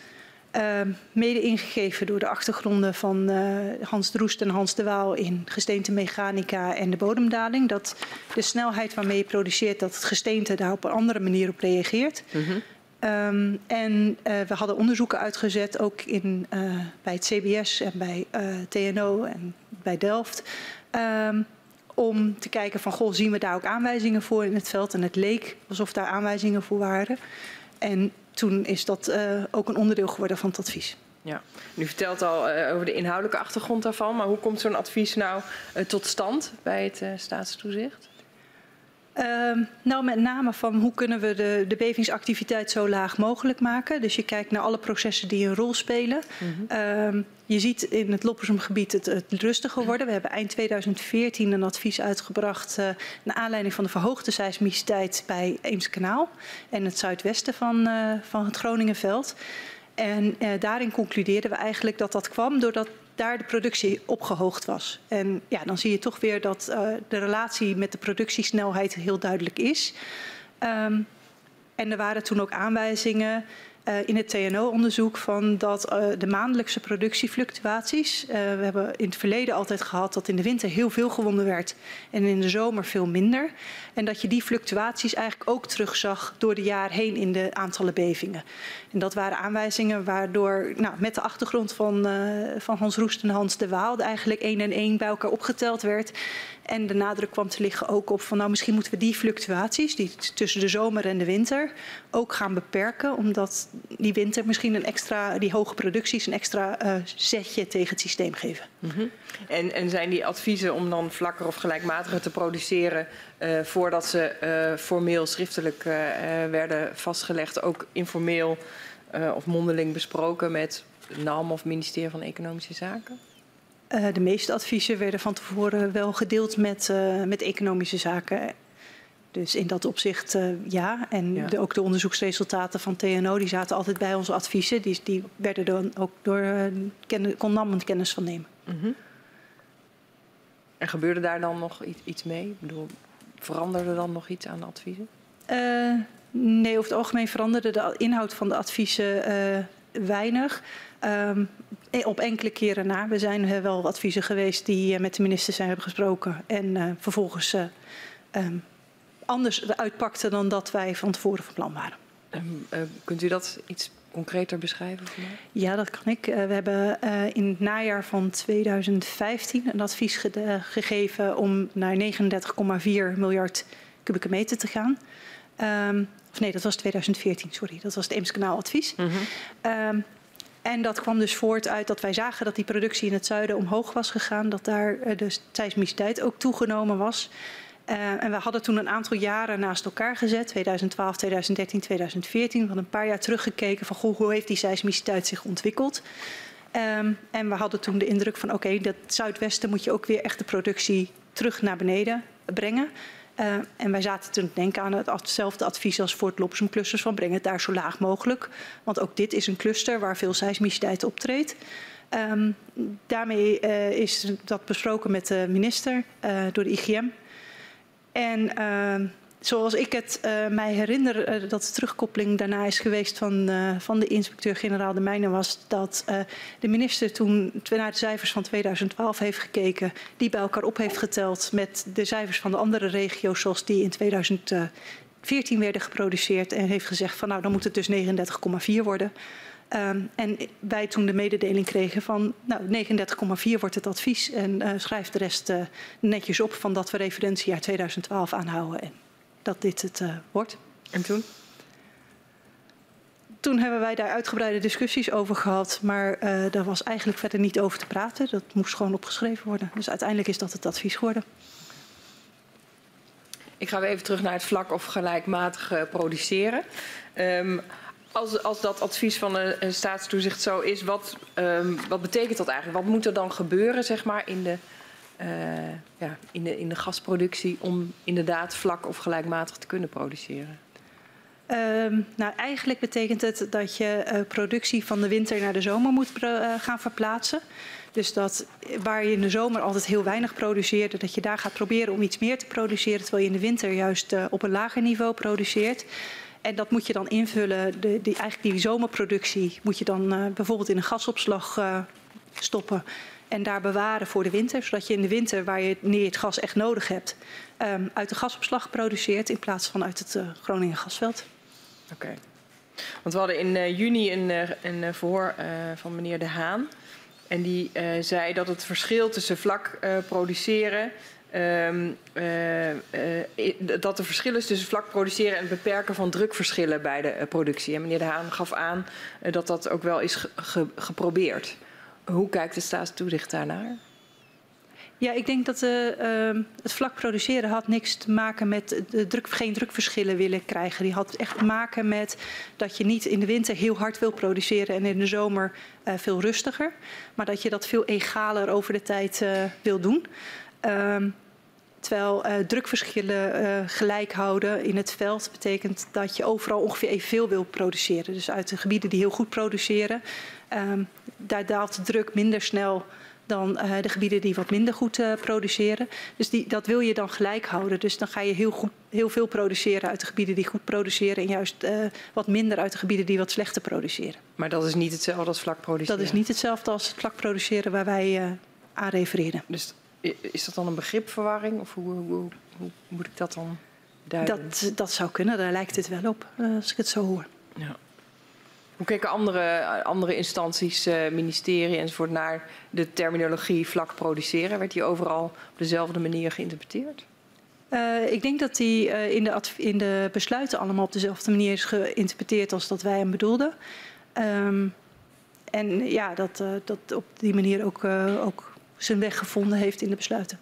Uh, mede ingegeven door de achtergronden van uh, Hans Droest en Hans de Waal in gesteentemechanica en de bodemdaling. Dat de snelheid waarmee je produceert, dat het gesteente daar op een andere manier op reageert. Mm -hmm. um, en we hadden onderzoeken uitgezet, ook in, bij het CBS en bij TNO en bij Delft. Um, om te kijken van, goh, zien we daar ook aanwijzingen voor in het veld? En het leek alsof daar aanwijzingen voor waren. En toen is dat uh, ook een onderdeel geworden van het advies. Ja, u vertelt al uh, over de inhoudelijke achtergrond daarvan, maar hoe komt zo'n advies nou uh, tot stand bij het staatstoezicht? Uh, nou, met name van hoe kunnen we de, de bevingsactiviteit zo laag mogelijk maken. Dus je kijkt naar alle processen die een rol spelen. Mm -hmm. uh, je ziet in het Loppersumgebied het, het rustiger worden. We hebben eind 2014 een advies uitgebracht uh, naar aanleiding van de verhoogde seismiciteit bij Eemskanaal en het zuidwesten van, uh, van het Groningenveld. En uh, daarin concludeerden we eigenlijk dat dat kwam doordat daar de productie opgehoogd was. En ja, dan zie je toch weer dat uh, de relatie met de productiesnelheid heel duidelijk is. Um, en er waren toen ook aanwijzingen uh, in het TNO-onderzoek van dat uh, de maandelijkse productiefluctuaties. Uh, we hebben in het verleden altijd gehad dat in de winter heel veel gewonnen werd en in de zomer veel minder. En dat je die fluctuaties eigenlijk ook terugzag door de jaar heen in de aantallen bevingen. En dat waren aanwijzingen waardoor nou, met de achtergrond van, van Hans Roest en Hans de Waal eigenlijk één en één bij elkaar opgeteld werd. En de nadruk kwam te liggen ook op van nou misschien moeten we die fluctuaties die tussen de zomer en de winter ook gaan beperken. Omdat die winter misschien een extra, die hoge producties een extra uh, zetje tegen het systeem geven. -hmm. en, en zijn die adviezen om dan vlakker of gelijkmatiger te produceren uh, voordat ze uh, formeel schriftelijk werden vastgelegd, ook informeel of mondeling besproken met NAM of ministerie van Economische Zaken? Uh, de meeste adviezen werden van tevoren wel gedeeld met, uh, met economische zaken. Dus in dat opzicht uh, ja. En ja. De, ook de onderzoeksresultaten van TNO die zaten altijd bij onze adviezen. Die, die werden dan ook door ken, kon NAM kennis van nemen. Mm -hmm. En gebeurde daar dan nog iets, iets mee? Ik bedoel, veranderde dan nog iets aan de adviezen? nee, over het algemeen veranderde de inhoud van de adviezen weinig. Um, op enkele keren na. We zijn wel adviezen geweest die met de minister zijn hebben gesproken. En vervolgens um, anders uitpakten dan dat wij van tevoren van plan waren. Um, uh, kunt u dat iets concreter beschrijven? Ja, dat kan ik. We hebben in het najaar van 2015 een advies ge gegeven om naar 39,4 miljard kubieke meter te gaan. Um, of nee, dat was 2014, sorry. Dat was het Eemskanaaladvies. Mm -hmm. um, en dat kwam dus voort uit dat wij zagen dat die productie in het zuiden omhoog was gegaan. Dat daar de seismiciteit ook toegenomen was. Uh, en we hadden toen een aantal jaren naast elkaar gezet, 2012, 2013, 2014. We hadden een paar jaar teruggekeken van goh, hoe heeft die seismiciteit zich ontwikkeld. Um, en we hadden toen de indruk van oké, okay, dat zuidwesten moet je ook weer echt de productie terug naar beneden brengen. Uh, en wij zaten toen te denken aan hetzelfde advies als voor het Lopsum clusters van breng het daar zo laag mogelijk. Want ook dit is een cluster waar veel seismiciteit optreedt. Um, daarmee uh, is dat besproken met de minister uh, door de IGM. En uh, zoals ik het uh, mij herinner, uh, dat de terugkoppeling daarna is geweest van, uh, van de inspecteur-generaal de Mijnen, was dat de minister toen naar de cijfers van 2012 heeft gekeken, die bij elkaar op heeft geteld met de cijfers van de andere regio's zoals die in 2014 werden geproduceerd en heeft gezegd van nou dan moet het dus 39,4 worden. Um, en wij toen de mededeling kregen van nou, 39,4 wordt het advies en schrijf de rest netjes op van dat we referentiejaar 2012 aanhouden en dat dit het uh, wordt. En toen? Toen hebben wij daar uitgebreide discussies over gehad, maar daar was eigenlijk verder niet over te praten. Dat moest gewoon opgeschreven worden. Dus uiteindelijk is dat het advies geworden. Ik ga weer even terug naar het vlak of gelijkmatig produceren. Um, als, als dat advies van een, een staatstoezicht zo is, wat, um, wat betekent dat eigenlijk? Wat moet er dan gebeuren zeg maar, in, de, ja, in, de, in de gasproductie om inderdaad vlak of gelijkmatig te kunnen produceren? Um, nou, eigenlijk betekent het dat je uh, productie van de winter naar de zomer moet uh, gaan verplaatsen. Dus dat waar je in de zomer altijd heel weinig produceerde, dat je daar gaat proberen om iets meer te produceren, terwijl je in de winter juist op een lager niveau produceert. En dat moet je dan invullen, de, die, eigenlijk die zomerproductie moet je dan bijvoorbeeld in een gasopslag stoppen en daar bewaren voor de winter. Zodat je in de winter, waar je, wanneer je het gas echt nodig hebt, um, uit de gasopslag produceert in plaats van uit het uh, Groningen gasveld. Oké. Want we hadden in juni een, een verhoor van meneer De Haan. En die zei dat het verschil tussen vlak produceren uh, dat er verschil is tussen vlak produceren en het beperken van drukverschillen bij de productie. En meneer De Haan gaf aan dat dat ook wel is ge ge geprobeerd. Hoe kijkt de staatstoezicht daarnaar? Ja, ik denk dat uh, het vlak produceren had niks te maken met de druk, geen drukverschillen willen krijgen. Die had echt te maken met dat je niet in de winter heel hard wil produceren en in de zomer uh, veel rustiger. Maar dat je dat veel egaler over de tijd uh, wil doen. Um, terwijl drukverschillen gelijk houden in het veld betekent dat je overal ongeveer evenveel wil produceren. Dus uit de gebieden die heel goed produceren, um, daar daalt de druk minder snel dan uh, de gebieden die wat minder goed produceren. Dus die, dat wil je dan gelijk houden. Dus dan ga je heel, goed, heel veel produceren uit de gebieden die goed produceren en juist wat minder uit de gebieden die wat slechter produceren. Maar dat is niet hetzelfde als vlak produceren? Dat is niet hetzelfde als vlak produceren waar wij aan refereren. Dus is dat dan een begripverwarring of hoe, hoe, hoe moet ik dat dan duiden? Dat, dat zou kunnen, daar lijkt het wel op als ik het zo hoor. Ja. Hoe kijken andere, andere instanties, uh, ministerie enzovoort naar de terminologie vlak produceren? Werd die overal op dezelfde manier geïnterpreteerd? Uh, ik denk dat die in, de in de besluiten allemaal op dezelfde manier is geïnterpreteerd als dat wij hem bedoelden. Um, en ja, dat, dat op die manier ook, ook zijn weg gevonden heeft in de besluiten.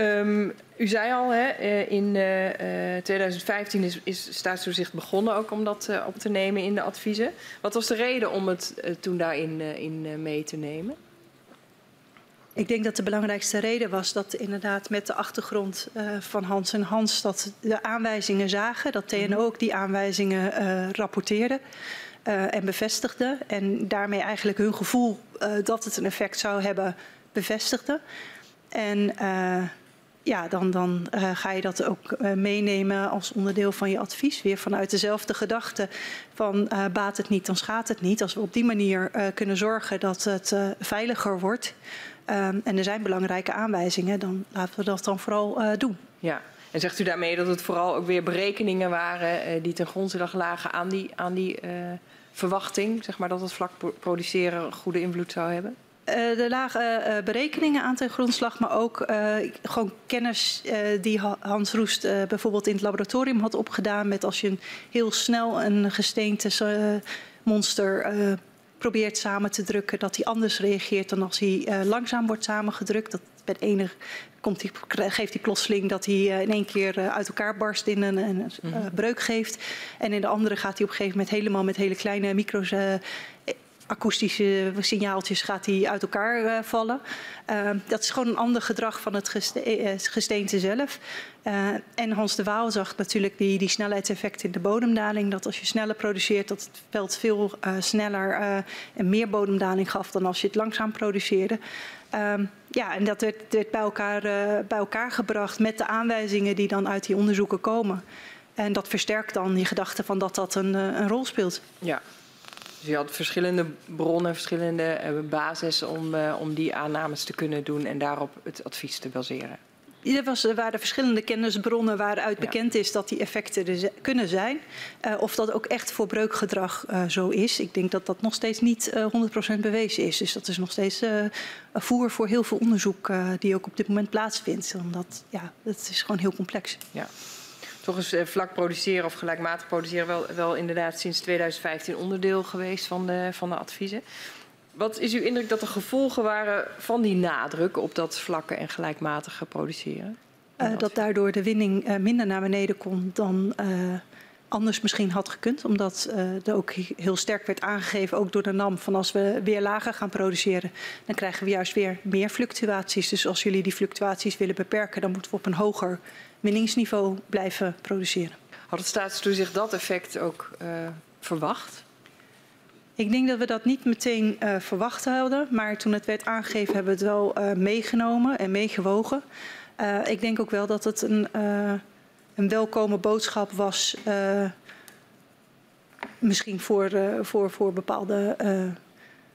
Um, u zei al, hè, eh, in uh, uh, 2015 is, is staatstoezicht begonnen ook om dat uh, op te nemen in de adviezen. Wat was de reden om het uh, toen daarin in, mee te nemen? Ik denk dat de belangrijkste reden was dat inderdaad met de achtergrond van Hans en Hans dat de aanwijzingen zagen, dat TNO ook die aanwijzingen rapporteerde en bevestigde. En daarmee eigenlijk hun gevoel dat het een effect zou hebben bevestigde. En uh, ja, dan, dan uh, ga je dat ook uh, meenemen als onderdeel van je advies. Weer vanuit dezelfde gedachte van uh, baat het niet, dan schaadt het niet. Als we op die manier kunnen zorgen dat het veiliger wordt... Um, en er zijn belangrijke aanwijzingen, dan laten we dat dan vooral doen. Ja, en zegt u daarmee dat het vooral ook weer berekeningen waren... die ten grondslag lagen aan die, aan die verwachting... Zeg maar, dat het vlak produceren goede invloed zou hebben? Uh, er lagen uh, berekeningen aan ten grondslag, maar ook uh, gewoon kennis die Hans Roest bijvoorbeeld in het laboratorium had opgedaan. Met als je een, heel snel een gesteente monster probeert samen te drukken, dat hij anders reageert dan als hij langzaam wordt samengedrukt. Dat bij de ene komt hij, geeft hij plotseling dat hij in één keer uit elkaar barst in een, een mm breuk geeft. En in de andere gaat hij op een gegeven moment helemaal met hele kleine micro's akoestische signaaltjes gaat die uit elkaar uh, vallen. Uh, dat is gewoon een ander gedrag van het eh, gesteente zelf. Uh, en Hans de Waal zag natuurlijk die, die snelheidseffect in de bodemdaling. Dat als je sneller produceert, dat het veld veel sneller en meer bodemdaling gaf dan als je het langzaam produceerde. Ehm, ja, en dat werd, bij, elkaar, bij elkaar gebracht met de aanwijzingen die dan uit die onderzoeken komen. En dat versterkt dan je gedachte van dat dat een, een rol speelt. Ja, dus je had verschillende bronnen, verschillende eh, basis om, uh, om die aannames te kunnen doen en daarop het advies te baseren. Er, was, er waren verschillende kennisbronnen waaruit ja. bekend is dat die effecten er kunnen zijn. Uh, of dat ook echt voor breukgedrag uh, zo is. Ik denk dat dat nog steeds niet uh, 100% bewezen is. Dus dat is nog steeds voer voor heel veel onderzoek die ook op dit moment plaatsvindt. Omdat ja, het is gewoon heel complex. Ja toch is eh, vlak produceren of gelijkmatig produceren wel, wel inderdaad sinds 2015 onderdeel geweest van de, van de adviezen. Wat is uw indruk dat de gevolgen waren van die nadruk op dat vlakke en gelijkmatige produceren? Uh, dat daardoor de winning uh, minder naar beneden kon dan uh, anders misschien had gekund. Omdat er ook heel sterk werd aangegeven, ook door de NAM, van als we weer lager gaan produceren, dan krijgen we juist weer meer fluctuaties. Dus als jullie die fluctuaties willen beperken, dan moeten we op een hoger winningsniveau blijven produceren. Had het staatstoezicht dat effect ook uh, verwacht? Ik denk dat we dat niet meteen uh, verwacht hadden, maar toen het werd aangegeven hebben we het wel uh, meegenomen en meegewogen. ik denk ook wel dat het een, een welkome boodschap was, misschien voor, voor, voor bepaalde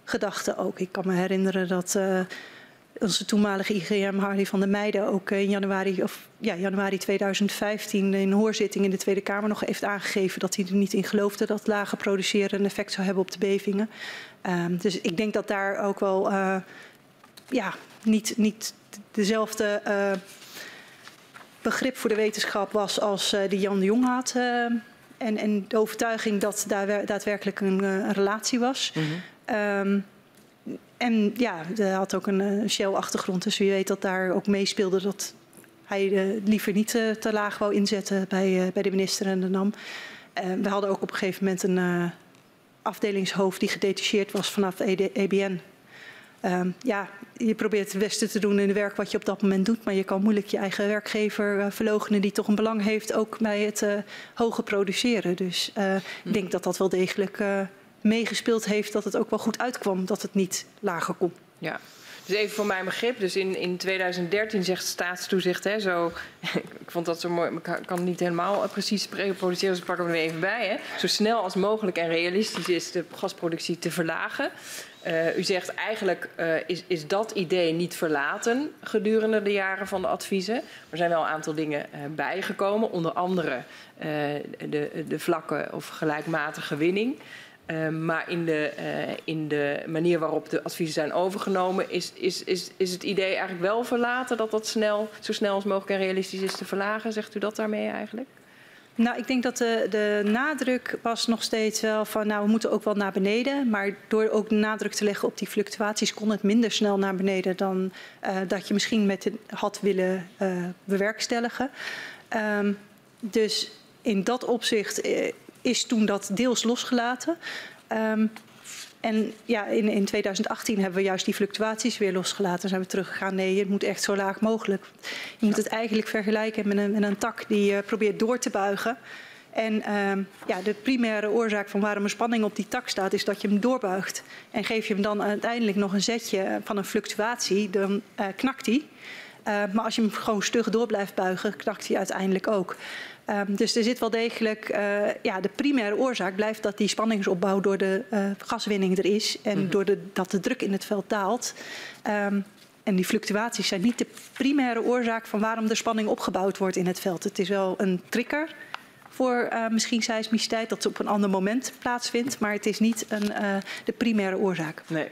gedachten ook. Ik kan me herinneren dat onze toenmalige IGM Hardy van der Meijden ook in januari, of, ja, januari 2015 in een hoorzitting in de Tweede Kamer nog heeft aangegeven dat hij er niet in geloofde dat lage produceren een effect zou hebben op de bevingen. Um, dus ik denk dat daar ook wel uh, ja, niet, niet dezelfde uh, begrip voor de wetenschap was als die Jan de Jong had. en, en de overtuiging dat daar daadwerkelijk een, een relatie was. Mm -hmm. um, en ja, hij had ook een uh, Shell-achtergrond. Dus wie weet dat daar ook meespeelde dat hij uh, liever niet uh, te laag wou inzetten bij, bij de minister en de NAM. we hadden ook op een gegeven moment een afdelingshoofd die gedetacheerd was vanaf EBN. Um, ja, je probeert het beste te doen in het werk wat je op dat moment doet, maar je kan moeilijk je eigen werkgever uh, verlogenen die toch een belang heeft ook bij het hoge produceren. Dus ik denk dat dat wel degelijk meegespeeld heeft dat het ook wel goed uitkwam dat het niet lager kon. Ja. Dus even voor mijn begrip, dus in, in 2013 zegt staatstoezicht, hè, zo, ik vond dat zo mooi, ik kan niet helemaal precies reproduceren, dus ik pak hem even bij. Hè. Zo snel als mogelijk en realistisch is de gasproductie te verlagen. Uh, u zegt eigenlijk uh, is, is dat idee niet verlaten gedurende de jaren van de adviezen. Er zijn wel een aantal dingen bijgekomen, onder andere de, de vlakke of gelijkmatige winning. Uh, maar in de, uh, in de manier waarop de adviezen zijn overgenomen, is, is, is, is het idee eigenlijk wel verlaten dat dat snel, zo snel als mogelijk en realistisch is te verlagen. Zegt u dat daarmee eigenlijk? Nou, ik denk dat de, de nadruk was nog steeds wel van, nou, we moeten ook wel naar beneden. Maar door ook nadruk te leggen op die fluctuaties kon het minder snel naar beneden dan uh, dat je misschien met had willen bewerkstelligen. Um, dus in dat opzicht is toen dat deels losgelaten. Um, en ja, in, in 2018 hebben we juist die fluctuaties weer losgelaten. Zijn we teruggegaan, nee, het moet echt zo laag mogelijk. Je moet het eigenlijk vergelijken met een, met een tak die uh, probeert door te buigen. En um, ja, de primaire oorzaak van waarom een spanning op die tak staat, is dat je hem doorbuigt. En geef je hem dan uiteindelijk nog een zetje van een fluctuatie, dan uh, knakt hij. maar als je hem gewoon stug door blijft buigen, knakt hij uiteindelijk ook. Um, dus er zit wel degelijk, uh, ja, de primaire oorzaak blijft dat die spanningsopbouw door de uh, gaswinning er is en mm -hmm. door de, dat de druk in het veld daalt. Um, en die fluctuaties zijn niet de primaire oorzaak van waarom de spanning opgebouwd wordt in het veld. Het is wel een trigger voor uh, misschien seismiciteit dat op een ander moment plaatsvindt, maar het is niet een, de primaire oorzaak. Nee.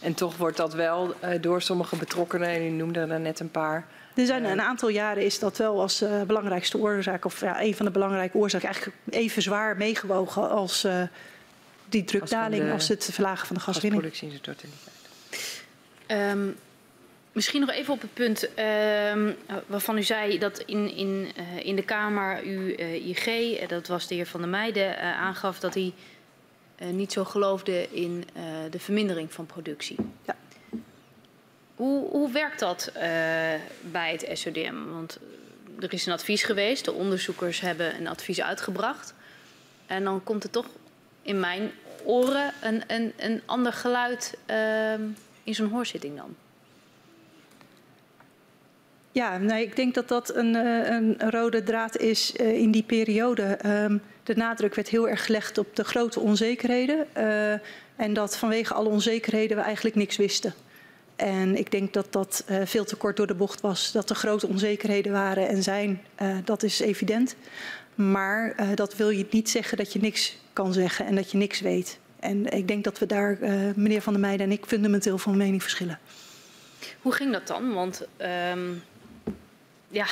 En toch wordt dat wel door sommige betrokkenen, en u noemde er net een paar, er zijn een aantal jaren is dat wel als uh, belangrijkste oorzaak, of ja, een van de belangrijke oorzaken, eigenlijk even zwaar meegewogen als uh, die drukdaling, als, als, het verlagen van de gaswinning. Gasproductie in zijn totaliteit. Um, misschien nog even op het punt um, waarvan u zei dat in, in, uh, in de Kamer u IG, dat was de heer Van der Meijden, aangaf dat hij niet zo geloofde in de vermindering van productie. Ja. Hoe, hoe werkt dat uh, bij het SODM? Want er is een advies geweest, de onderzoekers hebben een advies uitgebracht. En dan komt er toch in mijn oren een, een, een ander geluid uh, in zo'n hoorzitting dan. Ja, nee, ik denk dat dat een, eh, een rode draad is in die periode. Um, de nadruk werd heel erg gelegd op de grote onzekerheden. En dat vanwege alle onzekerheden we eigenlijk niks wisten. En ik denk dat dat uh, veel te kort door de bocht was. Dat er grote onzekerheden waren en zijn. Uh, dat is evident. Maar uh, dat wil je niet zeggen dat je niks kan zeggen en dat je niks weet. En ik denk dat we daar, meneer Van der Meijden en ik, fundamenteel van mening verschillen. Hoe ging dat dan? Want um, ja,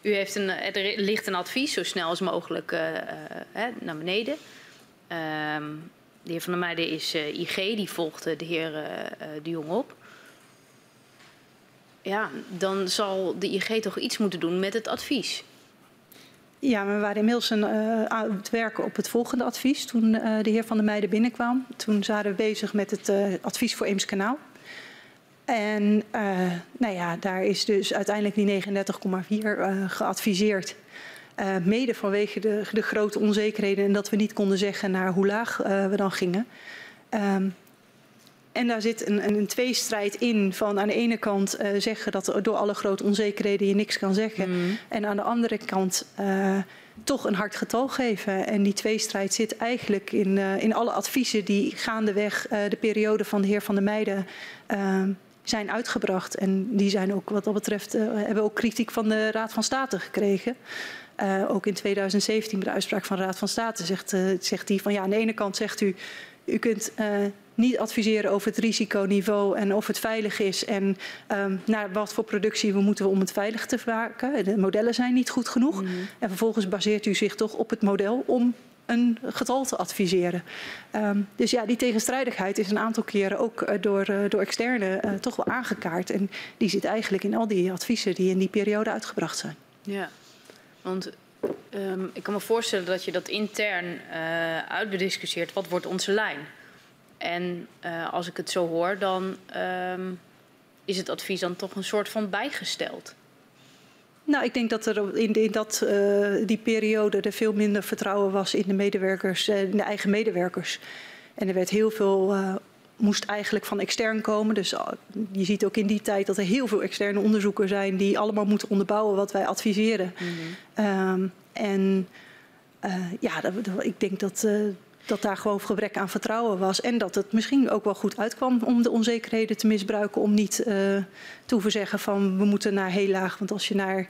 u heeft een, er ligt een advies zo snel als mogelijk naar beneden. Um, de heer Van der Meijden is uh, IG, die volgt de heer uh, De Jong op. Ja, dan zal de IG toch iets moeten doen met het advies. Ja, we waren inmiddels aan het werken op het volgende advies toen de heer Van der Meijden binnenkwam. Toen waren we bezig met het advies voor Eemskanaal. En nou ja, daar is dus uiteindelijk die 39,4 geadviseerd. Uh, mede vanwege de, de, grote onzekerheden en dat we niet konden zeggen naar hoe laag uh, we dan gingen. Um, en daar zit een, een, een tweestrijd in van aan de ene kant uh, zeggen dat door alle grote onzekerheden je niks kan zeggen. Mm. En aan de andere kant toch een hard getal geven. En die tweestrijd zit eigenlijk in, in alle adviezen die gaandeweg de periode van de heer Van der Meijden ehm, zijn uitgebracht. En die zijn ook wat dat betreft, hebben ook kritiek van de Raad van State gekregen. Uh, ook in 2017 bij de uitspraak van de Raad van State zegt, uh, zegt hij van ja, aan de ene kant zegt u, u kunt uh, niet adviseren over het risiconiveau en of het veilig is en um, naar wat voor productie we moeten om het veilig te maken. De modellen zijn niet goed genoeg. Mm. En vervolgens baseert u zich toch op het model om een getal te adviseren. Um, dus ja, die tegenstrijdigheid is een aantal keren ook uh, door, uh, door externe uh, toch wel aangekaart. En die zit eigenlijk in al die adviezen die in die periode uitgebracht zijn. Ja. Want um, ik kan me voorstellen dat je dat intern uh, uitbediscussieert. Wat wordt onze lijn? En uh, als ik het zo hoor, dan um, is het advies dan toch een soort van bijgesteld. Nou, ik denk dat er in, in dat, uh, die periode er veel minder vertrouwen was in de medewerkers, in de eigen medewerkers. En er werd heel veel moest eigenlijk van extern komen. Dus uh, je ziet ook in die tijd dat er heel veel externe onderzoeken zijn die allemaal moeten onderbouwen wat wij adviseren. -hmm. um, en uh, ja, dat, dat, ik denk dat, uh, dat daar gewoon gebrek aan vertrouwen was. En dat het misschien ook wel goed uitkwam om de onzekerheden te misbruiken. Om niet uh, te hoeven zeggen van we moeten naar heel laag. Want als je naar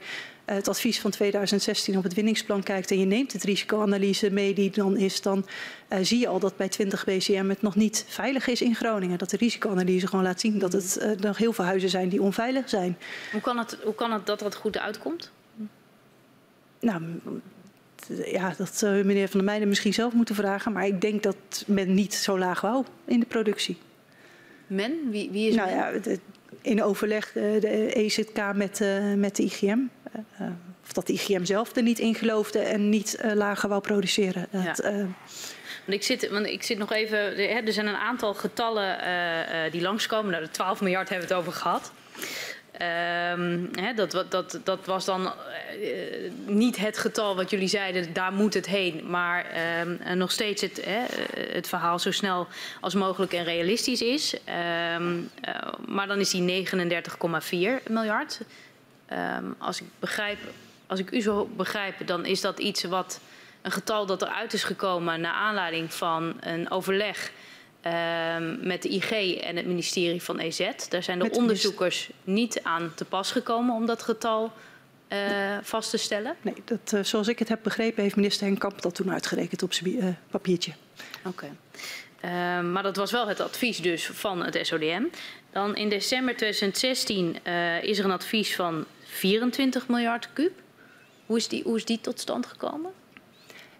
het advies van 2016 op het winningsplan kijkt en je neemt het risicoanalyse mee die dan is, dan uh, zie je al dat bij 20 BCM het nog niet veilig is in Groningen. Dat de risicoanalyse gewoon laat zien dat het uh, nog heel veel huizen zijn die onveilig zijn. Hoe kan het, hoe kan het dat dat goed uitkomt? Nou, ja, dat zou meneer Van der Meijden misschien zelf moeten vragen. Maar ik denk dat men niet zo laag wou in de productie. Men? Wie, wie is nou, men? Ja, de, in overleg de, de EZK met, uh, met de IGM. Uh, of dat de IGM zelf er niet in geloofde en niet lager wou produceren. Ja. Want ik, zit, want ik zit nog even. Er zijn een aantal getallen die langskomen. Nou, de 12 miljard hebben we het over gehad. Ehm, dat, dat, dat was dan uh, niet het getal wat jullie zeiden, daar moet het heen. Maar uh, nog steeds het, het, verhaal zo snel als mogelijk en realistisch is. Ehm, maar dan is die 39,4 miljard. Ehm, als, ik begrijp, als ik u zo begrijp, dan is dat iets wat een getal dat eruit is gekomen naar aanleiding van een overleg Ehm, met de IG en het ministerie van EZ. Daar zijn de onderzoekers niet aan te pas gekomen om dat getal uh, vast te stellen? Nee, dat, uh, zoals ik het heb begrepen heeft minister Henk Kamp dat toen uitgerekend op zijn uh, papiertje. Oké. Okay. Ehm, maar dat was wel het advies dus van het SODM. Dan in december 2016 is er een advies van 24 miljard kuub. Hoe is die, hoe is die tot stand gekomen?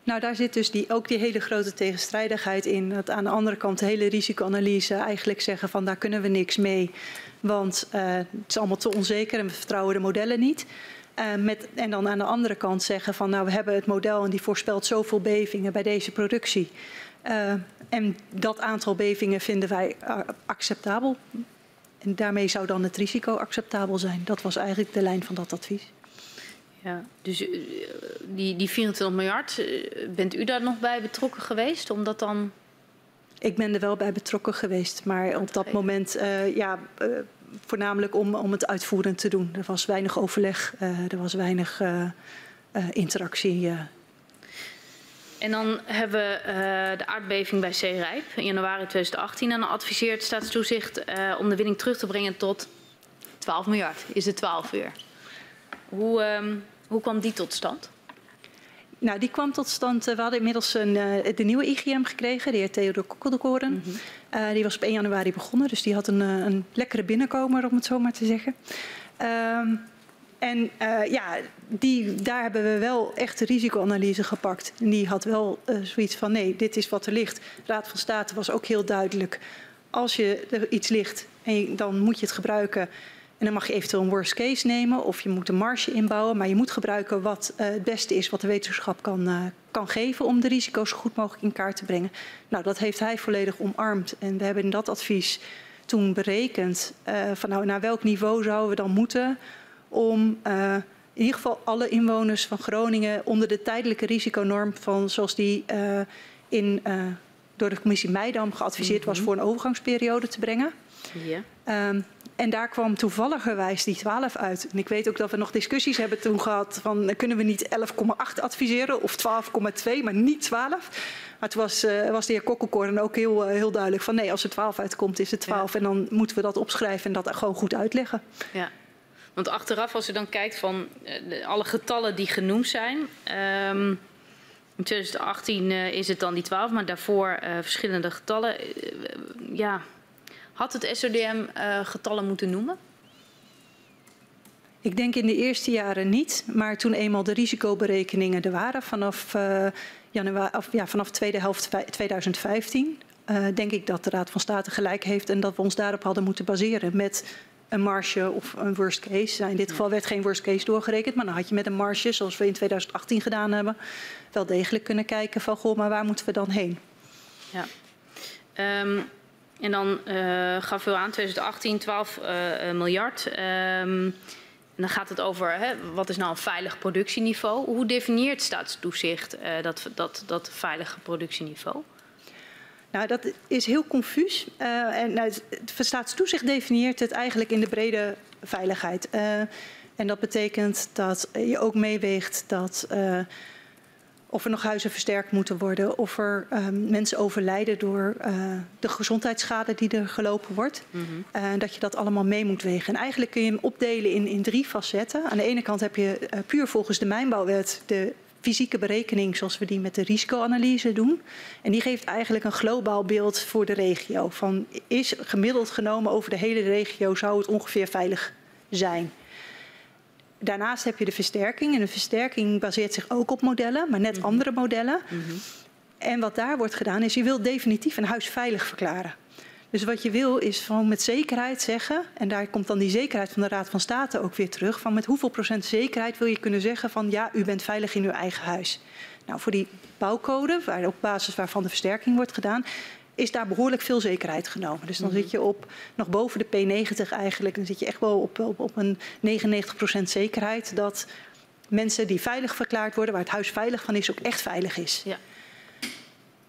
Nou, daar zit dus die, ook die hele grote tegenstrijdigheid in. Dat aan de andere kant de hele risicoanalyse eigenlijk zeggen van daar kunnen we niks mee. Want uh, het is allemaal te onzeker en we vertrouwen de modellen niet. Uh, met, en dan aan de andere kant zeggen van nou we hebben het model en die voorspelt zoveel bevingen bij deze productie. Uh, en dat aantal bevingen vinden wij acceptabel. En daarmee zou dan het risico acceptabel zijn. Dat was eigenlijk de lijn van dat advies. Ja, dus uh, die, die 24 miljard, uh, bent u daar nog bij betrokken geweest? Omdat dan... Ik ben er wel bij betrokken geweest, maar op dat moment uh, ja, voornamelijk om, om het uitvoerend te doen. Er was weinig overleg, er was weinig interactie. En dan hebben we de aardbeving bij Zeerijp in januari 2018. En dan adviseert staatstoezicht om de winning terug te brengen tot 12 miljard. Is het 12 uur? Hoe, um, hoe kwam die tot stand? Nou, die kwam tot stand. Uh, we hadden inmiddels een, uh, de nieuwe IGM gekregen, de heer Theodor Kokkeldekoren. Mm -hmm. uh, die was op 1 januari begonnen, dus die had een, een lekkere binnenkomer, om het zo maar te zeggen. Um, en ja, die, daar hebben we wel echt de risicoanalyse gepakt. En die had wel zoiets van: nee, dit is wat er ligt. Raad van State was ook heel duidelijk. Als je er iets ligt, en je, dan moet je het gebruiken en dan mag je eventueel een worst case nemen of je moet een marge inbouwen. Maar je moet gebruiken wat uh, het beste is wat de wetenschap kan, uh, kan geven om de risico's zo goed mogelijk in kaart te brengen. Nou, dat heeft hij volledig omarmd. En we hebben in dat advies toen berekend uh, van nou, naar welk niveau zouden we dan moeten om in ieder geval alle inwoners van Groningen onder de tijdelijke risiconorm van zoals die in, door de commissie Meidam geadviseerd was mhm. voor een overgangsperiode te brengen. Ja. Um, en daar kwam toevalligerwijs die 12 uit. En ik weet ook dat we nog discussies hebben toen gehad van kunnen we niet 11,8 adviseren of 12,2, maar niet 12. Maar toen was, uh, was de heer Kokkelkoorn ook heel, uh, heel duidelijk van nee, als er 12 uitkomt is het 12 ja. en dan moeten we dat opschrijven en dat gewoon goed uitleggen. Ja. Want achteraf, als je dan kijkt van uh, alle getallen die genoemd zijn, um, in 2018 is het dan die 12, maar daarvoor verschillende getallen. ja, had het SODM uh, getallen moeten noemen? Ik denk in de eerste jaren niet, maar toen eenmaal de risicoberekeningen er waren vanaf, uh, januari, of, ja, vanaf tweede helft 2015, uh, denk ik dat de Raad van State gelijk heeft en dat we ons daarop hadden moeten baseren met een marge of een worst case. Nou, in dit geval werd geen worst case doorgerekend, maar dan had je met een marge, zoals we in 2018 gedaan hebben, wel degelijk kunnen kijken van goh, maar waar moeten we dan heen? Ja. Um, en dan uh, gaf u aan 2018 12 uh, miljard. Um, en dan gaat het over hè, wat is nou een veilig productieniveau. Hoe definieert staatstoezicht dat, dat, dat veilige productieniveau? Nou, dat is heel confuus. En nou, staatstoezicht definieert het eigenlijk in de brede veiligheid. En dat betekent dat je ook meeweegt dat of er nog huizen versterkt moeten worden, of er uh, mensen overlijden door uh, de gezondheidsschade die er gelopen wordt. Mm -hmm. uh, dat je dat allemaal mee moet wegen. En eigenlijk kun je hem opdelen in, in drie facetten. Aan de ene kant heb je eh, puur volgens de mijnbouwwet de fysieke berekening zoals we die met de risicoanalyse doen. En die geeft eigenlijk een globaal beeld voor de regio. Van is gemiddeld genomen over de hele regio zou het ongeveer veilig zijn. Daarnaast heb je de versterking. En de versterking baseert zich ook op modellen, maar net mm -hmm. andere modellen. Mm -hmm. En wat daar wordt gedaan is, je wil definitief een huis veilig verklaren. Dus wat je wil is gewoon met zekerheid zeggen, en daar komt dan die zekerheid van de Raad van State ook weer terug, van met hoeveel procent zekerheid wil je kunnen zeggen van ja, u bent veilig in uw eigen huis. Nou, voor die bouwcode, waar op basis waarvan de versterking wordt gedaan, is daar behoorlijk veel zekerheid genomen. Dus dan zit je op nog boven de P90 eigenlijk. Dan zit je echt wel op, op, op een 99% zekerheid dat mensen die veilig verklaard worden, waar het huis veilig van is, ook echt veilig is. Ja.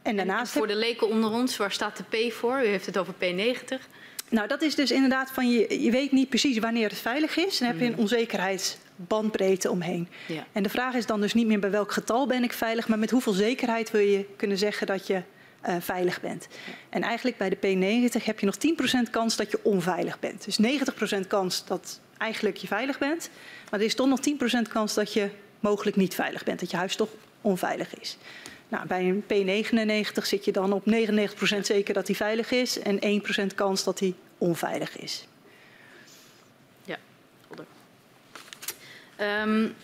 En daarnaast. voor de leken onder ons, waar staat de P voor? U heeft het over P90. Nou, dat is dus inderdaad van je, je weet niet precies wanneer het veilig is. Dan heb je een onzekerheidsbandbreedte omheen. Ja. En de vraag is dan dus niet meer bij welk getal ben ik veilig, maar met hoeveel zekerheid wil je kunnen zeggen dat je uh, veilig bent. En eigenlijk bij de P90 heb je nog 10% kans dat je onveilig bent. Dus 90% kans dat eigenlijk je veilig bent. Maar er is toch nog 10% kans dat je mogelijk niet veilig bent. Dat je huis toch onveilig is. Nou, bij een P99 zit je dan op 99% zeker dat hij veilig is en 1% kans dat hij onveilig is. Ja, helder. Um,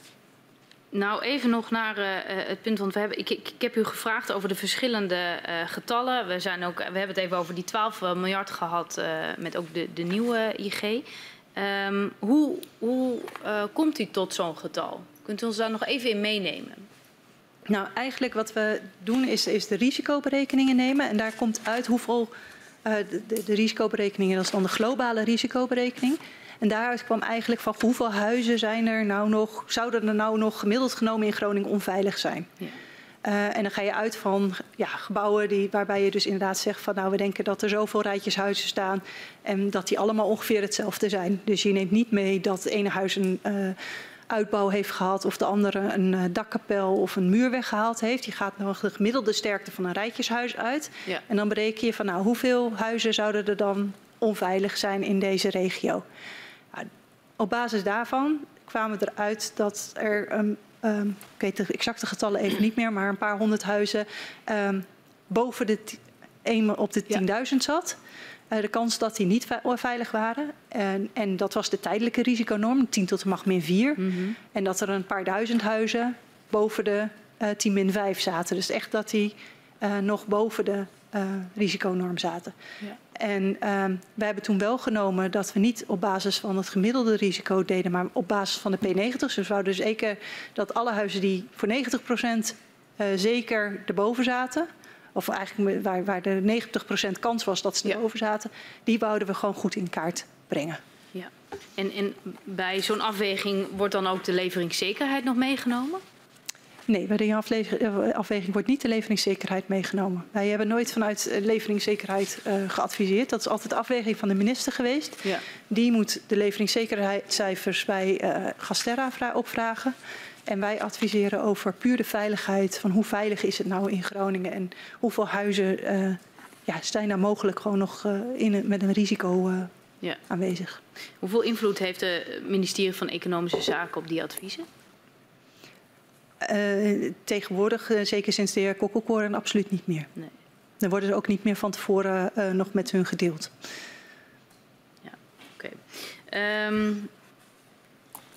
nou, even nog naar uh, het punt, want we hebben, ik, ik, ik, heb u gevraagd over de verschillende uh, getallen. We, zijn ook, we hebben het even over die 12 miljard gehad met ook de, de nieuwe IG. Um, hoe hoe komt u tot zo'n getal? Kunt u ons daar nog even in meenemen? Nou, eigenlijk wat we doen is, is de risicoberekeningen nemen. En daar komt uit hoeveel de, de, de risicoberekeningen, dat is dan de globale risicoberekening. En daaruit kwam eigenlijk van hoeveel huizen zijn er nou nog, zouden er nou nog gemiddeld genomen in Groningen onveilig zijn. Ja. Uh, en dan ga je uit van ja, gebouwen die, waarbij je dus inderdaad zegt van nou we denken dat er zoveel rijtjes huizen staan en dat die allemaal ongeveer hetzelfde zijn. Dus je neemt niet mee dat het ene huis een uh, uitbouw heeft gehad of de andere een uh, dakkapel of een muur weggehaald heeft. Je gaat nog de gemiddelde sterkte van een rijtjeshuis uit. Ja. En dan bereken je van nou hoeveel huizen zouden er dan onveilig zijn in deze regio. Op basis daarvan kwamen we eruit dat er, um, um, ik weet de exacte getallen even niet meer, maar een paar honderd huizen um, boven de 1 op de 10.000 ja. zat. Uh, de kans dat die niet veilig waren. En, en, dat was de tijdelijke risiconorm, 10 tot de macht min 4. Mm -hmm. En dat er een paar duizend huizen boven de uh, 10 min 5 zaten. Dus echt dat die uh, nog boven de uh, risiconorm zaten. Ja. En um, wij hebben toen wel genomen dat we niet op basis van het gemiddelde risico deden, maar op basis van de P90. Dus we zouden zeker dat alle huizen die voor 90% uh, zeker erboven zaten, of eigenlijk waar, waar de 90% kans was dat ze ja. erboven zaten, die wouden we gewoon goed in kaart brengen. Ja. En, en bij zo'n afweging wordt dan ook de leveringszekerheid nog meegenomen? Nee, bij die afweging wordt niet de leveringszekerheid meegenomen. Wij hebben nooit vanuit leveringszekerheid uh, geadviseerd. Dat is altijd de afweging van de minister geweest. Ja. Die moet de leveringszekerheidscijfers bij uh, Gasterra opvragen. En wij adviseren over puur de veiligheid. Van hoe veilig is het nou in Groningen en hoeveel huizen uh, ja, zijn daar mogelijk gewoon nog in, met een risico ja. aanwezig. Hoeveel invloed heeft het ministerie van Economische Zaken op die adviezen? Uh, tegenwoordig, uh, zeker sinds de heer Kokkelkoren, absoluut niet meer. Nee. Dan worden ze ook niet meer van tevoren uh, nog met hun gedeeld. Ja, oké. Okay. Um,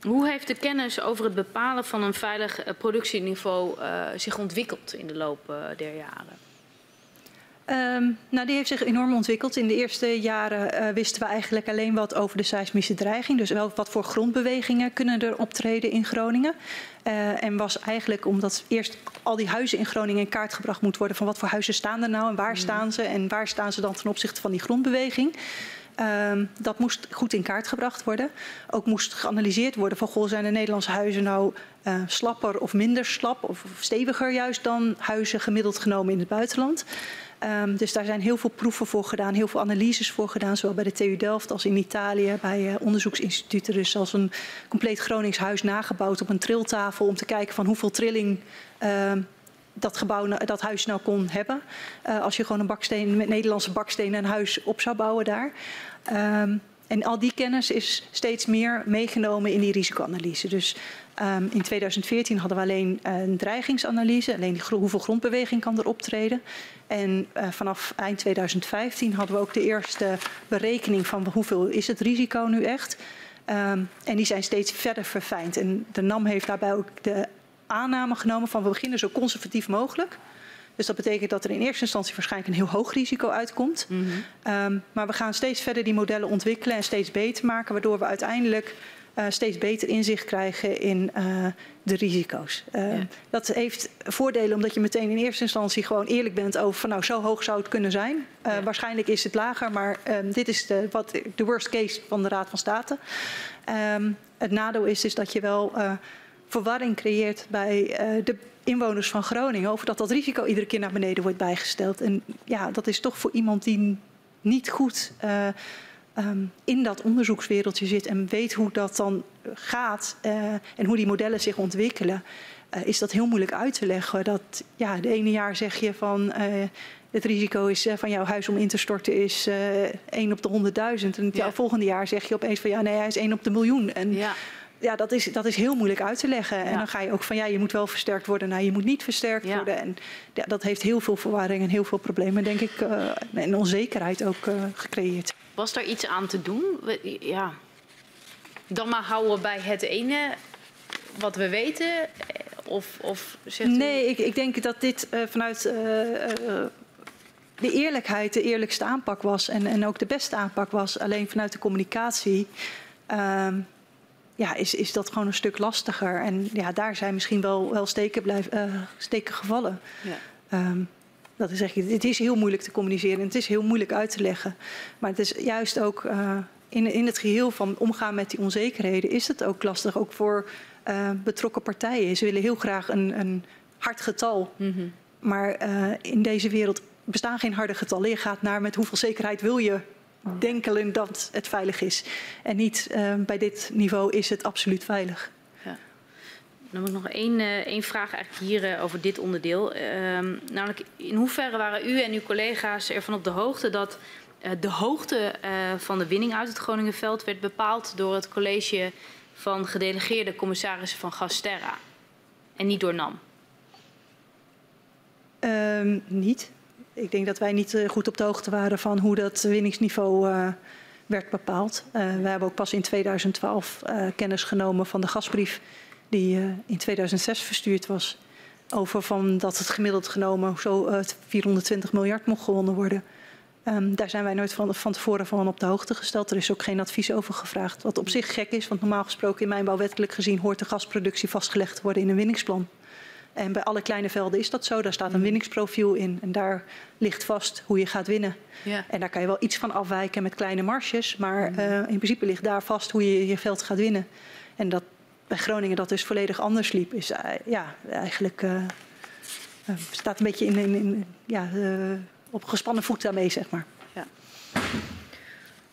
hoe heeft de kennis over het bepalen van een veilig productieniveau zich ontwikkeld in de loop der jaren? Um, nou, die heeft zich enorm ontwikkeld. In de eerste jaren uh, wisten we eigenlijk alleen wat over de seismische dreiging. Dus wel wat voor grondbewegingen kunnen er optreden in Groningen. Uh, en was eigenlijk omdat eerst al die huizen in Groningen in kaart gebracht moet worden van wat voor huizen staan er nou en waar mm. staan ze en waar staan ze dan ten opzichte van die grondbeweging. Um, dat moest goed in kaart gebracht worden. Ook moest geanalyseerd worden van goh, zijn de Nederlandse huizen nou uh, slapper of minder slap of steviger juist dan huizen gemiddeld genomen in het buitenland. Um, dus daar zijn heel veel proeven voor gedaan, heel veel analyses voor gedaan, zowel bij de TU Delft als in Italië, bij uh, onderzoeksinstituten. Dus als een compleet Gronings huis nagebouwd op een triltafel om te kijken van hoeveel trilling uh, dat, gebouw, dat huis nou kon hebben. Uh, als je gewoon een baksteen met Nederlandse bakstenen een huis op zou bouwen daar. Um, en al die kennis is steeds meer meegenomen in die risicoanalyse. Dus um, in 2014 hadden we alleen een dreigingsanalyse, alleen die, hoeveel grondbeweging kan er optreden. En uh, vanaf eind 2015 hadden we ook de eerste berekening van hoeveel is het risico nu echt. Um, en die zijn steeds verder verfijnd. En de NAM heeft daarbij ook de aanname genomen van we beginnen zo conservatief mogelijk. Dus dat betekent dat er in eerste instantie waarschijnlijk een heel hoog risico uitkomt. Mm -hmm. um, maar we gaan steeds verder die modellen ontwikkelen en steeds beter maken, waardoor we uiteindelijk steeds beter inzicht krijgen in uh, de risico's. Uh, ja. Dat heeft voordelen omdat je meteen in eerste instantie gewoon eerlijk bent over van nou zo hoog zou het kunnen zijn. Ja. Waarschijnlijk is het lager, maar um, dit is de, wat, de worst case van de Raad van State. Um, het nadeel is, is dat je wel verwarring creëert bij de inwoners van Groningen over dat dat risico iedere keer naar beneden wordt bijgesteld. En ja, dat is toch voor iemand die niet goed um, in dat onderzoekswereldje zit en weet hoe dat dan gaat uh, en hoe die modellen zich ontwikkelen, uh, is dat heel moeilijk uit te leggen. Dat ja, de ene jaar zeg je van het risico is van jouw huis om in te storten is 1 op de 100.000. En het ja. volgende jaar zeg je opeens van ja, nee, hij is 1 op de miljoen. En ja ja, dat is, dat is heel moeilijk uit te leggen. En dan ga je ook van ja, je moet wel versterkt worden, nou je moet niet versterkt ja. worden. En ja, dat heeft heel veel verwarring en heel veel problemen, denk ik, uh, en onzekerheid ook uh, gecreëerd. Was daar iets aan te doen? Ja. Dan maar houden bij het ene wat we weten? Of, of zegt nee, u... ik, ik denk dat dit uh, vanuit de eerlijkheid de eerlijkste aanpak was en, en ook de beste aanpak was. Alleen vanuit de communicatie. Uh, ja, is, is dat gewoon een stuk lastiger. En ja, daar zijn misschien wel, wel steken, blijf, steken gevallen. Ja. Um, dat is echt, het is heel moeilijk te communiceren en het is heel moeilijk uit te leggen. Maar het is juist ook uh, in, in het geheel van omgaan met die onzekerheden, is het ook lastig, ook voor uh, betrokken partijen. Ze willen heel graag een, een hard getal. Mm -hmm. Maar in deze wereld bestaan geen harde getallen. Je gaat naar met hoeveel zekerheid wil je denkelen dat het veilig is. En niet bij dit niveau is het absoluut veilig. Dan heb ik nog één, uh, één vraag eigenlijk hier uh, over dit onderdeel. Uh, namelijk, in hoeverre waren u en uw collega's ervan op de hoogte dat de hoogte van de winning uit het Groningenveld werd bepaald door het college van gedelegeerde commissarissen van Gasterra en niet door NAM? Ehm, niet ik denk dat wij niet eh, goed op de hoogte waren van hoe dat winningsniveau werd bepaald. We hebben ook pas in 2012 uh, kennis genomen van de gasbrief die in 2006 verstuurd was. Over van dat het gemiddeld genomen zo 420 miljard mocht gewonnen worden. Um, daar zijn wij nooit van, van tevoren van op de hoogte gesteld. Er is ook geen advies over gevraagd. Wat op zich gek is, want normaal gesproken in mijnbouwwettelijk gezien hoort de gasproductie vastgelegd te worden in een winningsplan. En bij alle kleine velden is dat zo. Daar staat een mm. winningsprofiel in. En daar ligt vast hoe je gaat winnen. Ja. En daar kan je wel iets van afwijken met kleine marges. Maar uh, in principe ligt daar vast hoe je je veld gaat winnen. En dat bij Groningen dat dus volledig anders liep, is uh, ja, eigenlijk uh, staat een beetje in, in, in ja, op gespannen voet daarmee, zeg maar. Ja.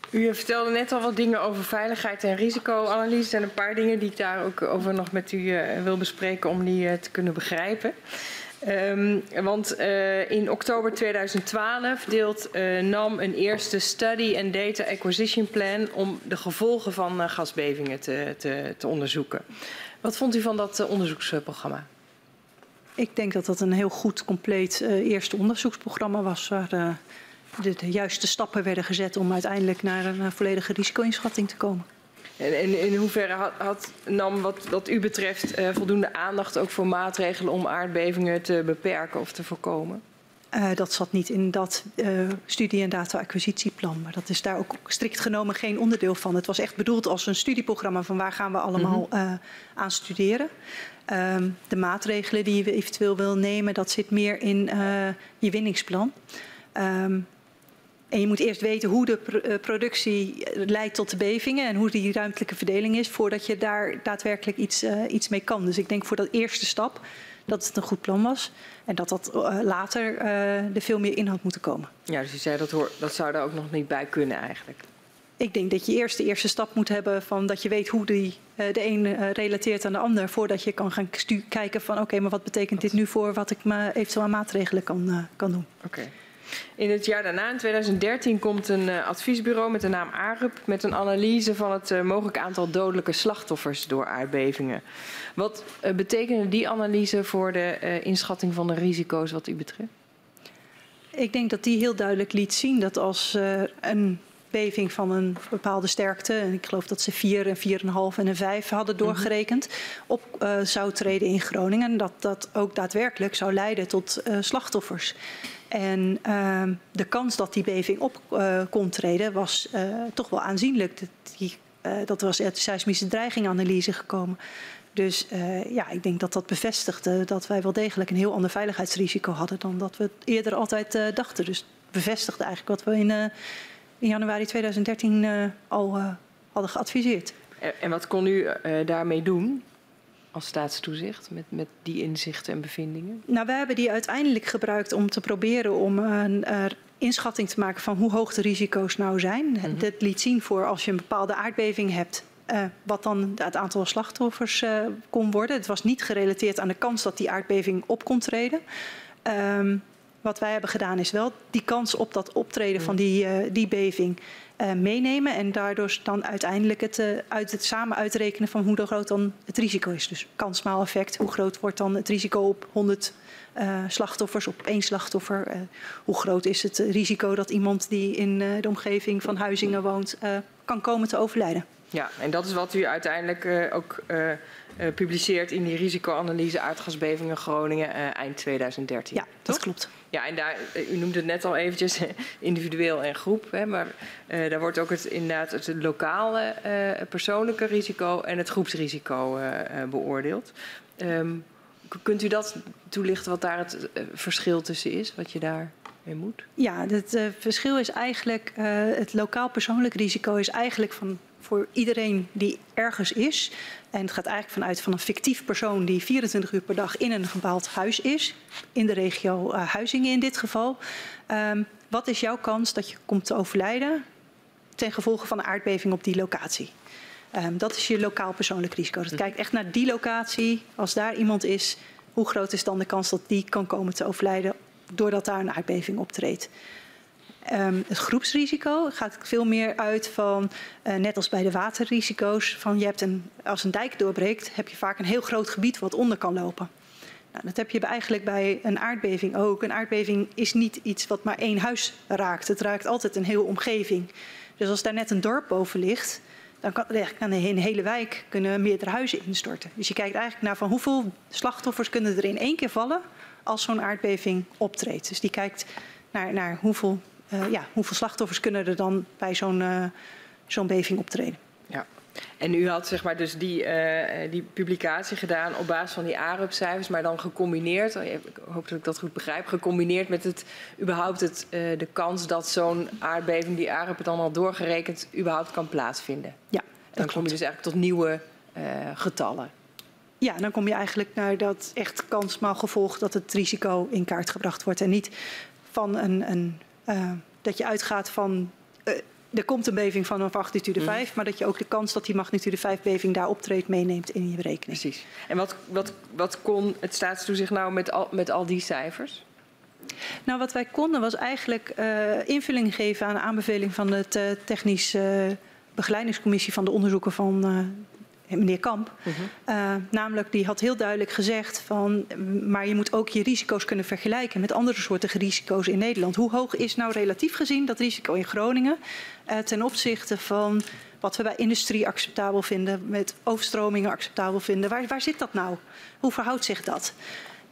U vertelde net al wat dingen over veiligheid en risicoanalyse. Zijn een paar dingen die ik daar ook over nog met u wil bespreken om die te kunnen begrijpen. Um, want uh, in oktober 2012 deelt NAM een eerste Study and Data Acquisition Plan om de gevolgen van gasbevingen te, te, te, onderzoeken. Wat vond u van dat onderzoeksprogramma? Ik denk dat dat een heel goed, compleet eerste onderzoeksprogramma was waar de, de, juiste stappen werden gezet om uiteindelijk naar een volledige risico-inschatting te komen. En, en in hoeverre had, had, NAM wat, wat u betreft uh, voldoende aandacht ook voor maatregelen om aardbevingen te beperken of te voorkomen? Uh, dat zat niet in dat uh, studie- en data-acquisitieplan. Maar dat is daar ook strikt genomen geen onderdeel van. Het was echt bedoeld als een studieprogramma van waar gaan we allemaal -hmm. aan studeren. Ehm, de maatregelen die je eventueel wil nemen, dat zit meer in je winningsplan. Um, en je moet eerst weten hoe de eh, productie leidt tot de bevingen en hoe die ruimtelijke verdeling is, voordat je daar daadwerkelijk iets, uh, iets mee kan. Dus ik denk voor dat eerste stap dat het een goed plan was en dat dat uh, later er veel meer in had moeten komen. Ja, dus je zei dat, hoor, dat zou er ook nog niet bij kunnen eigenlijk. Ik denk dat je eerst de eerste stap moet hebben van dat je weet hoe die, de een relateert aan de ander, voordat je kan gaan kijken van oké, okay, maar wat betekent dit nu voor wat ik me eventueel aan maatregelen kan, kan doen. Oké. Okay. In het jaar daarna, in 2013, komt een uh, adviesbureau met de naam ARUP met een analyse van het uh, mogelijk aantal dodelijke slachtoffers door aardbevingen. Wat uh, betekende die analyse voor de inschatting van de risico's wat u betreft? Ik denk dat die heel duidelijk liet zien dat als een beving van een bepaalde sterkte, en ik geloof dat ze 4, een 4,5 en een 5 hadden mhm. doorgerekend, op zou treden in Groningen. Dat dat ook daadwerkelijk zou leiden tot slachtoffers. En uh, de kans dat die beving op uh, kon treden was uh, toch wel aanzienlijk. Die dat was uit de seismische dreiginganalyse gekomen. Dus ja, ik denk dat dat bevestigde dat wij wel degelijk een heel ander veiligheidsrisico hadden dan dat we eerder altijd dachten. Dus bevestigde eigenlijk wat we in, in januari 2013 al hadden geadviseerd. En wat kon u daarmee doen? Als staatstoezicht met, met die inzichten en bevindingen? Nou, we hebben die uiteindelijk gebruikt om te proberen om een inschatting te maken van hoe hoog de risico's nou zijn. Mm -hmm. Dit liet zien voor als je een bepaalde aardbeving hebt, uh, wat dan het aantal slachtoffers uh, kon worden. Het was niet gerelateerd aan de kans dat die aardbeving op kon treden. Um, wat wij hebben gedaan is wel die kans op dat optreden van die, die beving meenemen. En daardoor dan uiteindelijk het, uit het samen uitrekenen van hoe groot dan het risico is. Dus kansmaaleffect, hoe groot wordt dan het risico op 100 slachtoffers, op één slachtoffer. hoe groot is het risico dat iemand die in de omgeving van Huizingen woont kan komen te overlijden. Ja, en dat is wat u uiteindelijk ook publiceert in die risicoanalyse aardgasbevingen Groningen eind 2013. Ja, dat toch? klopt. Ja, en daar, u noemde het net al eventjes individueel en groep, hè, maar daar wordt ook het, inderdaad het lokale persoonlijke risico en het groepsrisico beoordeeld. Um, kunt u dat toelichten wat daar het verschil tussen is, wat je daar moet? Ja, het verschil is eigenlijk, het lokaal persoonlijk risico is eigenlijk van voor iedereen die ergens is. En het gaat eigenlijk vanuit van een fictief persoon die 24 uur per dag in een gebouwd huis is. In de regio uh, Huizingen in dit geval. Um, wat is jouw kans dat je komt te overlijden ten gevolge van een aardbeving op die locatie? Um, dat is je lokaal persoonlijk risico. Dat kijkt echt naar die locatie. Als daar iemand is, hoe groot is dan de kans dat die kan komen te overlijden doordat daar een aardbeving optreedt? Um, het groepsrisico gaat veel meer uit van, uh, net als bij de waterrisico's, van je hebt een, als een dijk doorbreekt, heb je vaak een heel groot gebied wat onder kan lopen. Nou, dat heb je eigenlijk bij een aardbeving ook. Een aardbeving is niet iets wat maar één huis raakt. Het raakt altijd een hele omgeving. Dus als daar net een dorp boven ligt, dan kan, kan een hele wijk kunnen meerdere huizen instorten. Dus je kijkt eigenlijk naar van hoeveel slachtoffers kunnen er in één keer vallen als zo'n aardbeving optreedt. Dus die kijkt naar, naar hoeveel uh, ja, hoeveel slachtoffers kunnen er dan bij zo'n uh, zo'n beving optreden. Ja. En u had zeg maar dus die, uh, die publicatie gedaan op basis van die ARUP-cijfers, maar dan gecombineerd, ik hoop dat ik dat goed begrijp, gecombineerd met het, überhaupt het, de kans dat zo'n aardbeving, die ARUP dan al doorgerekend, überhaupt kan plaatsvinden. Ja, dan kom je dus eigenlijk tot nieuwe getallen. Ja, dan kom je eigenlijk naar dat echt kansmaal gevolg dat het risico in kaart gebracht wordt en niet van een, een uh, dat je uitgaat van. Uh, er komt een beving van een magnitude 5, mm. maar dat je ook de kans dat die magnitude 5 beving daar optreedt meeneemt in je berekening. Precies. En wat, wat, wat kon het staatstoezicht nou met al, met al die cijfers? Nou, wat wij konden was eigenlijk uh, invulling geven aan de aanbeveling van de technisch begeleidingscommissie van de onderzoeken van meneer Kamp. Uh -huh. uh, namelijk, die had heel duidelijk gezegd van, maar je moet ook je risico's kunnen vergelijken met andere soorten risico's in Nederland. Hoe hoog is nou relatief gezien dat risico in Groningen uh, ten opzichte van wat we bij industrie acceptabel vinden, met overstromingen acceptabel vinden? Waar, waar zit dat nou? Hoe verhoudt zich dat?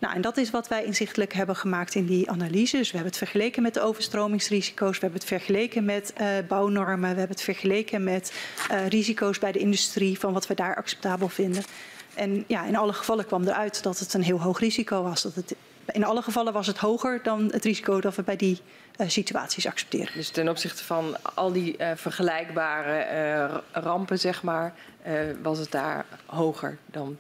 Nou, en dat is wat wij inzichtelijk hebben gemaakt in die analyse. Dus we hebben het vergeleken met de overstromingsrisico's, we hebben het vergeleken met uh, bouwnormen, we hebben het vergeleken met uh, risico's bij de industrie, van wat we daar acceptabel vinden. En ja, in alle gevallen kwam eruit dat het een heel hoog risico was. Dat het, in alle gevallen was het hoger dan het risico dat we bij die uh, situaties accepteren. Dus ten opzichte van al die vergelijkbare rampen, zeg maar, was het daar hoger dan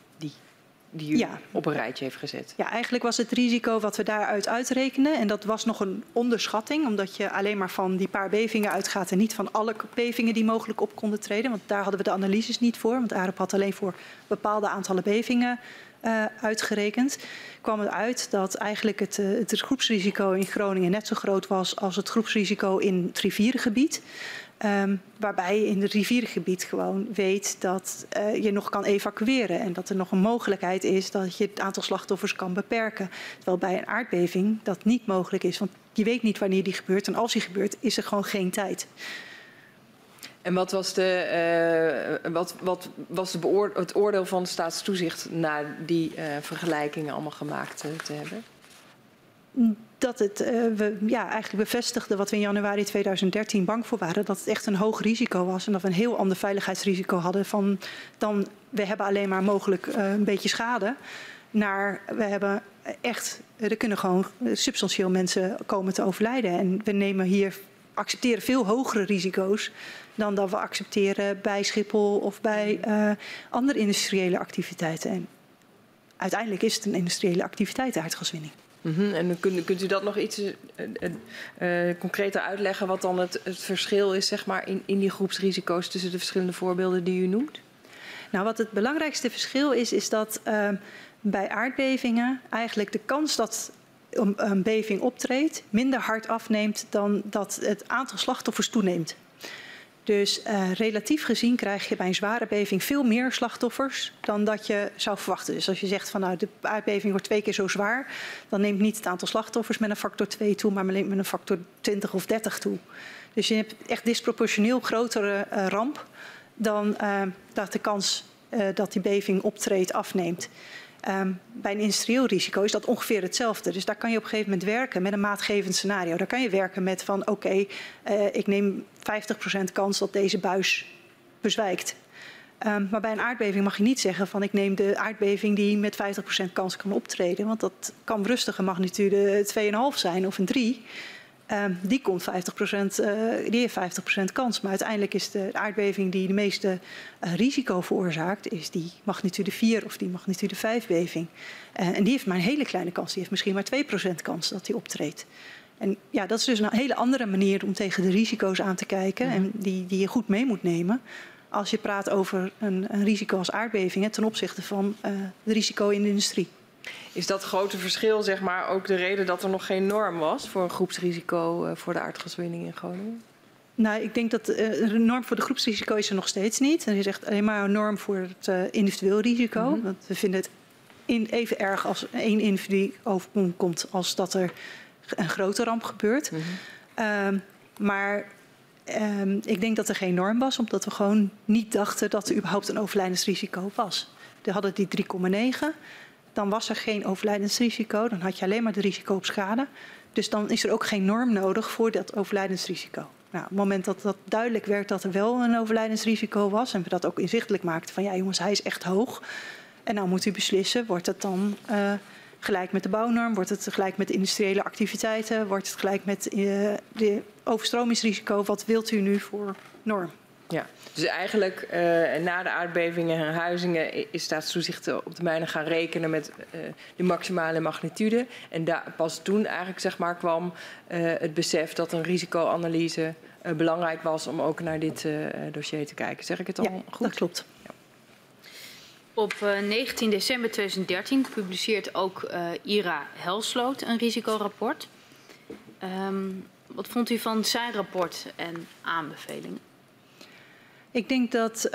die u ja. op een rijtje heeft gezet. Ja, eigenlijk was het risico wat we daaruit uitrekenen, en dat was nog een onderschatting, omdat je alleen maar van die paar bevingen uitgaat en niet van alle bevingen die mogelijk op konden treden, want daar hadden we de analyses niet voor, want AREP had alleen voor bepaalde aantallen bevingen uh, uitgerekend, kwam het uit dat eigenlijk het, uh, het groepsrisico in Groningen net zo groot was als het groepsrisico in het rivierengebied. Um, waarbij je in het rivierengebied gewoon weet dat uh, je nog kan evacueren. En dat er nog een mogelijkheid is dat je het aantal slachtoffers kan beperken. Terwijl bij een aardbeving dat niet mogelijk is. Want je weet niet wanneer die gebeurt. En als die gebeurt, is er gewoon geen tijd. En wat was, de, uh, wat, wat was de beoor het oordeel van de staatstoezicht na die uh, vergelijkingen allemaal gemaakt te hebben? Dat het uh, we, ja, eigenlijk bevestigde wat we in januari 2013 bang voor waren. Dat het echt een hoog risico was. En dat we een heel ander veiligheidsrisico hadden van dan we hebben alleen maar mogelijk uh, een beetje schade. Naar we hebben echt, er kunnen gewoon substantieel mensen komen te overlijden. En we nemen hier, accepteren veel hogere risico's dan dat we accepteren bij Schiphol of bij uh, andere industriële activiteiten. En uiteindelijk is het een industriële activiteit, aardgaswinning. Mm -hmm. En kunt, kunt, u dat nog iets uh, uh, concreter uitleggen, wat dan het, het, verschil is zeg maar, in, in die groepsrisico's tussen de verschillende voorbeelden die u noemt? Nou, wat het belangrijkste verschil is, is dat uh, bij aardbevingen eigenlijk de kans dat een beving optreedt minder hard afneemt dan dat het aantal slachtoffers toeneemt. Dus uh, relatief gezien krijg je bij een zware beving veel meer slachtoffers dan dat je zou verwachten. Dus als je zegt van nou de aardbeving wordt twee keer zo zwaar, dan neemt niet het aantal slachtoffers met een factor 2 toe, maar met een factor 20 of 30 toe. Dus je hebt echt disproportioneel grotere uh, ramp dan uh, dat de kans dat die beving optreedt afneemt. Um, bij een industrieel risico is dat ongeveer hetzelfde. Dus daar kan je op een gegeven moment werken met een maatgevend scenario. Daar kan je werken met van oké, uh, ik neem 50% kans dat deze buis bezwijkt. Um, maar bij een aardbeving mag je niet zeggen van ik neem de aardbeving die met 50% kans kan optreden. Want dat kan rustig een magnitude 2,5 zijn of een 3. Uh, die, komt 50%, uh, die heeft 50% kans. Maar uiteindelijk is de aardbeving die de meeste uh, risico veroorzaakt, is die magnitude 4 of die magnitude 5 beving. Uh, en die heeft maar een hele kleine kans. Die heeft misschien maar 2% kans dat die optreedt. En ja, dat is dus een hele andere manier om tegen de risico's aan te kijken. En die, die je goed mee moet nemen. Als je praat over een, een risico als aardbevingen ten opzichte van uh, het risico in de industrie. Is dat grote verschil zeg maar, ook de reden dat er nog geen norm was voor een groepsrisico uh, voor de aardgaswinning in Groningen? Nou, ik denk dat uh, een norm voor de groepsrisico is er nog steeds niet. Er is echt alleen maar een norm voor het uh, individueel risico. Mm -hmm. Want we vinden het in, even erg als één individu overkomt als dat er een grote ramp gebeurt. Mm -hmm. um, maar um, ik denk dat er geen norm was, omdat we gewoon niet dachten dat er überhaupt een overlijdensrisico was. We hadden die 3,9 dan was er geen overlijdensrisico. Dan had je alleen maar de risico op schade. Dus dan is er ook geen norm nodig voor dat overlijdensrisico. Nou, op het moment dat dat duidelijk werd dat er wel een overlijdensrisico was... en we dat ook inzichtelijk maakten van ja jongens, hij is echt hoog... en nou moet u beslissen, wordt het dan uh, gelijk met de bouwnorm... wordt het gelijk met industriële activiteiten... wordt het gelijk met uh, de overstromingsrisico... wat wilt u nu voor norm? Ja, dus eigenlijk uh, na de aardbevingen en huizingen is staatstoezicht op de mijnen gaan rekenen met uh, de maximale magnitude. En daar, pas toen eigenlijk zeg maar, kwam uh, het besef dat een risicoanalyse belangrijk was om ook naar dit dossier te kijken. Zeg ik het al ja, goed? dat klopt. Ja. Op 19 december 2013 publiceert ook IRA Helsloot een risicorapport. Um, wat vond u van zijn rapport en aanbevelingen? Ik denk dat uh,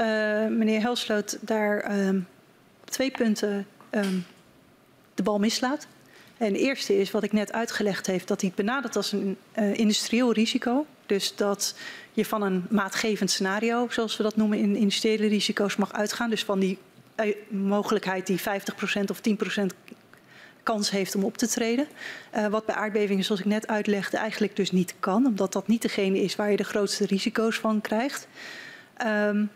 meneer Helsloot daar um, twee punten um, de bal mislaat. En de eerste is wat ik net uitgelegd heb, dat hij het benadert als een uh, industrieel risico. Dus dat je van een maatgevend scenario, zoals we dat noemen in industriële risico's, mag uitgaan. Dus van die uh, mogelijkheid die 50% of 10% kans heeft om op te treden. Wat bij aardbevingen, zoals ik net uitlegde, eigenlijk dus niet kan. Omdat dat niet degene is waar je de grootste risico's van krijgt. Um,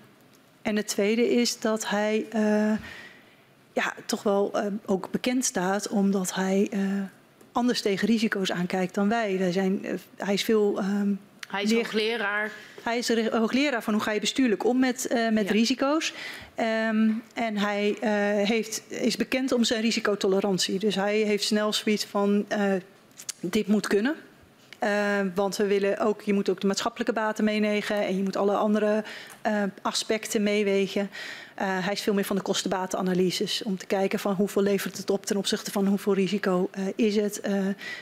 en het tweede is dat hij uh, ja, toch wel uh, ook bekend staat omdat hij uh, anders tegen risico's aankijkt dan wij. wij zijn, hij is veel. Um, hij is hoogleraar. Hij is hoogleraar van hoe ga je bestuurlijk om met, met ja. risico's. Um, en hij heeft, is bekend om zijn risicotolerantie. Dus hij heeft snel zoiets van dit moet kunnen. Uh, want we willen ook, je moet ook de maatschappelijke baten meenemen en je moet alle andere uh, aspecten meewegen. Uh, hij is veel meer van de kostenbatenanalyses om te kijken van hoeveel levert het op ten opzichte van hoeveel risico is het.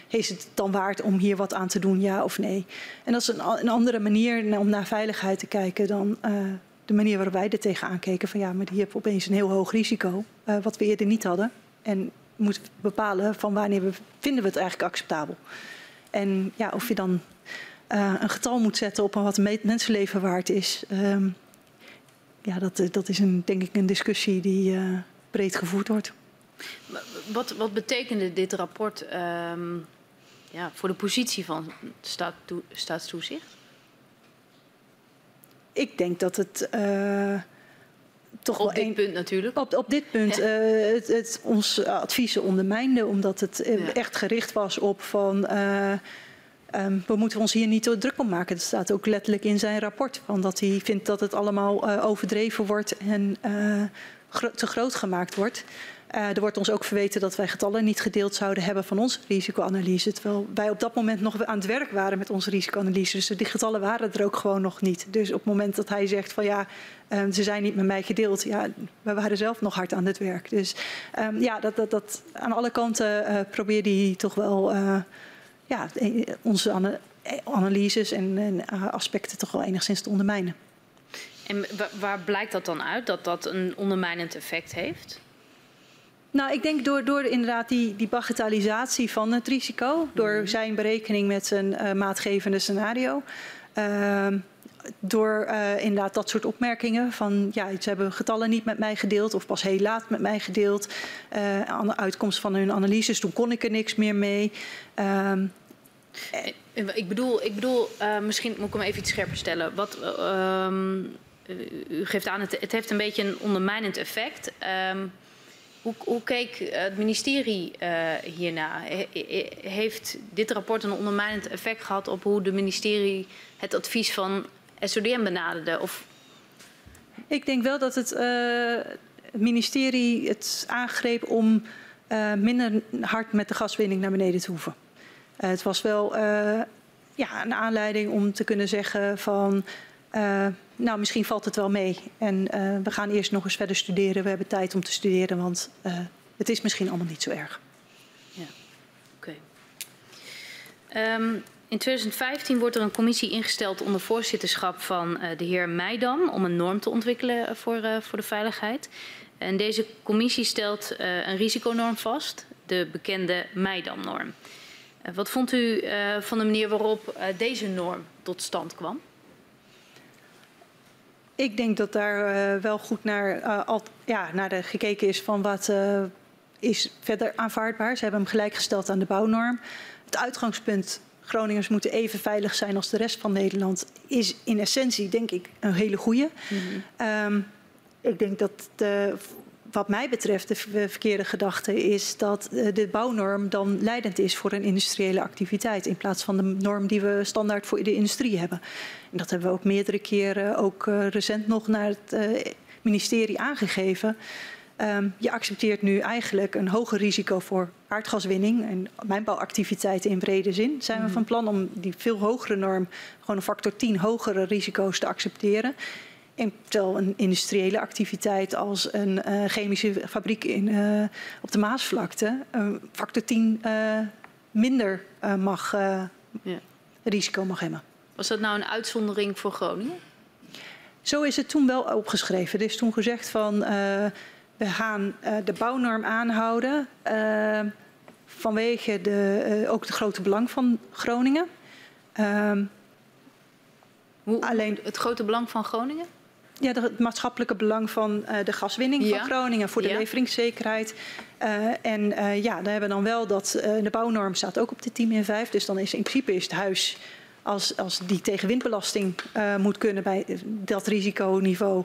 is het dan waard om hier wat aan te doen, ja of nee? En dat is een, een andere manier om naar veiligheid te kijken dan de manier waarop wij er tegenaan keken. Van ja, maar die heeft opeens een heel hoog risico, wat we eerder niet hadden. En moeten bepalen van wanneer we, vinden we het eigenlijk acceptabel. En ja, of je dan uh, een getal moet zetten op wat een mensenleven waard is. Um, ja, dat, dat is een, denk ik een discussie die uh, breed gevoerd wordt. Wat, wat betekende dit rapport um, ja, voor de positie van staatstoe staatstoezicht? Ik denk dat het uh, toch op wel dit een, punt natuurlijk. Op, op dit punt ja. uh, het, het, ons adviezen ondermijnde, omdat het ja. echt gericht was op van. Um, we moeten ons hier niet te druk om maken. Dat staat ook letterlijk in zijn rapport. Van dat hij vindt dat het allemaal overdreven wordt en gro te groot gemaakt wordt. Er wordt ons ook verweten dat wij getallen niet gedeeld zouden hebben van onze risicoanalyse. Terwijl wij op dat moment nog aan het werk waren met onze risicoanalyse. Dus die getallen waren er ook gewoon nog niet. Dus op het moment dat hij zegt van ja, uh, ze zijn niet met mij gedeeld. Ja, we waren zelf nog hard aan het werk. Dus um, ja, dat, dat, dat aan alle kanten uh, probeerde hij toch wel ja, onze ana analyses en, en aspecten toch wel enigszins te ondermijnen. En waar blijkt dat dan uit, dat dat een ondermijnend effect heeft? Nou, ik denk door, door inderdaad die, die bagatellisatie van het risico, door -hmm. zijn berekening met zijn uh, maatgevende scenario. Uh, door uh, inderdaad dat soort opmerkingen van ja, ze hebben getallen niet met mij gedeeld of pas heel laat met mij gedeeld. Uh, aan de uitkomst van hun analyses, toen kon ik er niks meer mee. Uh, ik bedoel, ik bedoel misschien moet ik hem even iets scherper stellen. Wat, um, u geeft aan, het, het heeft een beetje een ondermijnend effect. Um, hoe, hoe, keek het ministerie uh, hierna? He, heeft dit rapport een ondermijnend effect gehad op hoe de ministerie het advies van SODM benaderde? Of... Ik denk wel dat het, het ministerie het aangreep om uh, minder hard met de gaswinning naar beneden te hoeven. het was wel ja, een aanleiding om te kunnen zeggen van... Uh, nou, misschien valt het wel mee. En uh, we gaan eerst nog eens verder studeren. We hebben tijd om te studeren, want uh, het is misschien allemaal niet zo erg. Ja, oké. Okay. Um, in 2015 wordt er een commissie ingesteld onder voorzitterschap van de heer Meidam... om een norm te ontwikkelen voor, voor de veiligheid. En deze commissie stelt een risiconorm vast, de bekende Meidam-norm. wat vond u van de manier waarop deze norm tot stand kwam? Ik denk dat daar wel goed naar, al, ja, naar gekeken is van wat is verder aanvaardbaar. Ze hebben hem gelijkgesteld aan de bouwnorm. Het uitgangspunt Groningers moeten even veilig zijn als de rest van Nederland is in essentie denk ik een hele goede. Mm -hmm. um, ik denk dat de, wat mij betreft de verkeerde gedachte is dat de bouwnorm dan leidend is voor een industriële activiteit in plaats van de norm die we standaard voor de industrie hebben. En dat hebben we ook meerdere keren, ook uh, recent nog naar het uh, ministerie aangegeven. Um, je accepteert nu eigenlijk een hoger risico voor aardgaswinning en mijnbouwactiviteiten in brede zin. Zijn we van plan om die veel hogere norm, gewoon een factor 10 hogere risico's te accepteren. En terwijl een industriële activiteit als een uh, chemische fabriek in, uh, op de Maasvlakte uh, factor 10 minder mag, ja. risico mag hebben. Was dat nou een uitzondering voor Groningen? Zo is het toen wel opgeschreven. Er is toen gezegd van we gaan de bouwnorm aanhouden vanwege de, ook het grote belang van Groningen. Ehm, Hoe, alleen het grote belang van Groningen? Ja, het maatschappelijke belang van uh, de gaswinning ja. van Groningen voor de ja. leveringszekerheid. Uh, en uh, ja, daar hebben we dan wel dat de bouwnorm staat ook op de 10 min 5. Dus dan is in principe is het huis als, als die tegen windbelasting moet kunnen bij dat risiconiveau.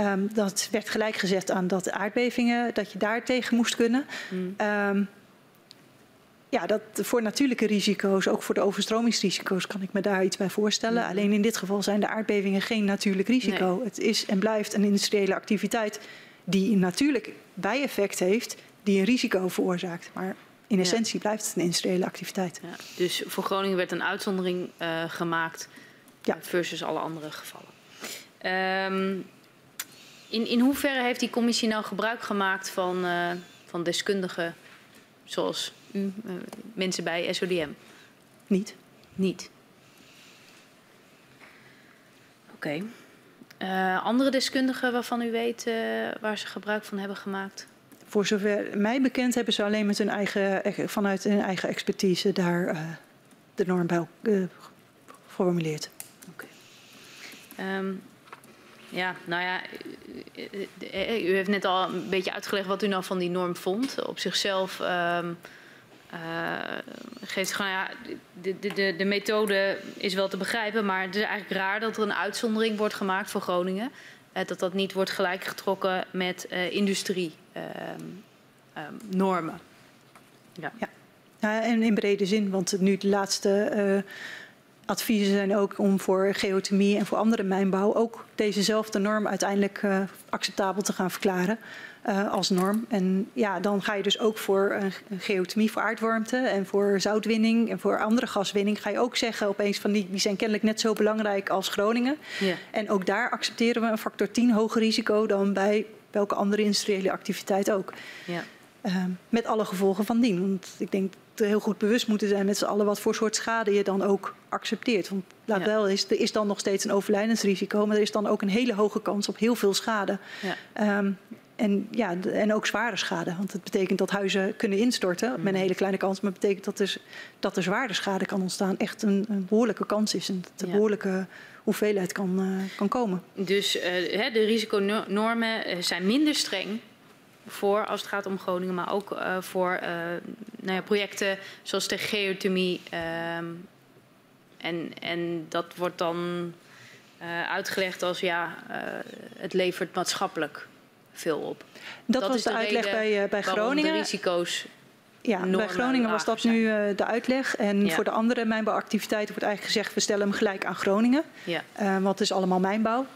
Um, dat werd gelijk gezet aan dat aardbevingen, dat je daar tegen moest kunnen. Mm. Um, ja, dat voor natuurlijke risico's, ook voor de overstromingsrisico's, kan ik me daar iets bij voorstellen. Mm. Alleen in dit geval zijn de aardbevingen geen natuurlijk risico. Nee. Het is en blijft een industriële activiteit die een natuurlijk bijeffect heeft, die een risico veroorzaakt. Maar in essentie blijft het een industriële activiteit. Ja, dus voor Groningen werd een uitzondering uh, gemaakt ja. versus alle andere gevallen. Um, in, in hoeverre heeft die commissie nou gebruik gemaakt van, uh, van deskundigen zoals u, uh, mensen bij SODM? Niet. Niet. Oké. Okay. Uh, andere deskundigen waarvan u weet waar ze gebruik van hebben gemaakt? Voor zover mij bekend hebben ze alleen met hun eigen, vanuit hun eigen expertise daar de norm bij geformuleerd. Oké. Okay. Um, ja, nou ja, u heeft net al een beetje uitgelegd wat u nou van die norm vond. Op zichzelf um, geeft gewoon, ja, de, de, de, de methode is wel te begrijpen, maar het is eigenlijk raar dat er een uitzondering wordt gemaakt voor Groningen. Uh, dat dat niet wordt gelijkgetrokken met uh, industrienormen. Uh, ja. ja. ja. en in brede zin, want nu de laatste adviezen zijn ook om voor geothermie en voor andere mijnbouw ook dezezelfde norm uiteindelijk acceptabel te gaan verklaren uh, als norm. En ja, dan ga je dus ook voor een geothermie, voor aardwarmte en voor zoutwinning en voor andere gaswinning ga je ook zeggen opeens van die, die zijn kennelijk net zo belangrijk als Groningen. Ja. En ook daar accepteren we een factor 10 hoger risico dan bij welke andere industriële activiteit ook. Ja. Uh, met alle gevolgen van dien. Want ik denk dat we heel goed bewust moeten zijn met z'n allen wat voor soort schade je dan ook accepteert. Want laat ja. wel is, er is dan nog steeds een overlijdensrisico, maar er is dan ook een hele hoge kans op heel veel schade. Ja. Um, en, ja, en ook zware schade. Want het betekent dat huizen kunnen instorten met een mhm. hele kleine kans. Maar het betekent dat er, dat er zware schade kan ontstaan. Echt een, een behoorlijke kans is. En dat er behoorlijke hoeveelheid kan, uh, kan komen. Dus uh, de risiconormen eh, zijn minder streng voor als het gaat om Groningen. Maar ook uh, voor nou ja, projecten zoals de geothermie. Ehm, en, en dat wordt dan uitgelegd als ja, het levert maatschappelijk veel op. Dat, dat was de, de uitleg bij, uh, bij Groningen. De risico's. Ja, bij Groningen was dat nu uh, de uitleg. En ja. voor de andere mijnbouwactiviteiten wordt eigenlijk gezegd: we stellen hem gelijk aan Groningen. Ja. Uh, want het is allemaal mijnbouw.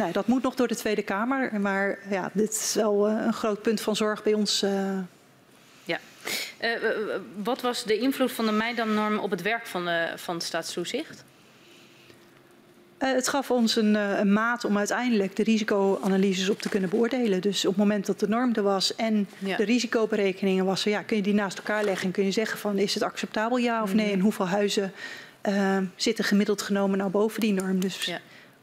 Nou, dat moet nog door de Tweede Kamer. Maar ja, dit is wel een groot punt van zorg bij ons. Ja. wat was de invloed van de Meidam-norm op het werk van, de, van het staatstoezicht? Uh, het gaf ons een, uh, een, maat om uiteindelijk de risicoanalyses op te kunnen beoordelen. Dus op het moment dat de norm er was en ja. de risicoberekeningen was, ja, kun je die naast elkaar leggen en kun je zeggen van is het acceptabel ja of nee mm. en hoeveel huizen uh, zitten gemiddeld genomen nou boven die norm. Dus ja.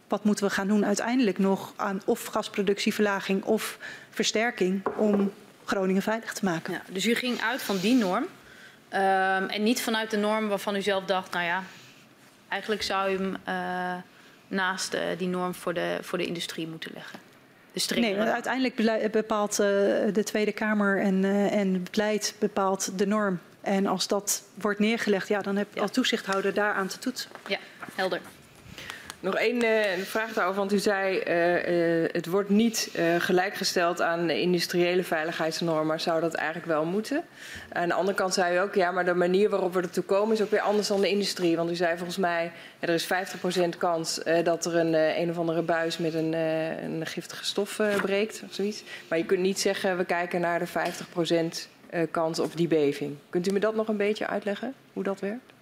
Wat moeten we gaan doen uiteindelijk nog aan of gasproductieverlaging of versterking om Groningen veilig te maken. Ja, dus u ging uit van die norm ehm, en niet vanuit de norm waarvan u zelf dacht, nou ja, eigenlijk zou u hem naast uh, die norm voor de, voor de industrie moeten leggen? nee, uiteindelijk bepaalt uh, de Tweede Kamer en, en beleid bepaalt de norm. En als dat wordt neergelegd, ja, dan heb je ja. als toezichthouder daaraan te toetsen. Ja, helder. Nog één uh, vraag daarover, want u zei uh, het wordt niet gelijkgesteld aan industriële veiligheidsnormen, maar zou dat eigenlijk wel moeten? Aan de andere kant zei u ook, ja, maar de manier waarop we ertoe komen is ook weer anders dan de industrie. Want u zei volgens mij, er is 50% kans dat er een, een of andere buis met een, een giftige stof breekt of zoiets. Maar je kunt niet zeggen, we kijken naar de 50% kans op die beving. Kunt u me dat nog een beetje uitleggen, hoe dat werkt?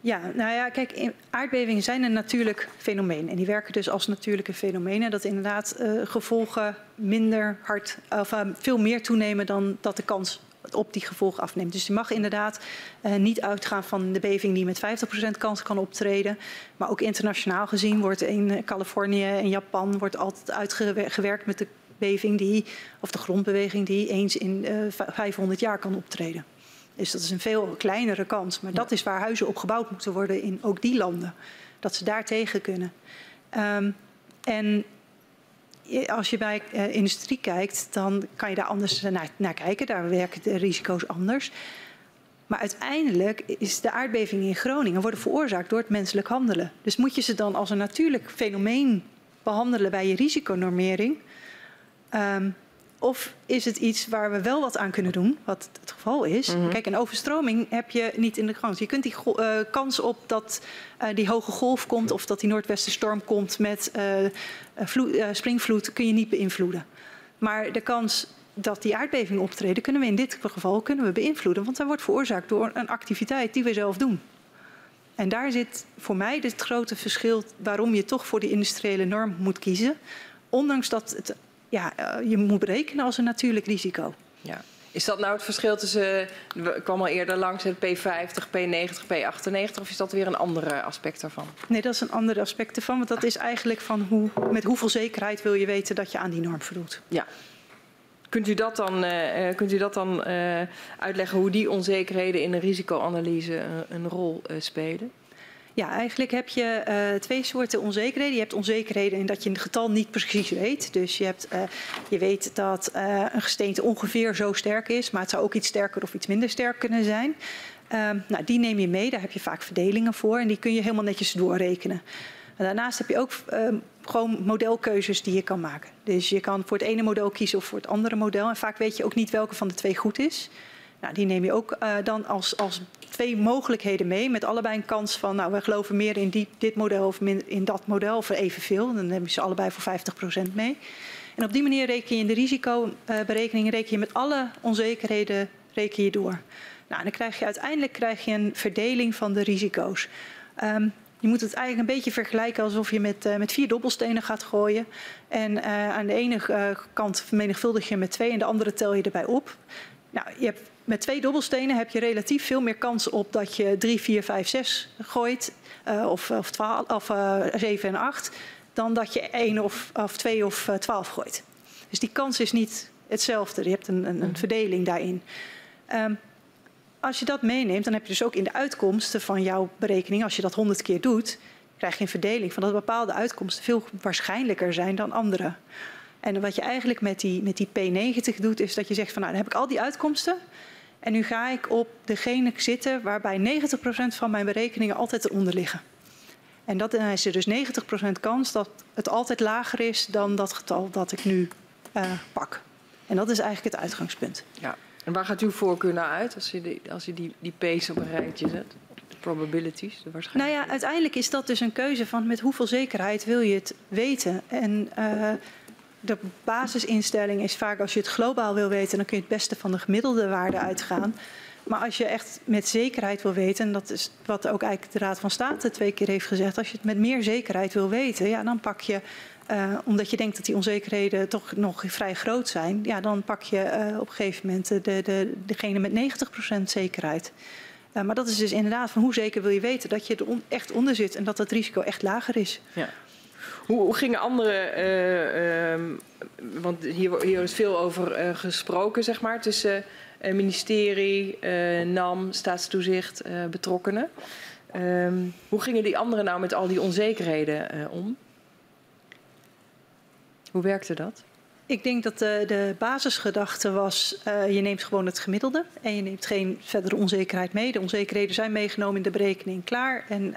Ja, nou ja, kijk, aardbevingen zijn een natuurlijk fenomeen. En die werken dus als natuurlijke fenomenen. Dat inderdaad uh, gevolgen minder hard, of uh, veel meer toenemen dan dat de kans op die gevolgen afneemt. Dus je mag inderdaad uh, niet uitgaan van de beving die met 50% kans kan optreden. Maar ook internationaal gezien wordt in Californië en Japan wordt altijd uitgewerkt met de beving die, of de grondbeweging die eens in 500 jaar kan optreden. Dus dat is een veel kleinere kans. Maar dat is waar huizen op gebouwd moeten worden in ook die landen. Dat ze daar tegen kunnen. Um, en als je bij uh, industrie kijkt, dan kan je daar anders naar, naar, kijken. Daar werken de risico's anders. Maar uiteindelijk is de aardbeving in Groningen worden veroorzaakt door het menselijk handelen. Dus moet je ze dan als een natuurlijk fenomeen behandelen bij je risiconormering? Um, of is het iets waar we wel wat aan kunnen doen, wat het geval is? Mm -hmm. Kijk, een overstroming heb je niet in de kans. Je kunt die uh, kans op dat uh, die hoge golf komt of dat die noordwestenstorm komt met uh, springvloed, kun je niet beïnvloeden. Maar de kans dat die aardbeving optreden, kunnen we in dit geval kunnen we beïnvloeden. Want dat wordt veroorzaakt door een activiteit die we zelf doen. En daar zit voor mij het grote verschil waarom je toch voor die industriële norm moet kiezen. Ondanks dat het ja, uh, je moet berekenen als een natuurlijk risico. Ja. Is dat nou het verschil tussen, ik kwam al eerder langs, het P50, P90, P98, of is dat weer een ander aspect daarvan? Nee, dat is een ander aspect ervan, want dat is eigenlijk van hoe, met hoeveel zekerheid wil je weten dat je aan die norm voldoet. Ja. Kunt u dat dan, uh, kunt u dat dan uh, uitleggen hoe die onzekerheden in een risicoanalyse een, een rol spelen? Ja, eigenlijk heb je uh, twee soorten onzekerheden. Je hebt onzekerheden in dat je een getal niet precies weet. Dus je, hebt, uh, je weet dat uh, een gesteente ongeveer zo sterk is, maar het zou ook iets sterker of iets minder sterk kunnen zijn. nou, die neem je mee, daar heb je vaak verdelingen voor en die kun je helemaal netjes doorrekenen. En daarnaast heb je ook gewoon modelkeuzes die je kan maken. Dus je kan voor het ene model kiezen of voor het andere model. En vaak weet je ook niet welke van de twee goed is. Nou, die neem je ook uh, dan als, als twee mogelijkheden mee. Met allebei een kans van, nou, we geloven meer in die, dit model of in dat model. Of evenveel. Dan neem je ze allebei voor 50% mee. En op die manier reken je in de risicoberekening reken je met alle onzekerheden reken je door. Nou, dan krijg je uiteindelijk krijg je een verdeling van de risico's. Um, je moet het eigenlijk een beetje vergelijken alsof je met, uh, met vier dobbelstenen gaat gooien. En uh, aan de ene kant vermenigvuldig je met twee en de andere tel je erbij op. Nou, je hebt, met twee dobbelstenen heb je relatief veel meer kans op dat je 3, 4, 5, 6 gooit. of, of, 12, of 7 en 8. Dan dat je 1 of, of 2 of 12 gooit. Dus die kans is niet hetzelfde. Je hebt een, een, een verdeling daarin. Um, als je dat meeneemt, dan heb je dus ook in de uitkomsten van jouw berekening, als je dat 100 keer doet, krijg je een verdeling van dat bepaalde uitkomsten veel waarschijnlijker zijn dan andere. En wat je eigenlijk met die, met die P90 doet, is dat je zegt van nou, dan heb ik al die uitkomsten. En nu ga ik op degene zitten waarbij 90% van mijn berekeningen altijd eronder liggen. En dat, dan is er dus 90% kans dat het altijd lager is dan dat getal dat ik nu uh, pak. En dat is eigenlijk het uitgangspunt. Ja. En waar gaat uw voorkeur naar uit als je die, als die, die P's op een rijtje zet? De probabilities, de Nou ja, uiteindelijk is dat dus een keuze van met hoeveel zekerheid wil je het weten. En uh, de basisinstelling is vaak als je het globaal wil weten, dan kun je het beste van de gemiddelde waarde uitgaan. Maar als je echt met zekerheid wil weten, en dat is wat ook eigenlijk de Raad van State twee keer heeft gezegd, als je het met meer zekerheid wil weten, ja, dan pak je uh, omdat je denkt dat die onzekerheden toch nog vrij groot zijn, ja, dan pak je uh, op een gegeven moment de, de, degene met 90% zekerheid. Uh, maar dat is dus inderdaad van hoe zeker wil je weten dat je er echt onder zit en dat het risico echt lager is. Ja. Hoe, gingen andere, want hier, hier is veel over gesproken, zeg maar, tussen ministerie, NAM, staatstoezicht, betrokkenen. Um, hoe gingen die anderen nou met al die onzekerheden om? Hoe werkte dat? Ik denk dat de, de basisgedachte was, je neemt gewoon het gemiddelde en je neemt geen verdere onzekerheid mee. De onzekerheden zijn meegenomen in de berekening klaar. En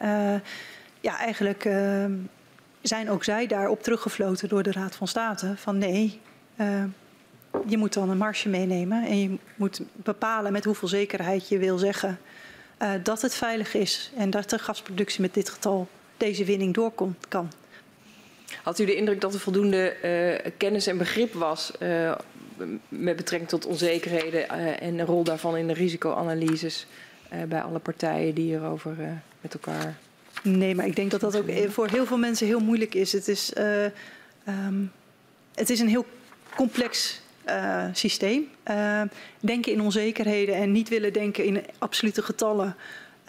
ja, eigenlijk uh, zijn ook zij daarop teruggefloten door de Raad van State van nee, je moet dan een marge meenemen en je moet bepalen met hoeveel zekerheid je wil zeggen dat het veilig is en dat de gasproductie met dit getal deze winning door kan. Had u de indruk dat er voldoende uh, kennis en begrip was met betrekking tot onzekerheden en de rol daarvan in de risicoanalyses bij alle partijen die hierover met elkaar. Nee, maar ik denk dat dat ook voor heel veel mensen heel moeilijk is. Het is, um, het is een heel complex uh, systeem. Uh, denken in onzekerheden en niet willen denken in absolute getallen.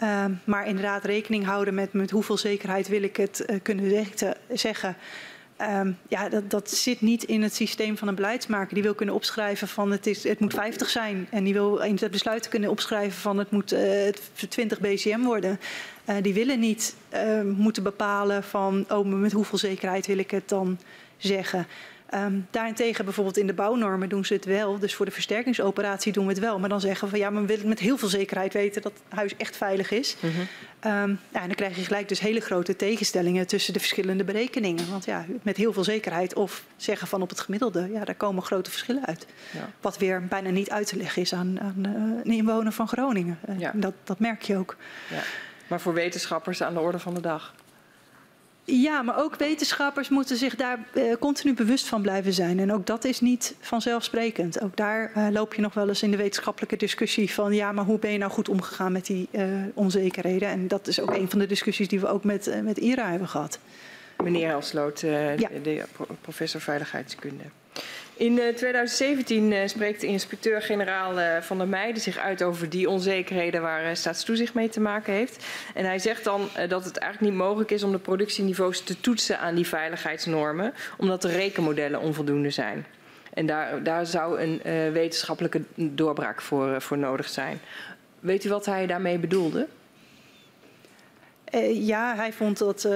Uh, maar inderdaad rekening houden met, met hoeveel zekerheid wil ik het kunnen zeggen. Um, ja, dat, dat zit niet in het systeem van een beleidsmaker. Die wil kunnen opschrijven van het, is, het moet 50 zijn. En die wil in het besluit kunnen opschrijven van het moet uh, 20 BCM worden. Uh, die willen niet uh, moeten bepalen van oh, met hoeveel zekerheid wil ik het dan zeggen. Um, daarentegen bijvoorbeeld in de bouwnormen doen ze het wel. Dus voor de versterkingsoperatie doen we het wel. Maar dan zeggen we van ja, maar we willen met heel veel zekerheid weten dat het huis echt veilig is. Mm -hmm. um, ja, en dan krijg je gelijk dus hele grote tegenstellingen tussen de verschillende berekeningen. Want ja, met heel veel zekerheid of zeggen van op het gemiddelde, ja, daar komen grote verschillen uit. Ja. Wat weer bijna niet uit te leggen is aan, aan uh, een inwoner van Groningen. Uh, ja. dat, dat merk je ook. Ja. Maar voor wetenschappers aan de orde van de dag. Ja, maar ook wetenschappers moeten zich daar uh, continu bewust van blijven zijn. En ook dat is niet vanzelfsprekend. Ook daar uh, loop je nog wel eens in de wetenschappelijke discussie van ja, maar hoe ben je nou goed omgegaan met die uh, onzekerheden? En dat is ook een van de discussies die we ook met, met IRA hebben gehad. Meneer Helsloot, ja. de professor veiligheidskunde. In 2017 uh, spreekt de inspecteur-generaal uh, Van der Meijden zich uit over die onzekerheden waar staatstoezicht mee te maken heeft. En hij zegt dan dat het eigenlijk niet mogelijk is om de productieniveaus te toetsen aan die veiligheidsnormen, omdat de rekenmodellen onvoldoende zijn. En daar, daar zou een wetenschappelijke doorbraak voor, voor nodig zijn. Weet u wat hij daarmee bedoelde? Ja, hij vond dat,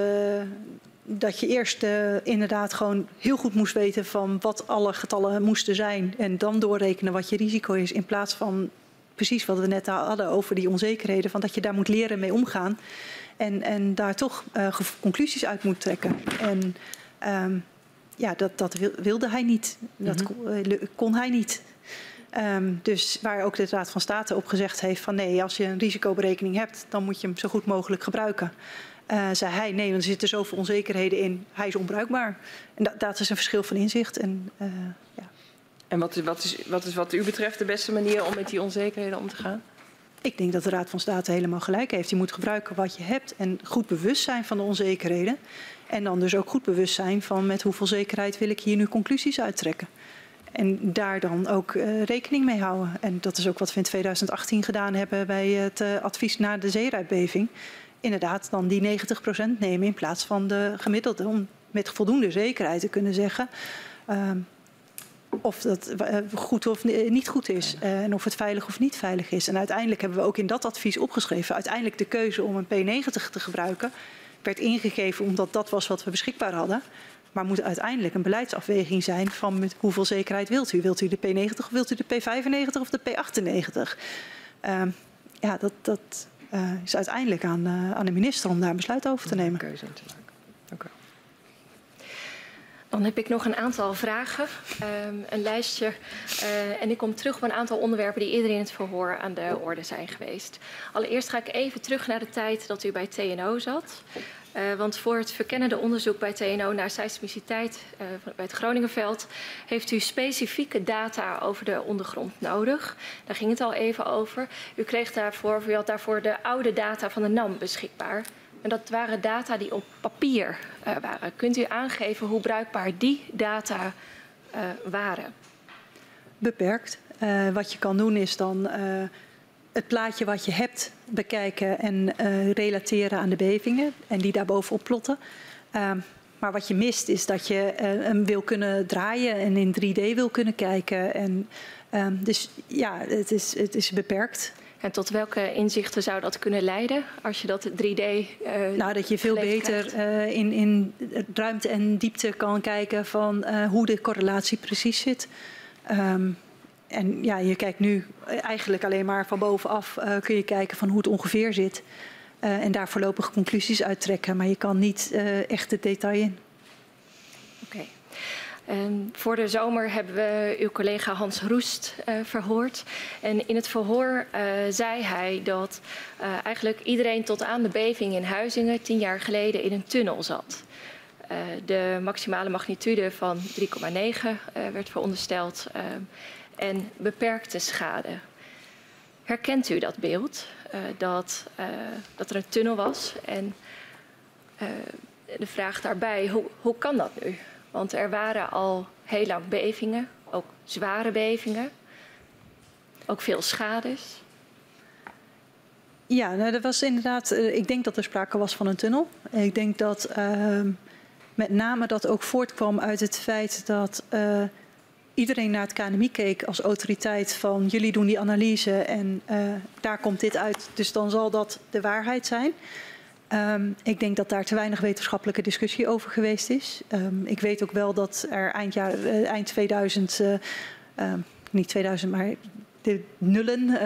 dat je eerst uh, inderdaad gewoon heel goed moest weten van wat alle getallen moesten zijn. En dan doorrekenen wat je risico is. In plaats van precies wat we net hadden over die onzekerheden. Van dat je daar moet leren mee omgaan. En, en daar toch conclusies uit moet trekken. En um, ja, dat, dat wilde hij niet. Dat mm -hmm. kon hij niet. Um, dus waar ook de Raad van State op gezegd heeft van nee, als je een risicoberekening hebt, dan moet je hem zo goed mogelijk gebruiken. Uh, zei hij nee, want er zitten zoveel onzekerheden in, hij is onbruikbaar. En dat, dat is een verschil van inzicht. En, uh, ja. en wat, is, wat, is, wat is wat u betreft de beste manier om met die onzekerheden om te gaan? Ik denk dat de Raad van State helemaal gelijk heeft. Je moet gebruiken wat je hebt en goed bewust zijn van de onzekerheden. En dan dus ook goed bewust zijn van met hoeveel zekerheid wil ik hier nu conclusies uittrekken. En daar dan ook uh, rekening mee houden. En dat is ook wat we in 2018 gedaan hebben bij het uh, advies na de zeeruitbeving. Inderdaad, dan die 90% nemen in plaats van de gemiddelde. Om met voldoende zekerheid te kunnen zeggen uh, of dat uh, goed of niet goed is. en of het veilig of niet veilig is. En uiteindelijk hebben we ook in dat advies opgeschreven. Uiteindelijk de keuze om een P90 te gebruiken werd ingegeven omdat dat was wat we beschikbaar hadden. Maar moet uiteindelijk een beleidsafweging zijn van met hoeveel zekerheid wilt u? Wilt u de P90 of wilt u de P95 of de P98? Uh, ja, dat, dat uh, is uiteindelijk aan, uh, aan de minister om daar een besluit over te nemen. Keuze te maken. Dank u Dan heb ik nog een aantal vragen, um, een lijstje. Uh, en ik kom terug op een aantal onderwerpen die eerder in het verhoor aan de orde zijn geweest. Allereerst ga ik even terug naar de tijd dat u bij TNO zat. Uh, want voor het verkennende onderzoek bij TNO naar seismiciteit uh, bij het Groningenveld heeft u specifieke data over de ondergrond nodig. Daar ging het al even over. U kreeg daarvoor, u had daarvoor de oude data van de NAM beschikbaar. En dat waren data die op papier uh, waren. Kunt u aangeven hoe bruikbaar die data waren? Beperkt. wat je kan doen is dan het plaatje wat je hebt bekijken en uh, relateren aan de bevingen en die daarbovenop plotten. Uh, maar wat je mist is dat je uh, hem wil kunnen draaien en in 3D wil kunnen kijken. En, um, dus ja, het is, het is beperkt. En tot welke inzichten zou dat kunnen leiden als je dat 3D. Uh, nou, dat je veel beter uh, in, in ruimte en diepte kan kijken van uh, hoe de correlatie precies zit. Um, en ja, je kijkt nu eigenlijk alleen maar van bovenaf uh, kun je kijken van hoe het ongeveer zit. Uh, en daar voorlopig conclusies uittrekken. Maar je kan niet uh, echt het detail in. Oké. En voor de zomer hebben we uw collega Hans Roest verhoord. En in het verhoor zei hij dat eigenlijk iedereen tot aan de beving in Huizingen tien jaar geleden in een tunnel zat. de maximale magnitude van 3,9 werd verondersteld en beperkte schade. Herkent u dat beeld? Uh, dat, uh, dat er een tunnel was en uh, de vraag daarbij, hoe, hoe kan dat nu? Want er waren al heel lang bevingen, ook zware bevingen, ook veel schades. Ja, nou, dat was inderdaad, ik denk dat er sprake was van een tunnel. Ik denk dat ehm, met name dat ook voortkwam uit het feit dat iedereen naar het KNMI keek als autoriteit van jullie doen die analyse en uh, daar komt dit uit, dus dan zal dat de waarheid zijn. Um, ik denk dat daar te weinig wetenschappelijke discussie over geweest is. Um, ik weet ook wel dat er eind, jaar, uh, eind 2000, uh, niet 2000, maar de nullen,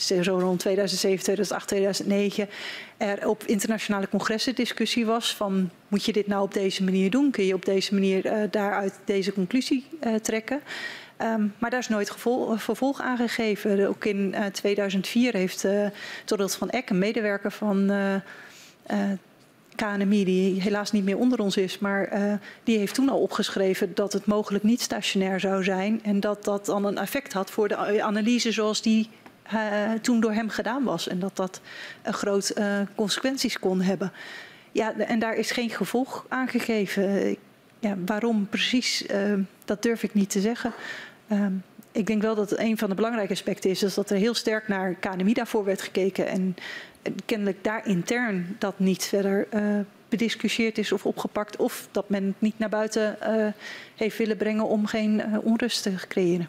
zo rond 2007, 2008, 2009 er op internationale congressen discussie was van moet je dit nou op deze manier doen? Kun je op deze manier uh, daaruit deze conclusie uh, trekken? Um, maar daar is nooit vervolg aan gegeven. Ook in uh, 2004 heeft uh, van Eck, een medewerker van KNMI, die helaas niet meer onder ons is, maar die heeft toen al opgeschreven dat het mogelijk niet stationair zou zijn en dat dat dan een effect had voor de analyse zoals die uh, toen door hem gedaan was. En dat dat een groot uh, consequenties kon hebben. Ja, en daar is geen gevolg aan gegeven. Ja, waarom precies, dat durf ik niet te zeggen. ik denk wel dat een van de belangrijke aspecten is, is dat er heel sterk naar KNMI daarvoor werd gekeken. En kennelijk daar intern dat niet verder bediscussieerd is of opgepakt. Of dat men het niet naar buiten heeft willen brengen om geen onrust te creëren.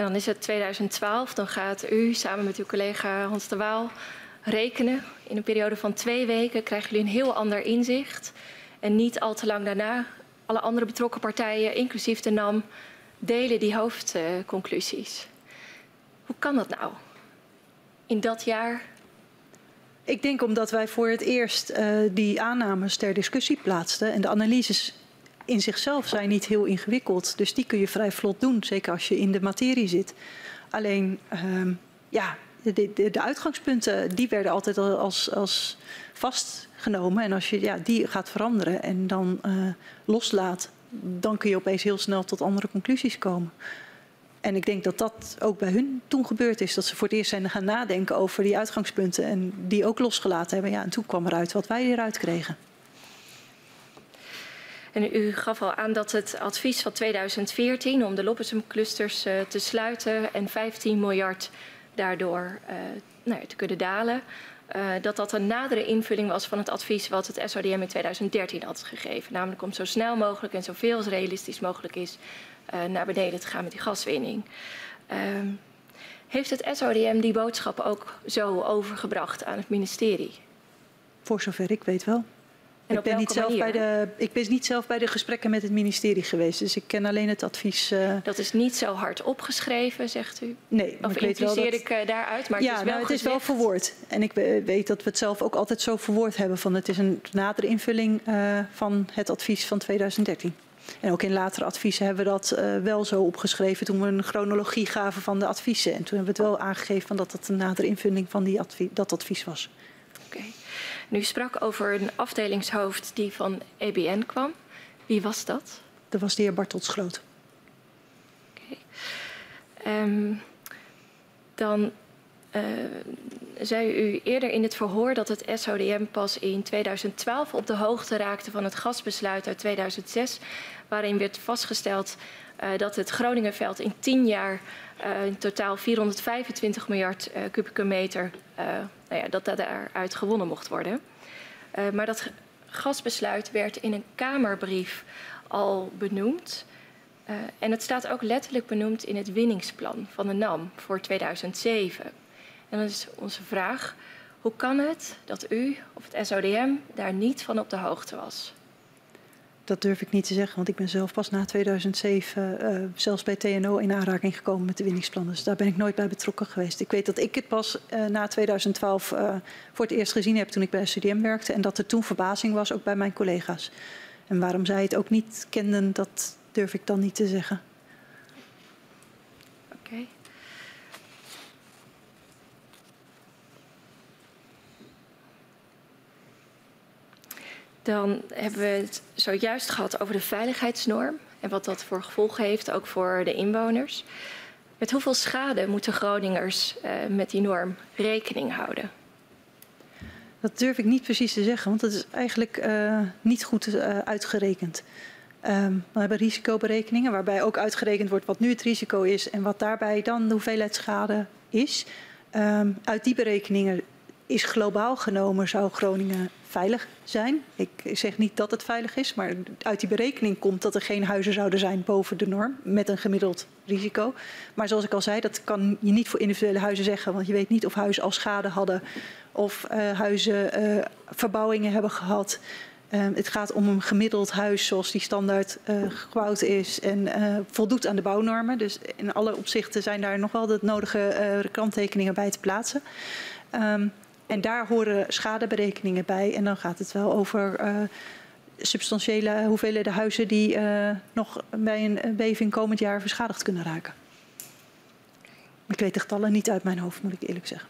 En dan is het 2012, dan gaat u samen met uw collega Hans de Waal rekenen. In een periode van twee weken krijgen jullie een heel ander inzicht. En niet al te lang daarna, alle andere betrokken partijen, inclusief de NAM, delen die hoofdconclusies. Hoe kan dat nou? In dat jaar ik denk omdat wij voor het eerst uh, die aannames ter discussie plaatsten. En de analyses in zichzelf zijn niet heel ingewikkeld. Dus die kun je vrij vlot doen, zeker als je in de materie zit. Alleen, uh, ja, de, de, de, uitgangspunten die werden altijd als, als vastgenomen. En als je ja, die gaat veranderen en dan uh, loslaat, dan kun je opeens heel snel tot andere conclusies komen. En ik denk dat dat ook bij hun toen gebeurd is. Dat ze voor het eerst zijn gaan nadenken over die uitgangspunten en die ook losgelaten hebben. Ja, en toen kwam eruit wat wij eruit kregen. En u gaf al aan dat het advies van 2014 om de Loppersum-clusters uh, te sluiten en 15 miljard daardoor uh, nou te kunnen dalen, uh, dat dat een nadere invulling was van het advies wat het SODM in 2013 had gegeven. Namelijk om zo snel mogelijk en zoveel als realistisch mogelijk is naar beneden te gaan met die gaswinning. Uh, heeft het SODM die boodschap ook zo overgebracht aan het ministerie? Voor zover ik weet wel. En ik ben, niet zelf bij de, ik ben niet zelf bij de gesprekken met het ministerie geweest, dus ik ken alleen het advies. Uh... Dat is niet zo hard opgeschreven, zegt u? Nee, of ik weet wel dat... ik uh, daaruit, maar ja, het is wel nou, het is wel verwoord. En ik weet dat we het zelf ook altijd zo verwoord hebben van het is een nadere invulling uh, van het advies van 2013. En ook in latere adviezen hebben we dat uh, wel zo opgeschreven toen we een chronologie gaven van de adviezen. En toen hebben we het wel aangegeven van dat het een nadere invulling van die advie dat advies was. Nu sprak over een afdelingshoofd die van EBN kwam. Wie was dat? Dat was de heer Bartels Groot. Oké. Okay. Um, dan uh, zei u eerder in het verhoor dat het SODM pas in 2012 op de hoogte raakte van het gasbesluit uit 2006, waarin werd vastgesteld uh, dat het Groningenveld in 10 jaar uh, in totaal 425 miljard kubieke meter, nou ja, dat daaruit gewonnen mocht worden. maar dat gasbesluit werd in een Kamerbrief al benoemd. en het staat ook letterlijk benoemd in het winningsplan van de NAM voor 2007. En dan is onze vraag, hoe kan het dat u of het SODM daar niet van op de hoogte was? Dat durf ik niet te zeggen, want ik ben zelf pas na 2007 uh, zelfs bij TNO in aanraking gekomen met de winningsplannen. Dus daar ben ik nooit bij betrokken geweest. Ik weet dat ik het pas uh, na 2012 uh, voor het eerst gezien heb toen ik bij SODM werkte. En dat er toen verbazing was, ook bij mijn collega's. En waarom zij het ook niet kenden, dat durf ik dan niet te zeggen. Oké. Okay. Dan hebben we het zojuist gehad over de veiligheidsnorm en wat dat voor gevolgen heeft, ook voor de inwoners. Met hoeveel schade moeten Groningers uh, met die norm rekening houden? Dat durf ik niet precies te zeggen, want dat is eigenlijk uh, niet goed uh, uitgerekend. Um, we hebben risicoberekeningen waarbij ook uitgerekend wordt wat nu het risico is en wat daarbij dan de hoeveelheid schade is. Um, uit die berekeningen is globaal genomen zou Groningen veilig zijn. Ik zeg niet dat het veilig is, maar uit die berekening komt dat er geen huizen zouden zijn boven de norm met een gemiddeld risico. Maar zoals ik al zei, dat kan je niet voor individuele huizen zeggen, want je weet niet of huizen al schade hadden of uh, huizen uh, verbouwingen hebben gehad. Uh, het gaat om een gemiddeld huis zoals die standaard uh, gebouwd is en voldoet aan de bouwnormen. Dus in alle opzichten zijn daar nog wel de nodige kanttekeningen bij te plaatsen. Um, en daar horen schadeberekeningen bij. En dan gaat het wel over uh, substantiële hoeveelheden huizen die uh, nog bij een beving komend jaar beschadigd kunnen raken. Ik weet de getallen niet uit mijn hoofd, moet ik eerlijk zeggen.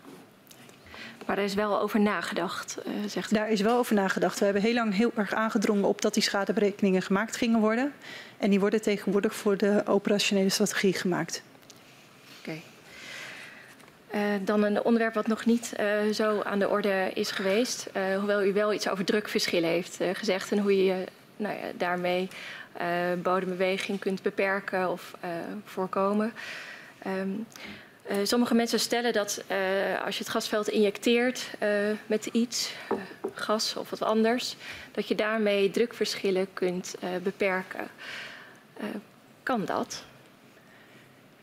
Maar daar is wel over nagedacht, uh, zegt u. Daar is wel over nagedacht. We hebben heel lang heel erg aangedrongen op dat die schadeberekeningen gemaakt gingen worden. En die worden tegenwoordig voor de operationele strategie gemaakt. Uh, dan een onderwerp wat nog niet uh, zo aan de orde is geweest. Uh, hoewel u wel iets over drukverschillen heeft gezegd en hoe je nou ja, daarmee bodembeweging kunt beperken of voorkomen. Um, sommige mensen stellen dat als je het gasveld injecteert met iets, gas of wat anders, dat je daarmee drukverschillen kunt beperken. kan dat?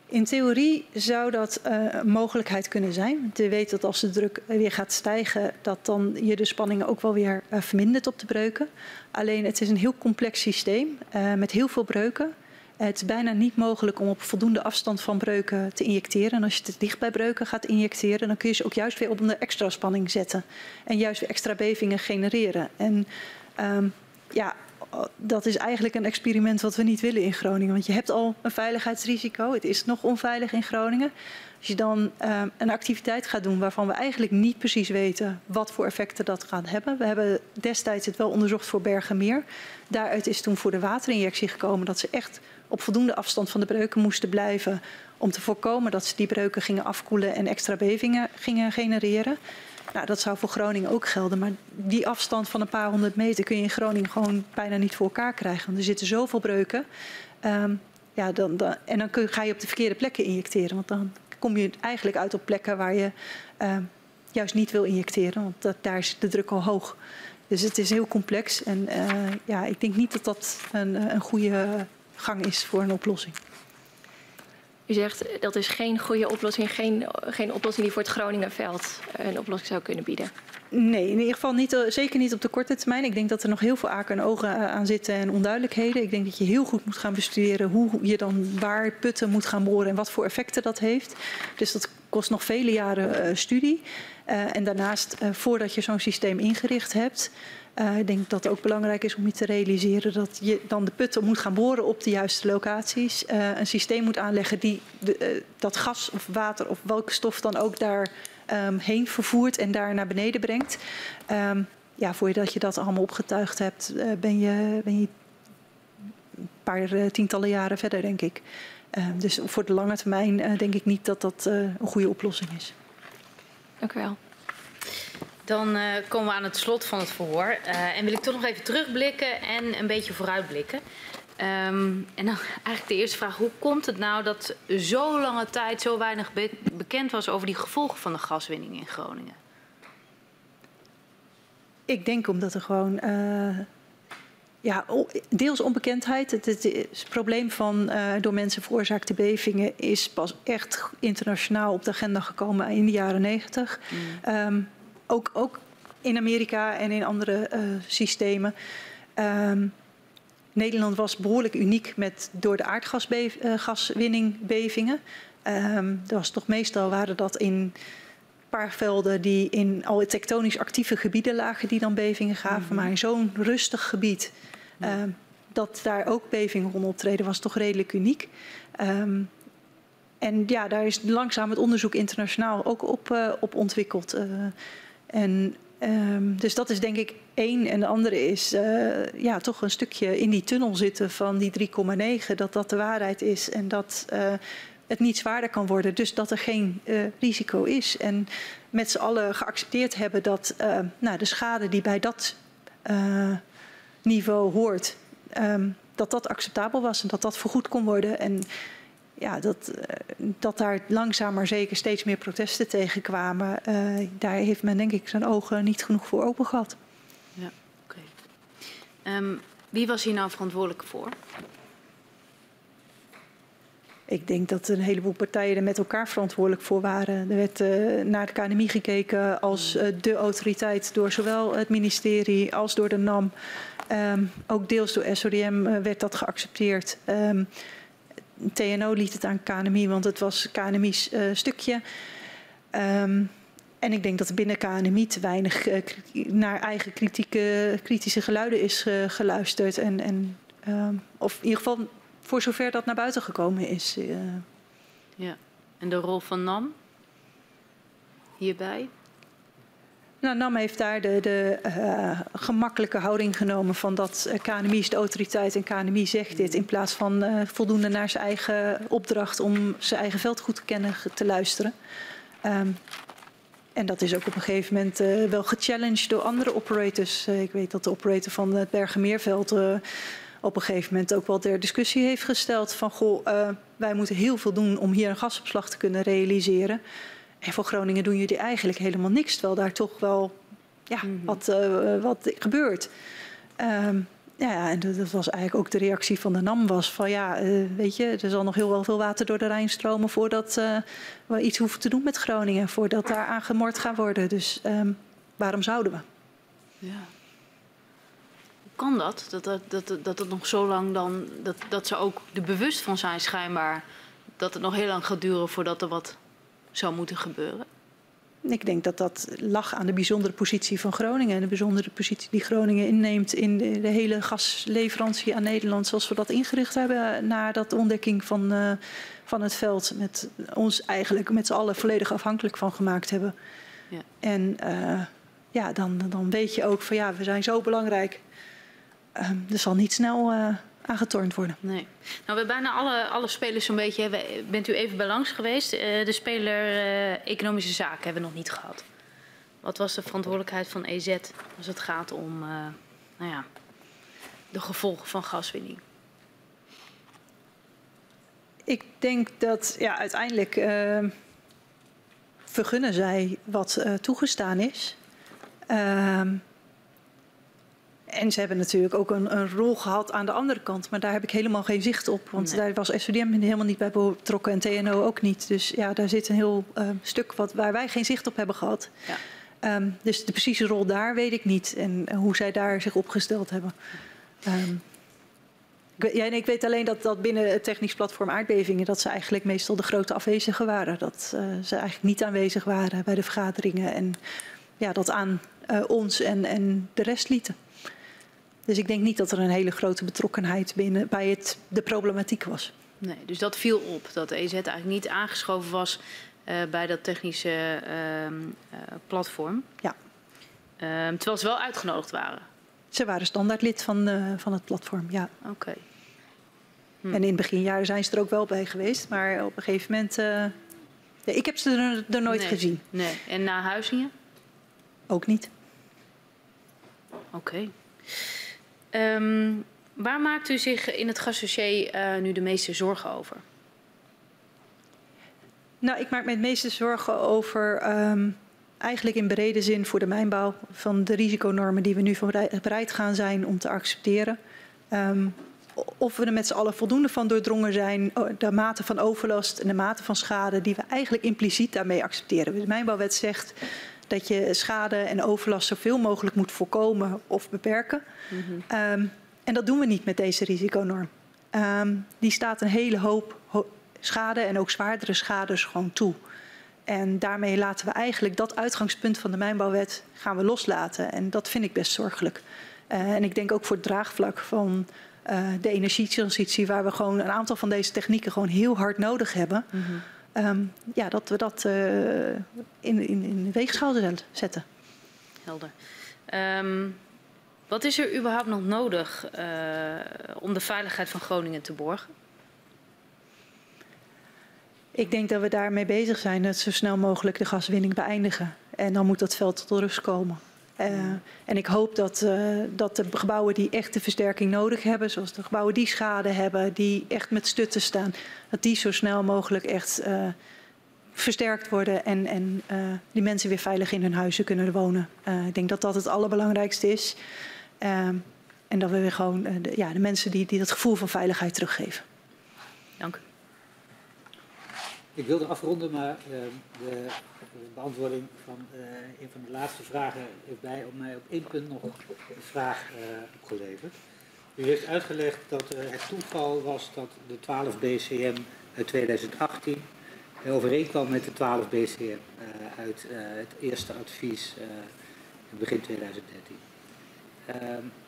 In theorie zou dat uh, een mogelijkheid kunnen zijn. Je weet dat als de druk weer gaat stijgen, dat dan je de spanningen ook wel weer uh, vermindert op de breuken. Alleen het is een heel complex systeem uh, met heel veel breuken. Het is bijna niet mogelijk om op voldoende afstand van breuken te injecteren. En als je te dicht bij breuken gaat injecteren, dan kun je ze ook juist weer op een extra spanning zetten. En juist weer extra bevingen genereren. En um, ja, dat is eigenlijk een experiment wat we niet willen in Groningen. Want je hebt al een veiligheidsrisico. Het is nog onveilig in Groningen. Als je dan uh, een activiteit gaat doen waarvan we eigenlijk niet precies weten wat voor effecten dat gaat hebben. We hebben destijds het wel onderzocht voor Bergenmeer. Daaruit is toen voor de waterinjectie gekomen dat ze echt op voldoende afstand van de breuken moesten blijven. Om te voorkomen dat ze die breuken gingen afkoelen en extra bevingen gingen genereren. Nou, dat zou voor Groningen ook gelden. Maar die afstand van een paar honderd meter kun je in Groningen gewoon bijna niet voor elkaar krijgen. Want er zitten zoveel breuken. Um, ja, dan, dan, en dan kun, ga je op de verkeerde plekken injecteren. Want dan kom je eigenlijk uit op plekken waar je um, juist niet wil injecteren. Want daar is de druk al hoog. Dus het is heel complex. En uh, ja, ik denk niet dat dat een, een goede gang is voor een oplossing. U zegt dat is geen goede oplossing, geen, geen oplossing die voor het Groningenveld een oplossing zou kunnen bieden. Nee, in ieder geval niet, zeker niet op de korte termijn. Ik denk dat er nog heel veel aken en ogen aan zitten en onduidelijkheden. Ik denk dat je heel goed moet gaan bestuderen hoe je dan waar putten moet gaan boren en wat voor effecten dat heeft. Dus dat kost nog vele jaren uh, studie. En daarnaast, voordat je zo'n systeem ingericht hebt, ik denk dat het ook belangrijk is om je te realiseren dat je dan de putten moet gaan boren op de juiste locaties. Een systeem moet aanleggen die dat gas of water of welke stof dan ook daar um, heen vervoert en daar naar beneden brengt. Um, ja, voordat je dat allemaal opgetuigd hebt, ben, je, ben je een paar tientallen jaren verder, denk ik. dus voor de lange termijn denk ik niet dat dat een goede oplossing is. Dank u wel. Dan komen we aan het slot van het verhoor. En wil ik toch nog even terugblikken en een beetje vooruitblikken. Um, en dan eigenlijk de eerste vraag. Hoe komt het nou dat zo lange tijd zo weinig be bekend was over die gevolgen van de gaswinning in Groningen? Ik denk omdat er gewoon... Uh, ja, deels onbekendheid. Het, het, het probleem van uh, door mensen veroorzaakte bevingen is pas echt internationaal op de agenda gekomen in de jaren negentig. Mm. Um, ook, ook in Amerika en in andere uh, systemen. Um, Nederland was behoorlijk uniek met door de aardgaswinning uh, bevingen. Um, dat was toch meestal waren dat in paarvelden die in al tektonisch actieve gebieden lagen die dan bevingen gaven. Mm -hmm. Maar in zo'n rustig gebied um, dat daar ook bevingen rond optreden was toch redelijk uniek. Um, en ja, daar is langzaam het onderzoek internationaal ook op, uh, op ontwikkeld. Uh, en um, dus dat is denk ik één. En de andere is uh, ja, toch een stukje in die tunnel zitten van die 3,9. Dat dat de waarheid is en dat uh, het niet zwaarder kan worden. Dus dat er geen uh, risico is. En met z'n allen geaccepteerd hebben dat nou, de schade die bij dat niveau hoort... Um, dat dat acceptabel was en dat dat vergoed kon worden. En ja, dat, uh, dat daar langzaam maar zeker steeds meer protesten tegen kwamen. Uh, daar heeft men denk ik zijn ogen niet genoeg voor open gehad. Ja, oké. Okay. Um, wie was hier nou verantwoordelijk voor? Ik denk dat een heleboel partijen er met elkaar verantwoordelijk voor waren. Er werd uh, naar de KNMI gekeken als uh, de autoriteit door zowel het ministerie als door de NAM. Um, ook deels door SODM werd dat geaccepteerd. Um, TNO liet het aan KNMI, want het was KNMI's uh, stukje. Um, en ik denk dat binnen KNMI te weinig uh, naar eigen kritische geluiden is uh, geluisterd. En, en, um, of in ieder geval voor zover dat naar buiten gekomen is. Ja, en de rol van NAM hierbij? Nou, NAM heeft daar de, de uh, gemakkelijke houding genomen van dat uh, KNMI is de autoriteit en KNMI zegt dit in plaats van uh, voldoende naar zijn eigen opdracht om zijn eigen veld goed te kennen te luisteren. Um, en dat is ook op een gegeven moment wel gechallenged door andere operators. Ik weet dat de operator van het Bergenmeerveld op een gegeven moment ook wel ter discussie heeft gesteld van goh, wij moeten heel veel doen om hier een gasopslag te kunnen realiseren. En voor Groningen doen jullie eigenlijk helemaal niks, terwijl daar toch wel ja, mm -hmm. wat, uh, wat gebeurt. Um, Ja, en dat was eigenlijk ook de reactie van de NAM was van ja, uh, weet je, er zal nog heel wel veel water door de Rijn stromen voordat uh, we iets hoeven te doen met Groningen, voordat daar aangemord gaat worden. Dus um, waarom zouden we? Ja. Hoe kan dat? Dat, dat, dat, dat het nog zo lang dan, dat, dat ze ook er bewust van zijn schijnbaar, dat het nog heel lang gaat duren voordat er wat zou moeten gebeuren? Ik denk dat dat lag aan de bijzondere positie van Groningen en de bijzondere positie die Groningen inneemt in de, de hele gasleverantie aan Nederland zoals we dat ingericht hebben na dat ontdekking van, uh, van het veld. Met ons eigenlijk met z'n allen volledig afhankelijk van gemaakt hebben. Ja. En uh, ja, dan, dan weet je ook van ja, we zijn zo belangrijk. Uh, er zal niet snel aangetornd worden. Nee. Nou, we hebben bijna alle, alle spelers zo'n beetje. Bent u even bij langs geweest? Uh, de speler uh, Economische Zaken hebben we nog niet gehad. Wat was de verantwoordelijkheid van EZ als het gaat om uh, nou ja, de gevolgen van gaswinning? Ik denk dat ja, uiteindelijk vergunnen zij wat toegestaan is. Ehm, en ze hebben natuurlijk ook een, een, rol gehad aan de andere kant. Maar daar heb ik helemaal geen zicht op. Want nee. daar was SVDM helemaal niet bij betrokken en TNO ook niet. Dus ja, daar zit een heel uh, stuk wat, waar wij geen zicht op hebben gehad. Ja. Um, dus de precieze rol daar weet ik niet. En hoe zij daar zich opgesteld hebben. Um, ik, ja, en ik weet alleen dat, dat binnen het technisch platform aardbevingen... dat ze eigenlijk meestal de grote afwezigen waren. Dat uh, ze eigenlijk niet aanwezig waren bij de vergaderingen. En ja, dat aan ons en, en de rest lieten. Dus ik denk niet dat er een hele grote betrokkenheid binnen, bij het, de problematiek was. Nee, dus dat viel op, dat EZ eigenlijk niet aangeschoven was uh, bij dat technische uh, uh, platform. Ja. Ehm, terwijl ze wel uitgenodigd waren. Ze waren standaard lid van, eh, van het platform, ja. Oké. Okay. Hm. En in het beginjaren zijn ze er ook wel bij geweest, maar op een gegeven moment... eh, ja, ik heb ze er, er nooit nee. gezien. Nee, en na Huizingen? Ook niet. Oké. Okay. Um, waar maakt u zich in het gasdossier uh, nu de meeste zorgen over? Nou, ik maak me het meeste zorgen over um, eigenlijk in brede zin voor de mijnbouw van de risiconormen die we nu bereid gaan zijn om te accepteren. Um, of we er met z'n allen voldoende van doordrongen zijn, de mate van overlast en de mate van schade die we eigenlijk impliciet daarmee accepteren. De mijnbouwwet zegt dat je schade en overlast zoveel mogelijk moet voorkomen of beperken. Mm -hmm. um, en dat doen we niet met deze risiconorm. Um, die staat een hele hoop ho schade en ook zwaardere schades gewoon toe. En daarmee laten we eigenlijk dat uitgangspunt van de mijnbouwwet gaan we loslaten. En dat vind ik best zorgelijk. Uh, en ik denk ook voor het draagvlak van uh, de energietransitie, waar we gewoon een aantal van deze technieken gewoon heel hard nodig hebben. Mm -hmm. Um, ja, dat we dat uh, in, in, in de weegschaal zetten. Helder. Um, wat is er überhaupt nog nodig uh, om de veiligheid van Groningen te borgen? Ik denk dat we daarmee bezig zijn dat zo snel mogelijk de gaswinning beëindigen. En dan moet dat veld tot rust komen. Uh, en ik hoop dat, uh, dat de gebouwen die echt de versterking nodig hebben, zoals de gebouwen die schade hebben, die echt met stutten staan, dat die zo snel mogelijk echt uh, versterkt worden en, en die mensen weer veilig in hun huizen kunnen wonen. ik denk dat dat het allerbelangrijkste is. en dat we weer gewoon de, ja, de mensen die, die dat gevoel van veiligheid teruggeven. Dank u. Ik wilde afronden, maar de beantwoording van uh, een van de laatste vragen heeft bij op mij op één punt nog een vraag uh, opgeleverd. U heeft uitgelegd dat uh, het toeval was dat de 12 BCM uit 2018 overeenkwam met de 12 BCM uit het eerste advies in begin 2013.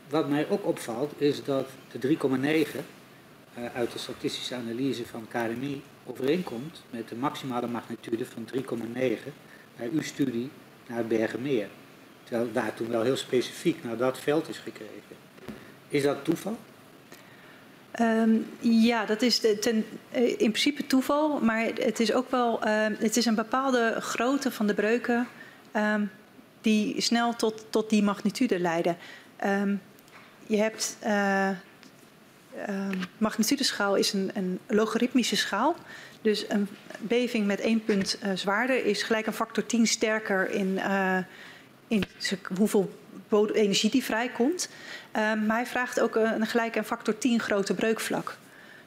wat mij ook opvalt is dat de 3,9 uit de statistische analyse van KNMI overeenkomt met de maximale magnitude van 3,9 bij uw studie naar het Bergenmeer. Terwijl daar toen wel heel specifiek naar dat veld is gekregen. Is dat toeval? Um, ja, dat is ten, in principe toeval, maar het is ook wel um, het is een bepaalde grootte van de breuken um, die snel tot, tot die magnitude leiden. je hebt uh, magnitudeschaal is een, een logaritmische schaal. Dus een beving met één punt uh, zwaarder is gelijk een factor 10 sterker in, uh, in hoeveel energie die vrijkomt. Um, maar hij vraagt ook een, gelijk een factor 10 grote breukvlak.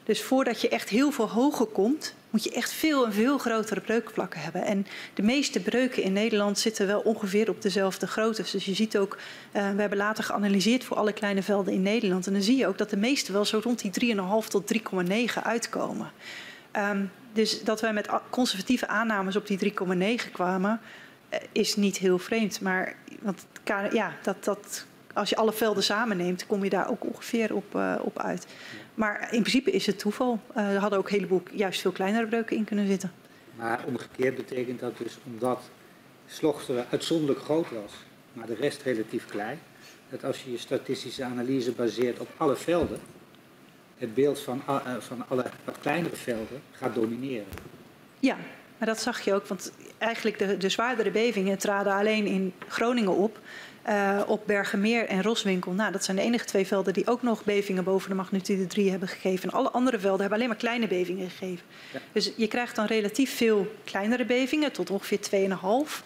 Dus voordat je echt heel veel hoger komt, moet je echt veel en veel grotere breukvlakken hebben. En de meeste breuken in Nederland zitten wel ongeveer op dezelfde grootte. Dus je ziet ook, uh, we hebben later geanalyseerd voor alle kleine velden in Nederland. En dan zie je ook dat de meeste wel zo rond die 3,5 tot 3,9 uitkomen. Um, dus dat wij met conservatieve aannames op die 3,9 kwamen, uh, is niet heel vreemd. Maar want, ja, dat, dat, als je alle velden samenneemt, kom je daar ook ongeveer op, uh, op uit. Maar in principe is het toeval. Uh, er hadden ook een heleboel juist veel kleinere breuken in kunnen zitten. Maar omgekeerd betekent dat dus omdat Slochteren uitzonderlijk groot was, maar de rest relatief klein, dat als je je statistische analyse baseert op alle velden, het beeld van, uh, van alle wat kleinere velden gaat domineren. Ja, maar dat zag je ook, want eigenlijk de, de zwaardere bevingen traden alleen in Groningen op. Uh, op Bergenmeer en Roswinkel. Nou, dat zijn de enige twee velden die ook nog bevingen boven de magnitude 3 hebben gegeven. En alle andere velden hebben alleen maar kleine bevingen gegeven. Ja. Dus je krijgt dan relatief veel kleinere bevingen, tot ongeveer 2,5.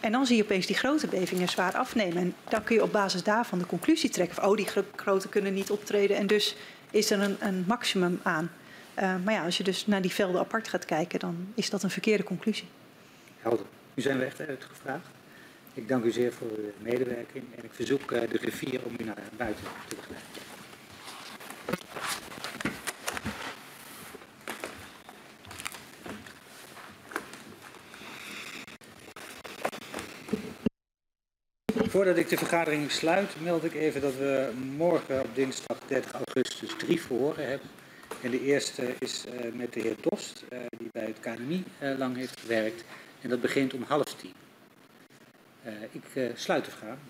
En dan zie je opeens die grote bevingen zwaar afnemen. En dan kun je op basis daarvan de conclusie trekken van... oh, die grote kunnen niet optreden en dus is er een, een maximum aan. Uh, maar ja, als je dus naar die velden apart gaat kijken... dan is dat een verkeerde conclusie. Helder. Nu zijn we echt uitgevraagd. Ik dank u zeer voor uw medewerking en ik verzoek uh, de griffier om u naar buiten te begeleiden. Voordat ik de vergadering sluit, meld ik even dat we morgen op dinsdag 30 augustus drie verhoren hebben. En de eerste is uh, met de heer Dost, uh, die bij het KNMI lang heeft gewerkt. En dat begint om half tien. Uh, ik uh, sluit de vergadering.